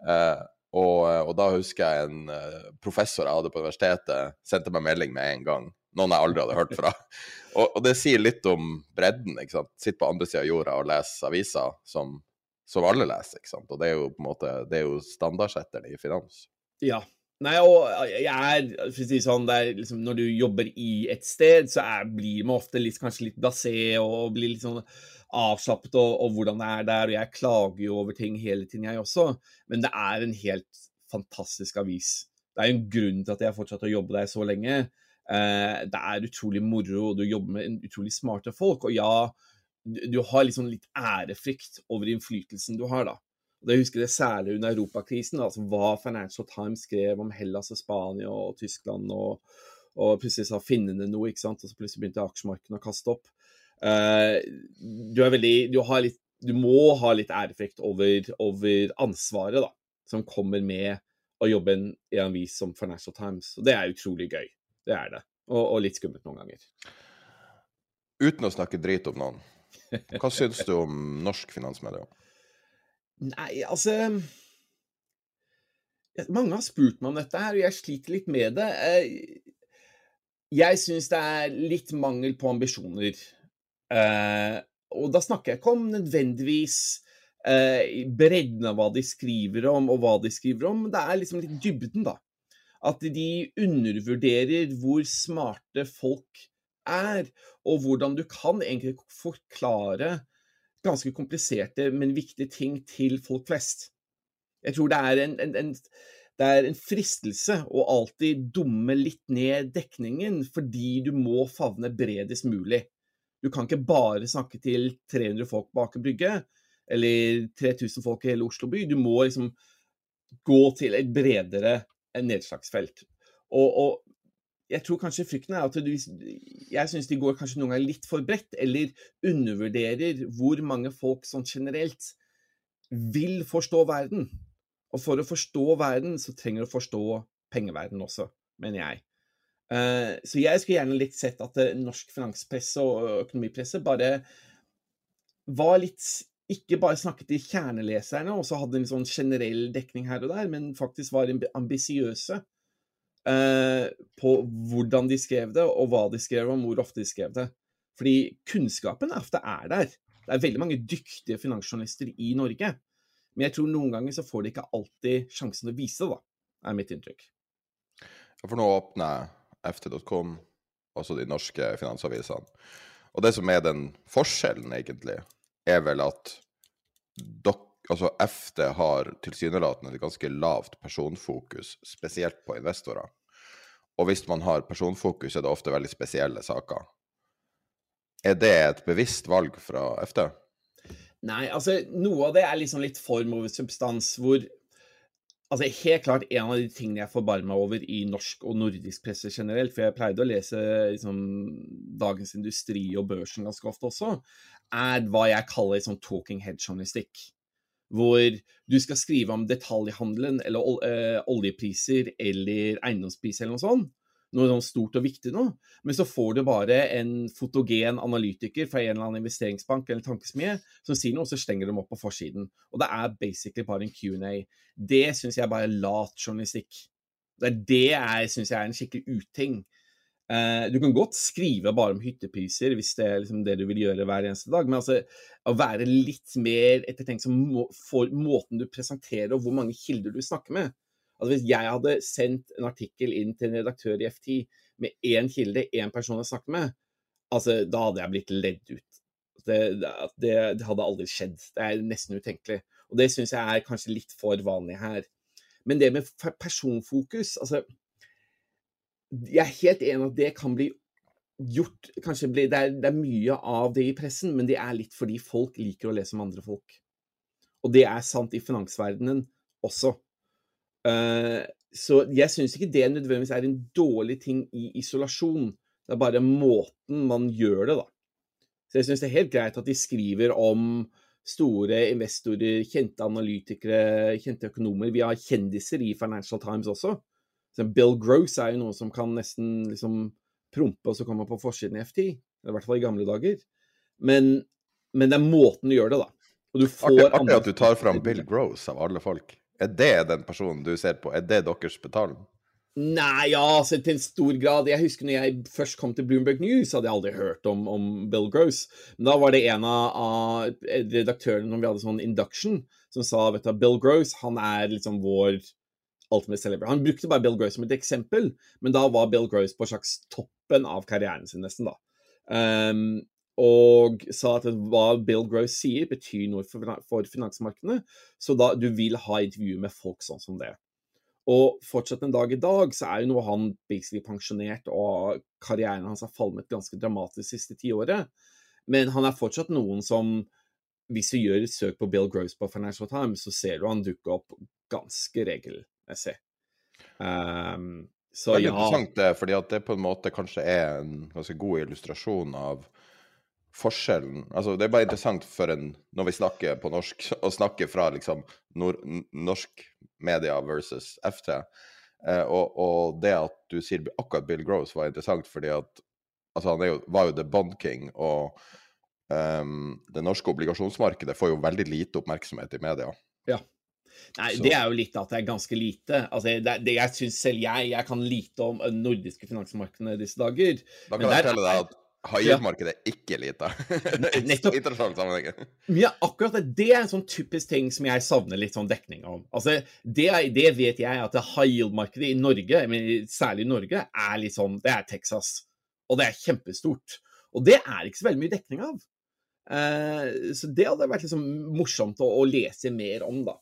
Uh, og, og, da husker jeg en uh, professor jeg hadde på universitetet, sendte meg melding med en gang. Noen jeg aldri hadde hørt fra. [laughs] og, og, det sier litt om bredden. ikke sant? Sitte på andre sida av jorda og lese aviser som, som, alle leser. ikke sant? Og det er jo på en måte, det er jo standardsetteren i finans. Ja, Nei, og jeg er, si sånn, er liksom, Når du jobber i et sted, så er, blir man ofte litt, kanskje litt blasé og blir litt sånn avslappet og, og, hvordan det er der. Og jeg klager jo over ting hele tiden, jeg også. Men det er en helt fantastisk avis. Det er en grunn til at jeg har fortsatt å jobbe der så lenge. Eh, det er utrolig moro, og du jobber med utrolig smarte folk. Og ja, du, du har liksom litt ærefrykt over innflytelsen du har, da. Og Jeg husker det særlig under europakrisen, altså hva Financial Times skrev om Hellas og Spania og Tyskland, og, og plutselig sa finnene noe, ikke sant? og så plutselig begynte aksjemarkedene å kaste opp. Uh, du er veldig du, litt, du, må ha litt ærefrykt over, over, ansvaret da, som kommer med å jobbe i en avis som Financial Times. Og det er utrolig gøy. Det er det. Og, og litt skummelt noen ganger. Uten å snakke drit om noen, hva syns du om norsk finansmedia? Nei, altså Mange har spurt meg om dette her, og jeg sliter litt med det. Eh, jeg syns det er litt mangel på ambisjoner Uh, og da snakker jeg ikke om nødvendigvis eh, bredden av hva de skriver om, og hva de skriver om, men det er liksom litt dybden, da. At de undervurderer hvor smarte folk er, og hvordan du kan egentlig forklare ganske kompliserte, men viktige ting til folk flest. Jeg tror det er en, en, en det er en fristelse å alltid dumme litt ned dekningen, fordi du må favne bredest mulig. Du kan ikke bare snakke til 300 folk på Aker Brygge, eller 3000 folk i hele Oslo by. Du må liksom gå til et bredere nedslagsfelt. Og, og jeg tror kanskje frykten er at du, jeg syns de går kanskje noen ganger litt for bredt, eller undervurderer hvor mange folk sånn generelt vil forstå verden. Og for å forstå verden, så trenger du å forstå pengeverden også, mener jeg. Uh, så jeg skulle gjerne litt sett at uh, norsk finanspresse og økonomipresse bare var litt Ikke bare snakket til kjerneleserne og så hadde en sånn generell dekning her og der, men faktisk var ambisiøse uh, på hvordan de skrev det, og hva de skrev om, hvor ofte de skrev det. Fordi kunnskapen ofte er der. Det er veldig mange dyktige finansjournalister i Norge. Men jeg tror noen ganger så får de ikke alltid sjansen å vise det, da, er mitt inntrykk. For nå åpner ft.com, altså de norske finansavisene. Og det som er den forskjellen, egentlig, er vel at dok, altså FT har tilsynelatende et ganske lavt personfokus, spesielt på investorer. Og hvis man har personfokus, er det ofte veldig spesielle saker. Er det et bevisst valg fra FT? Nei, altså noe av det er liksom litt form over substans, hvor Altså, helt klart en av de tingene jeg forbarmer meg over i norsk og nordisk presse generelt, for jeg pleide å lese liksom, Dagens Industri og Børsen ganske ofte også, er hva jeg kaller liksom, talking head-journalistikk. Hvor du skal skrive om detaljhandelen eller uh, oljepriser eller eiendomspriser eller noe sånt, noe sånn stort og viktig nå, men så får du bare en fotogen analytiker fra en eller annen investeringsbank eller tankesmie som sier noe, og så stenger de opp på forsiden. Og det er basically bare en Q&A. Det syns jeg bare er lat journalistikk. Det er det jeg syns er en skikkelig uting. Uh, du kan godt skrive bare om hyttepriser hvis det er liksom det du vil gjøre hver eneste dag, men altså, å være litt mer ettertenksom må, for måten du presenterer og hvor mange kilder du snakker med, Altså Hvis jeg hadde sendt en artikkel inn til en redaktør i FT med én kilde, én person jeg snakket med, altså da hadde jeg blitt ledd ut. Det, det, det hadde aldri skjedd. Det er nesten utenkelig. Og det syns jeg er kanskje litt for vanlig her. Men det med personfokus altså Jeg er helt enig at det kan bli gjort kanskje bli, det, er, det er mye av det i pressen, men det er litt fordi folk liker å lese om andre folk. Og det er sant i finansverdenen også. Uh, så jeg syns ikke det nødvendigvis er en dårlig ting i isolasjon. Det er bare måten man gjør det, da. Så jeg syns det er helt greit at de skriver om store investorer, kjente analytikere, kjente økonomer. Vi har kjendiser i Financial Times også. Så Bill Gross er jo noe som kan nesten liksom prompe og så komme på forsiden i FT. I hvert fall i gamle dager. Men, men det er måten du gjør det, da. Og du får artig, artig at du tar fram Bill Gross av alle folk. Er det den personen du ser på? Er det deres betaling? Nei, ja, altså til en stor grad. Jeg husker når jeg først kom til Bloomberg News, hadde jeg aldri hørt om, om Bill Gross. Men da var det en av, redaktørene når vi hadde sånn induction, som sa vet du, Bill Gross han er liksom vår ultimate celebrity. Han brukte bare Bill Gross som et eksempel, men da var Bill Gross på slags toppen av karrieren sin, nesten, da. Um, og sa at hva Bill Gross sier, betyr noe for, finansmarkedene. Så da du vil ha intervjuer med folk sånn som det. Og fortsatt en dag i dag så er jo nå han basically pensjonert, og karrieren hans har falmet ganske dramatisk siste tiåret. Men han er fortsatt noen som Hvis du gjør et søk på Bill Gross på Financial Times, så ser du han dukke opp ganske regelmessig. Um, så ja. interessant det, fordi at det på en måte kanskje er en ganske god illustrasjon av forskjellen Altså, det er bare interessant for en, når vi snakker på norsk, [laughs] å snakke fra liksom nord, norsk media versus F3. Eh, og, og, det at du sier akkurat Bill Gross var interessant, fordi at altså han jo, var jo the Bond King, og um, det norske obligasjonsmarkedet får jo veldig lite oppmerksomhet i media. Ja. Nei, Så. det er jo litt at det er ganske lite. Altså, det, det jeg syns selv jeg, jeg kan lite om nordiske finansmarkedene disse dager. Da kan jeg fortelle deg at High-markedet er ikke lite. [laughs] Nettopp. Internasjonal sammenheng. Ja, akkurat det. Det er en sånn typisk ting som jeg savner litt sånn dekning om. Altså, det, det vet jeg at det high yield-markedet i Norge, men særlig i Norge, er litt sånn Det er Texas. Og det er kjempestort. Og det er ikke så veldig mye dekning av. Uh, så det hadde vært liksom morsomt å, å lese mer om, da.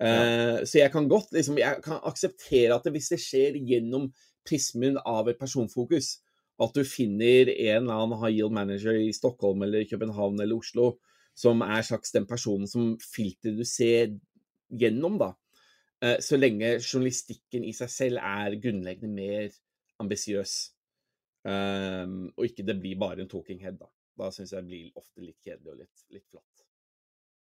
Uh, ja. Så jeg kan godt liksom, jeg kan akseptere at det, hvis det skjer gjennom prismen av et personfokus, at du finner en eller annen high yield manager i Stockholm eller København eller Oslo som er slags den personen som filteret du ser gjennom, da. Eh, så lenge journalistikken i seg selv er grunnleggende mer ambisiøs. Um, og ikke det blir bare en talking head, da. Da syns jeg det blir ofte litt kjedelig og litt, litt flatt.